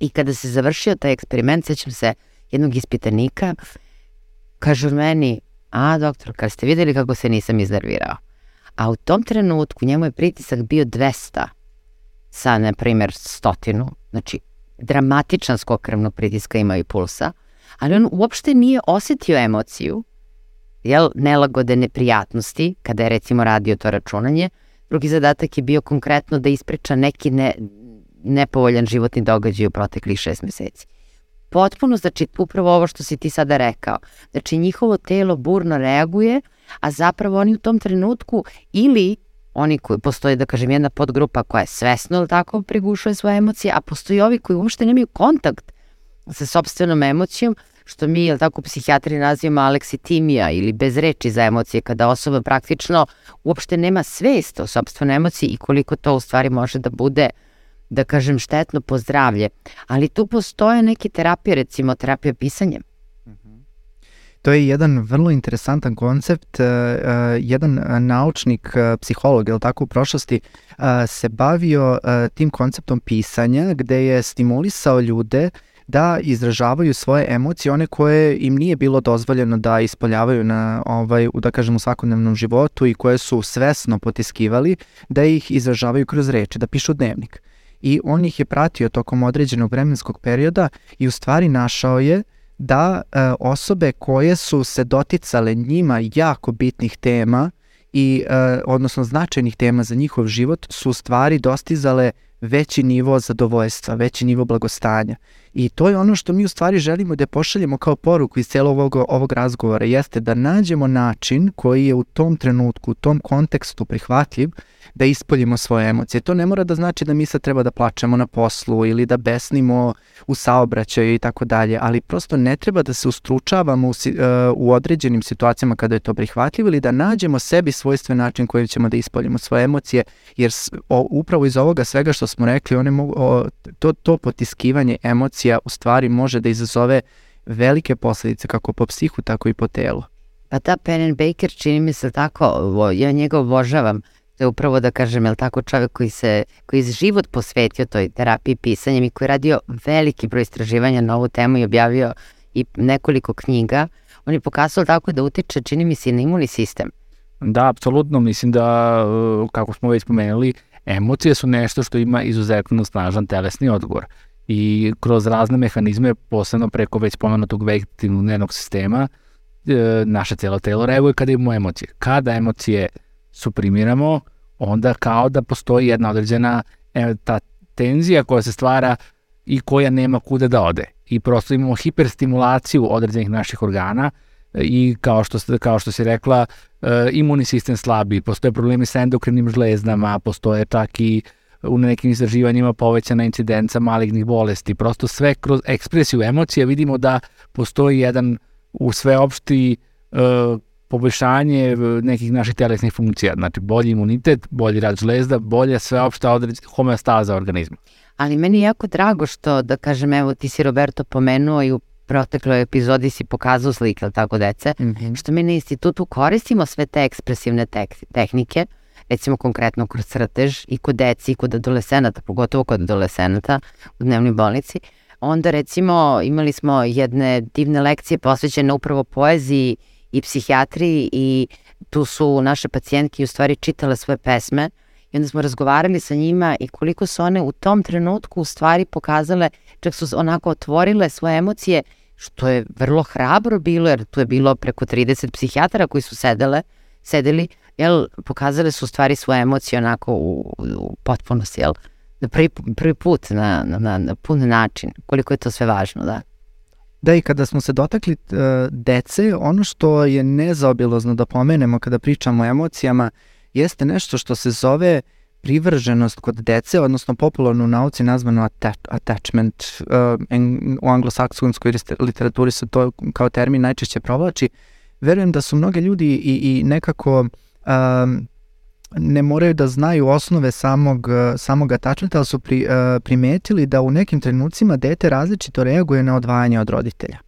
i kada se završio taj eksperiment, sećam se jednog ispitanika, kažu meni, a doktor, kad ste videli kako se nisam iznervirao. A u tom trenutku njemu je pritisak bio 200 sa, na primjer, stotinu, znači dramatičan skok krvnog pritiska ima i pulsa, ali on uopšte nije osetio emociju, jel, nelagode neprijatnosti, kada je recimo radio to računanje. Drugi zadatak je bio konkretno da ispriča neki ne, nepovoljan životni događaj u proteklih šest meseci potpuno, znači upravo ovo što si ti sada rekao. Znači njihovo telo burno reaguje, a zapravo oni u tom trenutku ili oni koji postoji, da kažem, jedna podgrupa koja je svesno ili tako prigušuje svoje emocije, a postoji ovi koji uopšte nemaju kontakt sa sobstvenom emocijom, što mi, jel tako, psihijatri nazivamo aleksitimija ili bez reči za emocije, kada osoba praktično uopšte nema svest o sobstvenoj emociji i koliko to u stvari može da bude uh, da kažem, štetno po zdravlje. Ali tu postoje neke terapije, recimo terapija pisanjem. Mhm. To je jedan vrlo interesantan koncept. Uh, jedan naučnik, uh, psiholog, je tako, u prošlosti, se bavio tim konceptom pisanja, gde je stimulisao ljude da izražavaju svoje emocije, one koje im nije bilo dozvoljeno da ispoljavaju na, ovaj, da kažem, u svakodnevnom životu i koje su svesno potiskivali, da ih izražavaju kroz reči, da pišu dnevnik. I on ih je pratio tokom određenog vremenskog perioda i u stvari našao je da e, osobe koje su se doticale njima jako bitnih tema i e, odnosno značajnih tema za njihov život su u stvari dostizale veći nivo zadovoljstva, veći nivo blagostanja. I to je ono što mi u stvari želimo da pošaljemo kao poruku iz celog ovog, ovog razgovora, jeste da nađemo način koji je u tom trenutku, u tom kontekstu prihvatljiv, da ispoljimo svoje emocije. To ne mora da znači da mi sad treba da plačemo na poslu ili da besnimo u saobraćaju i tako dalje, ali prosto ne treba da se ustručavamo u, uh, u određenim situacijama kada je to prihvatljivo ili da nađemo sebi svojstven način kojim ćemo da ispoljimo svoje emocije, jer o, upravo iz ovoga svega što smo rekli, one mogu, o, to, to potiskivanje emocija u stvari može da izazove velike posledice kako po psihu, tako i po telu. Pa ta Penn Baker čini mi se tako, ja njega obožavam, To je upravo da kažem, je tako čovek koji se, koji je život posvetio toj terapiji pisanjem i koji je radio veliki broj istraživanja na ovu temu i objavio i nekoliko knjiga, on je pokazao tako da utiče, čini mi se, na imunni sistem. Da, apsolutno, mislim da, uh, kako smo već spomenuli, emocije su nešto što ima izuzetno snažan telesni odgovor. I kroz razne mehanizme, posebno preko već pomenutog vektivnog nervnog sistema, uh, naše celo telo reaguje kada imamo emocije. Kada emocije suprimiramo, onda kao da postoji jedna određena e, ta tenzija koja se stvara i koja nema kuda da ode. I prosto imamo hiperstimulaciju određenih naših organa e, i kao što, kao što si rekla, e, imunni sistem slabi, postoje problemi sa endokrinim žlezdama, postoje čak i u nekim istraživanjima povećana incidenca malignih bolesti. Prosto sve kroz ekspresiju emocija vidimo da postoji jedan u sveopšti uh, poboljšanje e, nekih naših telesnih funkcija, znači bolji imunitet, bolji rad žlezda, bolja sveopšta određ, homeostaza organizma. Ali meni je jako drago što, da kažem, evo ti si Roberto pomenuo i u protekloj epizodi si pokazao slike, tako dece, mm -hmm. što mi na institutu koristimo sve te ekspresivne tek tehnike, recimo konkretno kroz crtež i kod deci i kod adolescenata, pogotovo kod adolescenata u dnevnoj bolnici, onda recimo imali smo jedne divne lekcije posvećene upravo poeziji i psihijatriji i tu su naše pacijentke u stvari čitale svoje pesme i onda smo razgovarali sa njima i koliko su one u tom trenutku u stvari pokazale, čak su onako otvorile svoje emocije, što je vrlo hrabro bilo, jer tu je bilo preko 30 psihijatara koji su sedele, sedeli, jel, pokazale su stvari svoje emocije onako u, u potpunosti, jel, na prvi, prvi put, na, na, na pun način, koliko je to sve važno, da. Da, i kada smo se dotakli uh, dece, ono što je nezaobilozno da pomenemo kada pričamo o emocijama, jeste nešto što se zove privrženost kod dece, odnosno popularno u nauci nazvano attach, attachment, uh, en, u anglosaksonskoj literaturi se to kao termin najčešće provlači. Verujem da su mnoge ljudi i, i nekako um, ne moraju da znaju osnove samog, samog attachmenta, ali su pri, uh, primetili da u nekim trenucima dete različito reaguje na odvajanje od roditelja.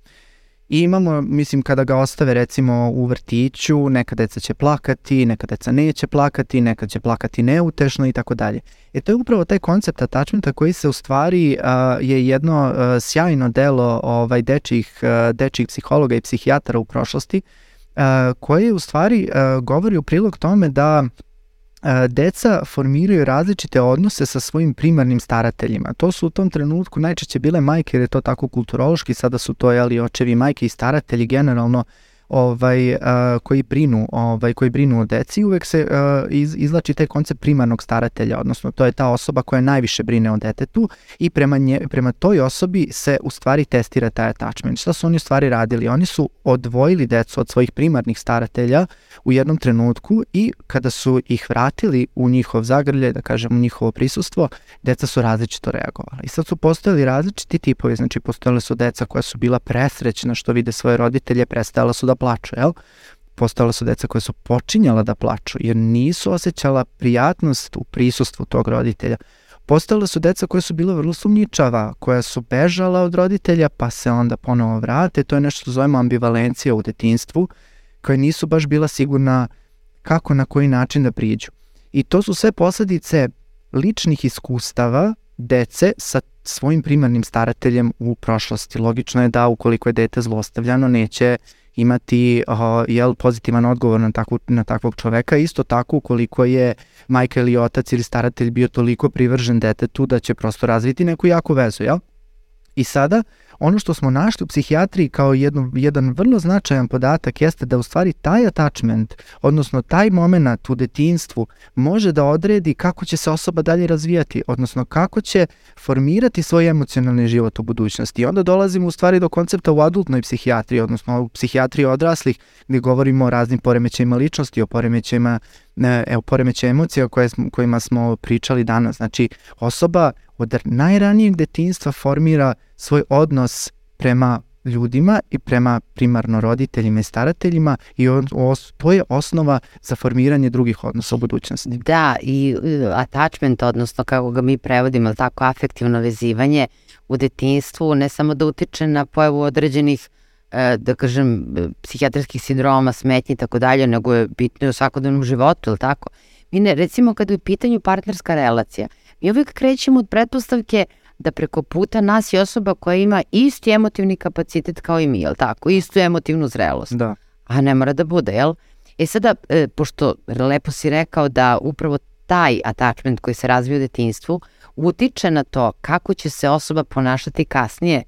I imamo, mislim, kada ga ostave recimo u vrtiću, neka deca će plakati, neka deca neće plakati, neka će plakati neutešno i tako dalje. E to je upravo taj koncept attachmenta koji se u stvari uh, je jedno uh, sjajno delo ovaj, dečih, uh, dečih psihologa i psihijatara u prošlosti, koje u stvari uh, govori u prilog tome da deca formiraju različite odnose sa svojim primarnim starateljima. To su u tom trenutku najčešće bile majke, jer je to tako kulturološki, sada su to jeli, očevi, majke i staratelji generalno ovaj, uh, koji brinu, ovaj, koji brinu o deci, uvek se uh, iz, izlači taj koncept primarnog staratelja, odnosno to je ta osoba koja najviše brine o detetu i prema, nje, prema toj osobi se u stvari testira taj attachment. Šta su oni u stvari radili? Oni su odvojili decu od svojih primarnih staratelja u jednom trenutku i kada su ih vratili u njihov zagrlje, da kažem u njihovo prisustvo, deca su različito reagovala. I sad su postojali različiti tipovi, znači postojale su deca koja su bila presrećna što vide svoje roditelje, prestala su da plaču, jel? Postala su deca koja su počinjala da plaču jer nisu osjećala prijatnost u prisustvu tog roditelja. Postala su deca koja su bila vrlo sumnjičava, koja su bežala od roditelja pa se onda ponovo vrate. To je nešto što zovemo ambivalencija u detinstvu, koja nisu baš bila sigurna kako, na koji način da priđu. I to su sve posledice ličnih iskustava dece sa svojim primarnim starateljem u prošlosti. Logično je da ukoliko je dete zlostavljano neće imati uh, jel, pozitivan odgovor na, takvu, na takvog čoveka. Isto tako ukoliko je majka ili otac ili staratelj bio toliko privržen detetu da će prosto razviti neku jaku vezu. Jel? I sada ono što smo našli u psihijatriji kao jedno, jedan vrlo značajan podatak jeste da u stvari taj attachment, odnosno taj moment u detinstvu može da odredi kako će se osoba dalje razvijati, odnosno kako će formirati svoj emocionalni život u budućnosti. I onda dolazimo u stvari do koncepta u adultnoj psihijatriji, odnosno u psihijatriji odraslih, gde govorimo o raznim poremećajima ličnosti, o poremećajima evo, poremeće emocija o koje, kojima smo pričali danas. Znači, osoba od najranijeg detinstva formira svoj odnos prema ljudima i prema primarno roditeljima i starateljima i on, os, to je osnova za formiranje drugih odnosa u budućnosti. Da, i attachment, odnosno kako ga mi prevodimo, tako afektivno vezivanje u detinstvu, ne samo da utiče na pojavu određenih da kažem, psihijatrijskih sindroma, smetnji i tako dalje, nego je bitno i u svakodnevnom životu, ili tako? Mi ne, recimo kada je u pitanju partnerska relacija, mi uvijek krećemo od pretpostavke da preko puta nas je osoba koja ima isti emotivni kapacitet kao i mi, jel tako? Istu emotivnu zrelost. Da. A ne mora da bude, jel? E sada, e, pošto lepo si rekao da upravo taj attachment koji se razvija u detinstvu utiče na to kako će se osoba ponašati kasnije,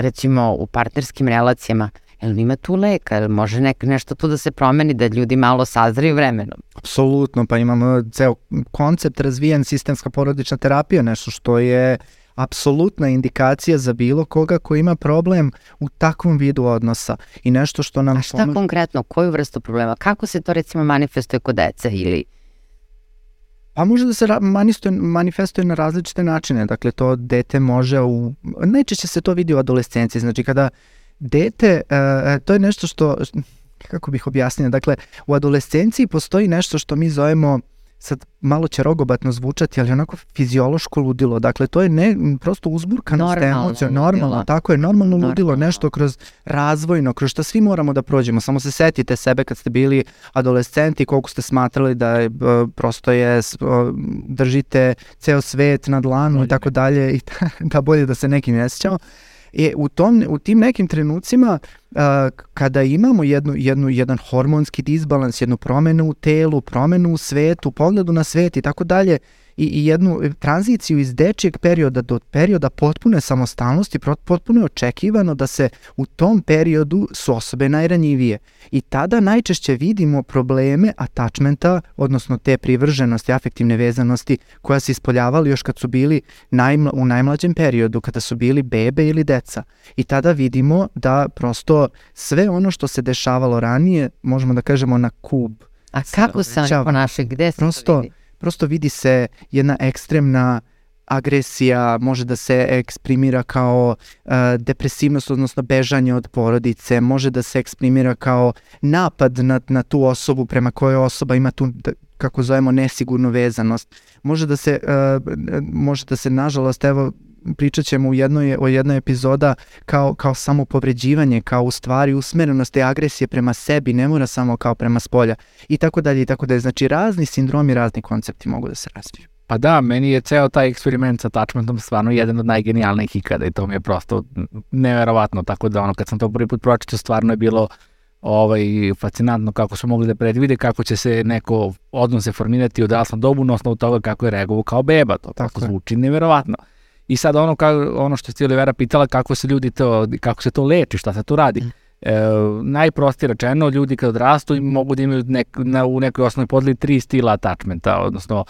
recimo u partnerskim relacijama, Jel ima tu leka, jel može nek, nešto tu da se promeni, da ljudi malo sazriju vremenom? Apsolutno, pa imamo ceo koncept razvijen sistemska porodična terapija, nešto što je apsolutna indikacija za bilo koga ko ima problem u takvom vidu odnosa i nešto što nam... A šta pomoć... konkretno, koju vrstu problema? Kako se to recimo manifestuje kod dece ili... Pa može da se manifestuje, na različite načine. Dakle, to dete može u... Najčešće se to vidi u adolescenciji. Znači, kada dete, uh, to je nešto što, kako bih objasnio, dakle, u adolescenciji postoji nešto što mi zovemo sad malo će rogobatno zvučati, ali onako fiziološko ludilo. Dakle, to je ne, prosto uzburkanost emocija, normalno, tako je, normalno, normalno ludilo, nešto kroz razvojno, kroz što svi moramo da prođemo. Samo se setite sebe kad ste bili adolescenti, koliko ste smatrali da je, prosto je, držite ceo svet na dlanu i tako dalje, i *laughs* da bolje da se nekim ne sjećamo. E, u, tom, u tim nekim trenucima uh, kada imamo jednu, jednu, jedan hormonski disbalans, jednu promenu u telu, promenu u svetu, pogledu na svet i tako dalje, i, i jednu tranziciju iz dečijeg perioda do perioda potpune samostalnosti, potpuno je očekivano da se u tom periodu su osobe najranjivije. I tada najčešće vidimo probleme attachmenta, odnosno te privrženosti, afektivne vezanosti koja se ispoljavali još kad su bili najmla, u najmlađem periodu, kada su bili bebe ili deca. I tada vidimo da prosto sve ono što se dešavalo ranije, možemo da kažemo na kub. A kako se oni ponašaju? Gde se prosto, to vidi? Prosto vidi se jedna ekstremna agresija može da se eksprimira kao uh, depresivnost, odnosno bežanje od porodice, može da se eksprimira kao napad na, na tu osobu prema kojoj osoba ima tu, kako zovemo, nesigurnu vezanost. Može da se, uh, može da se nažalost, evo, pričat ćemo u jednoj, o jednoj epizoda kao, kao samo povređivanje, kao u stvari usmerenost te agresije prema sebi, ne mora samo kao prema spolja i tako dalje i tako dalje. Znači razni sindromi, razni koncepti mogu da se razviju. Pa da, meni je ceo taj eksperiment sa attachmentom stvarno jedan od najgenijalnijih ikada i to mi je prosto neverovatno, tako da ono kad sam to prvi put pročitao stvarno je bilo ovaj, fascinantno kako su mogli da predvide kako će se neko odnose formirati u odraslom dobu na osnovu toga kako je reagovao kao beba, to tako zvuči neverovatno. I sad ono, ka, ono što je Olivera pitala kako se ljudi to, kako se to leči, šta se to radi. Mm. E, najprostije rečeno, ljudi kad odrastu im mogu da imaju nek, na, u nekoj osnovi podeli tri stila attachmenta, odnosno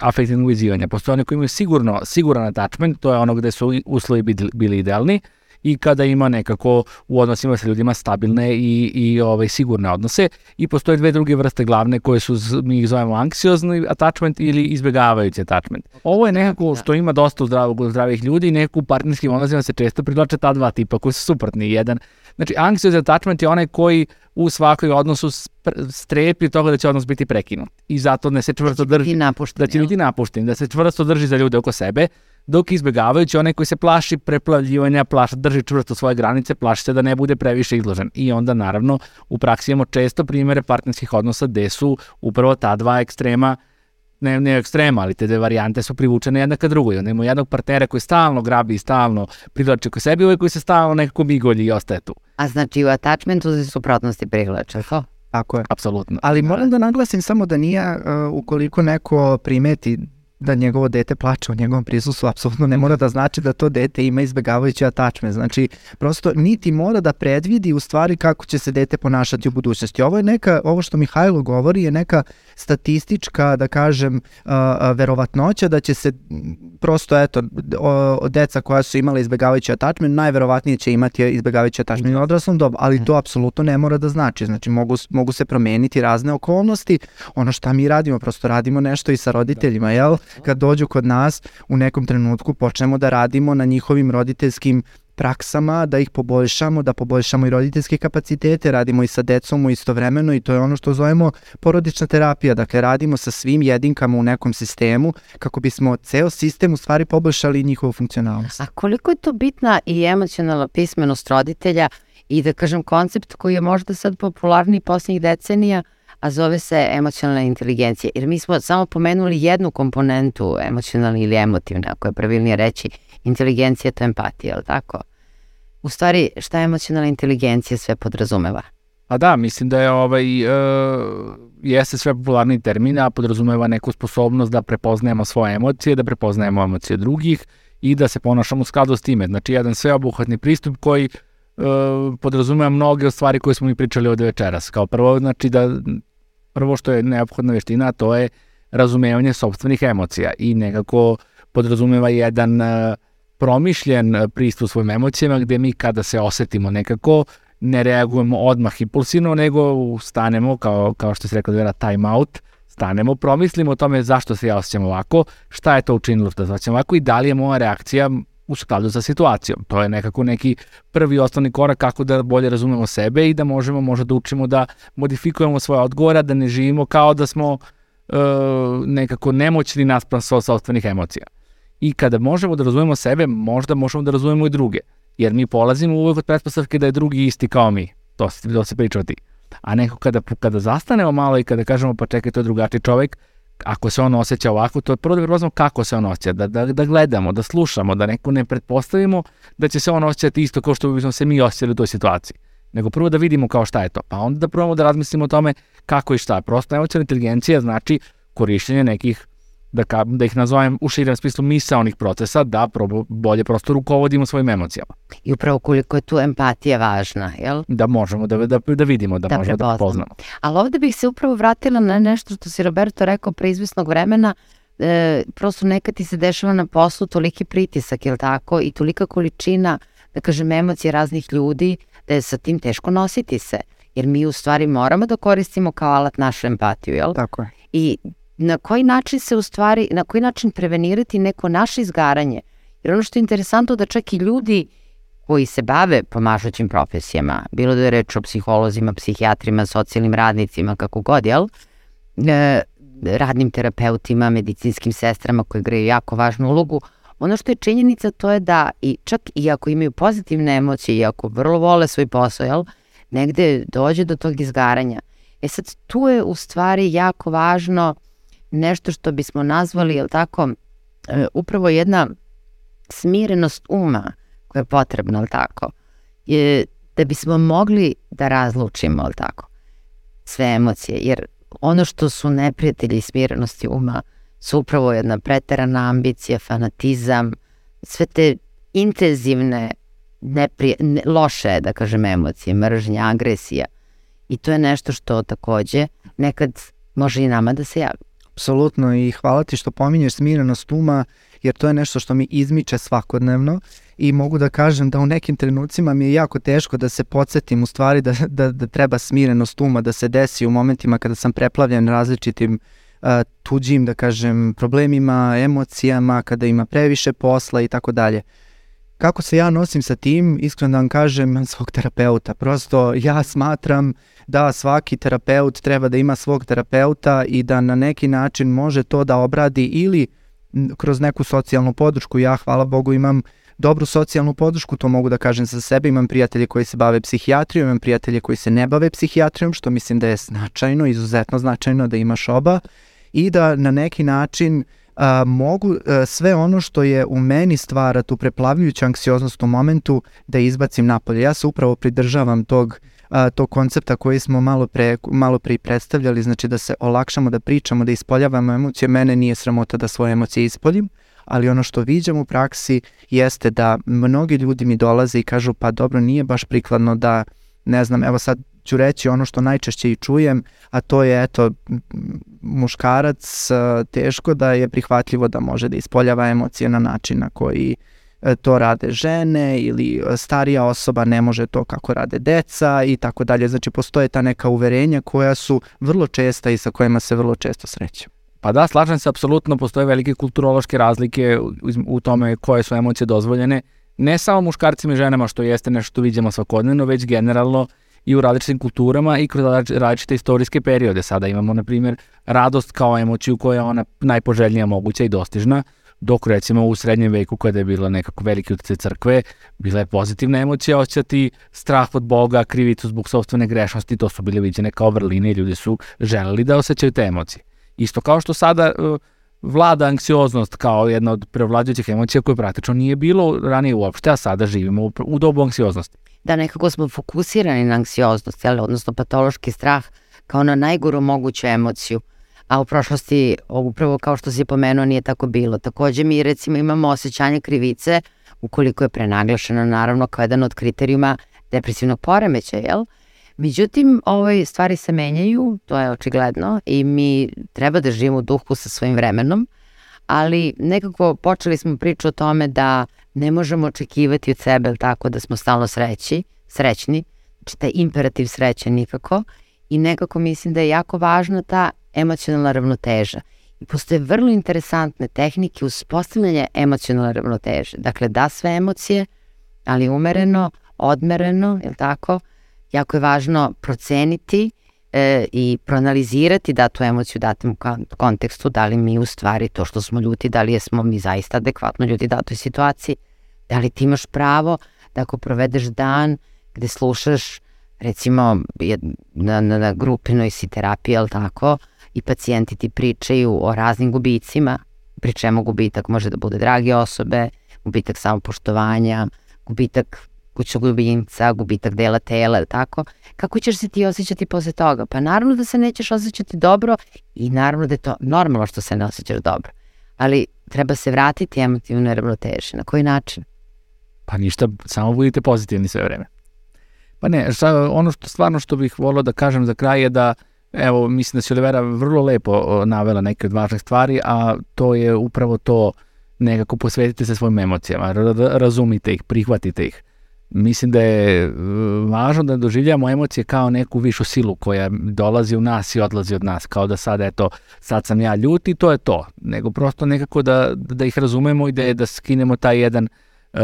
afektivno uvezivanja. Postoje oni koji imaju sigurno, siguran attachment, to je ono gde su uslovi bili idealni, i kada ima nekako u odnosima sa ljudima stabilne i, i ovaj, sigurne odnose i postoje dve druge vrste glavne koje su, mi ih zovemo anksiozni attachment ili izbjegavajući attachment. Ovo je nekako da. što ima dosta u zdravog, zdravih ljudi i nekako u partnerskim odnosima se često privlače ta dva tipa koji su suprotni. Jedan, znači anksiozni attachment je onaj koji u svakoj odnosu strepi toga da će odnos biti prekinut. I zato ne se čvrsto da drži. Da će biti napušten. Da se čvrsto drži za ljude oko sebe dok izbjegavajući onaj koji se plaši preplavljivanja, plaši, drži čvrsto svoje granice, plaši se da ne bude previše izložen. I onda naravno u praksi imamo često primere partnerskih odnosa gde su upravo ta dva ekstrema ne, ne ekstrema, ali te dve varijante su privučene jedna ka drugoj. Onda imamo jednog partnera koji stalno grabi i stalno privlači ko sebi, ovaj koji se stalno nekako migolji i ostaje tu. A znači u attachmentu se suprotnosti privlače, to? Tako je. Apsolutno. Ali moram da naglasim samo da nije, uh, ukoliko neko primeti da njegovo dete plače u njegovom prisustvu, apsolutno ne mora da znači da to dete ima izbegavajući attachment. Znači, prosto niti mora da predvidi u stvari kako će se dete ponašati u budućnosti. Ovo je neka, ovo što Mihajlo govori je neka statistička, da kažem, verovatnoća da će se prosto, eto, deca koja su imala izbegavajući attachment, najverovatnije će imati izbegavajući attachment u odraslom dobu, ali to apsolutno ne mora da znači. Znači, mogu, mogu se promeniti razne okolnosti. Ono šta mi radimo, prosto radimo nešto i sa roditeljima, jel? Kad dođu kod nas u nekom trenutku počnemo da radimo na njihovim roditeljskim praksama, da ih poboljšamo, da poboljšamo i roditeljske kapacitete, radimo i sa decom u istovremeno i to je ono što zovemo porodična terapija, dakle radimo sa svim jedinkama u nekom sistemu kako bismo ceo sistem u stvari poboljšali njihovu funkcionalnost. A koliko je to bitna i emocionalna pismenost roditelja i da kažem koncept koji je možda sad popularniji posljednjih decenija, a zove se emocionalna inteligencija. Jer mi smo samo pomenuli jednu komponentu emocionalne ili emotivne, ako je pravilnije reći, inteligencija to je empatija, ali tako? U stvari, šta emocionalna inteligencija sve podrazumeva? A da, mislim da je ovaj, uh, jeste sve popularni termin, a podrazumeva neku sposobnost da prepoznajemo svoje emocije, da prepoznajemo emocije drugih i da se ponašamo u skladu s time. Znači, jedan sveobuhvatni pristup koji uh, podrazumeva mnoge stvari koje smo mi pričali ovde večeras. Kao prvo, znači da prvo što je neophodna veština, to je razumevanje sobstvenih emocija i nekako podrazumeva jedan uh, promišljen uh, pristup svojim emocijama gde mi kada se osetimo nekako ne reagujemo odmah impulsivno, nego stanemo, kao, kao što se rekao da time out, stanemo, promislimo o tome zašto se ja osjećam ovako, šta je to učinilo da se osjećam ovako i da li je moja reakcija u skladu sa situacijom. To je nekako neki prvi osnovni korak kako da bolje razumemo sebe i da možemo možda da učimo da modifikujemo svoje odgovore, da ne živimo kao da smo uh, nekako nemoćni naspram svoj sobstvenih emocija. I kada možemo da razumemo sebe, možda možemo da razumemo i druge. Jer mi polazimo uvek od pretpostavke da je drugi isti kao mi. To se, to se priča o ti. A neko kada, kada zastanemo malo i kada kažemo pa čekaj to je drugačiji čovek, ako se on osjeća ovako, to je prvo da prepoznamo kako se on osjeća, da, da, da gledamo, da slušamo, da neko ne pretpostavimo da će se on osjećati isto kao što bismo se mi osjećali u toj situaciji. Nego prvo da vidimo kao šta je to, pa onda da probamo da razmislimo o tome kako i šta. Prosto emocijna inteligencija znači korišćenje nekih da, ka, da ih nazovem u širem smislu misaonih procesa, da probo, bolje prosto rukovodimo svojim emocijama. I upravo koliko je tu empatija važna, jel? Da možemo da, da, da vidimo, da, da možemo da poznamo. Ali ovde bih se upravo vratila na nešto što si Roberto rekao pre izvisnog vremena, e, prosto nekad ti se dešava na poslu toliki pritisak, jel tako, i tolika količina, da kažem, emocije raznih ljudi, da je sa tim teško nositi se. Jer mi u stvari moramo da koristimo kao alat našu empatiju, jel? Tako je. I na koji način se u stvari, na koji način prevenirati neko naše izgaranje. Jer ono što je interesantno da čak i ljudi koji se bave pomažućim profesijama, bilo da je reč o psiholozima, psihijatrima, socijalnim radnicima, kako god, jel? E, radnim terapeutima, medicinskim sestrama koji greju jako važnu ulogu, ono što je činjenica to je da i čak i ako imaju pozitivne emocije i ako vrlo vole svoj posao, jel, negde dođe do tog izgaranja. E sad, tu je u stvari jako važno nešto što bismo nazvali, jel tako, e, upravo jedna smirenost uma koja je potrebna, jel tako, je da bismo mogli da razlučimo, jel tako, sve emocije, jer ono što su neprijatelji smirenosti uma su upravo jedna preterana ambicija, fanatizam, sve te intenzivne, neprije, ne, loše, da kažem, emocije, mržnja, agresija. I to je nešto što takođe nekad može i nama da se javi. Apsolutno i hvala ti što pominješ smirenost uma, jer to je nešto što mi izmiče svakodnevno i mogu da kažem da u nekim trenucima mi je jako teško da se podsjetim u stvari da, da, da treba smirenost uma da se desi u momentima kada sam preplavljen različitim uh, tuđim, da kažem, problemima, emocijama, kada ima previše posla i tako dalje. Kako se ja nosim sa tim, iskreno da vam kažem, svog terapeuta. Prosto ja smatram da svaki terapeut treba da ima svog terapeuta i da na neki način može to da obradi ili kroz neku socijalnu podršku. Ja, hvala Bogu, imam dobru socijalnu podršku, to mogu da kažem za sebe. Imam prijatelje koji se bave psihijatrijom, imam prijatelje koji se ne bave psihijatrijom, što mislim da je značajno, izuzetno značajno da imaš oba i da na neki način a, mogu a, sve ono što je u meni stvara tu preplavljujuću anksioznost u momentu da izbacim napolje. Ja se upravo pridržavam tog a, tog koncepta koji smo malo pre, malo pre predstavljali, znači da se olakšamo, da pričamo, da ispoljavamo emocije. Mene nije sramota da svoje emocije ispoljim, ali ono što viđam u praksi jeste da mnogi ljudi mi dolaze i kažu pa dobro nije baš prikladno da ne znam, evo sad ću reći ono što najčešće i čujem, a to je eto muškarac teško da je prihvatljivo da može da ispoljava emocije na način na koji e, to rade žene ili starija osoba ne može to kako rade deca i tako dalje. Znači postoje ta neka uverenja koja su vrlo česta i sa kojima se vrlo često sreću. Pa da, slažem se, apsolutno postoje velike kulturološke razlike u, tome koje su emocije dozvoljene, ne samo muškarcima i ženama, što jeste nešto što vidimo svakodnevno, već generalno i u različitim kulturama i kroz različite istorijske periode. Sada imamo, na primjer, radost kao emociju koja je ona najpoželjnija moguća i dostižna, dok recimo u srednjem veku kada je bila nekako veliki utjecaj crkve, bila je pozitivna emocija osjećati strah od Boga, krivicu zbog sobstvene grešnosti, to su bile viđene kao vrline i ljudi su želeli da osjećaju te emocije. Isto kao što sada uh, vlada anksioznost kao jedna od prevlađujućih emocija koje praktično nije bilo ranije uopšte, a sada živimo u, u dobu anksioznosti. Da nekako smo fokusirani na anksioznost, jel, odnosno patološki strah kao na najgoru moguću emociju, a u prošlosti upravo kao što si pomenuo nije tako bilo. Takođe mi recimo imamo osjećanje krivice ukoliko je prenaglašeno naravno kao jedan od kriterijuma depresivnog poremeća, jel? Međutim, ovaj, stvari se menjaju, to je očigledno i mi treba da živimo u duhu sa svojim vremenom, ali nekako počeli smo priču o tome da ne možemo očekivati od sebe tako da smo stalno sreći, srećni, znači taj imperativ sreće nikako i nekako mislim da je jako važna ta emocionalna ravnoteža. I postoje vrlo interesantne tehnike uspostavljanja emocionalne ravnoteže. Dakle, da sve emocije, ali umereno, odmereno, je li tako? jako je važno proceniti e, i proanalizirati datu emociju u datom kontekstu, da li mi u stvari to što smo ljuti, da li jesmo mi zaista adekvatno ljudi datoj situaciji, da li ti imaš pravo da ako provedeš dan gde slušaš recimo na, na, na grupinoj si terapiji, ali tako, i pacijenti ti pričaju o raznim gubicima, pri čemu gubitak može da bude dragi osobe, gubitak samopoštovanja, gubitak kućnog ljubimca, gubitak dela tela, tako, kako ćeš se ti osjećati posle toga? Pa naravno da se nećeš osjećati dobro i naravno da je to normalno što se ne osjećaš dobro. Ali treba se vratiti emotivno ravnoteži. Na koji način? Pa ništa, samo budite pozitivni sve vreme. Pa ne, šta, ono što stvarno što bih volio da kažem za kraj je da evo, mislim da se Olivera vrlo lepo navela neke od važnih stvari, a to je upravo to nekako posvetite se svojim emocijama, razumite ih, prihvatite ih mislim da je e, važno da doživljamo emocije kao neku višu silu koja dolazi u nas i odlazi od nas, kao da sad eto, sad sam ja ljut i to je to, nego prosto nekako da, da ih razumemo i da, da skinemo taj jedan uh,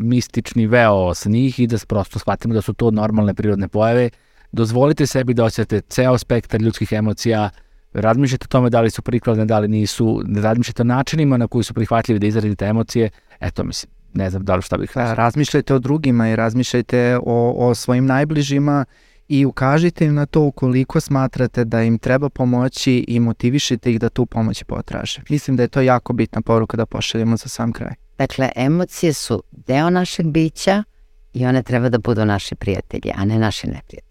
mistični veo sa njih i da prosto shvatimo da su to normalne prirodne pojave. Dozvolite sebi da osjetite ceo spektar ljudskih emocija, razmišljate o tome da li su prikladne, da li nisu, razmišljate o načinima na koji su prihvatljivi da izrazite emocije, eto mislim, ne znam da li šta bih da, razmišljajte o drugima i razmišljajte o, o svojim najbližima i ukažite im na to ukoliko smatrate da im treba pomoći i motivišite ih da tu pomoć potraže. Mislim da je to jako bitna poruka da pošaljemo za sam kraj. Dakle, emocije su deo našeg bića i one treba da budu naši prijatelji, a ne naši neprijatelji.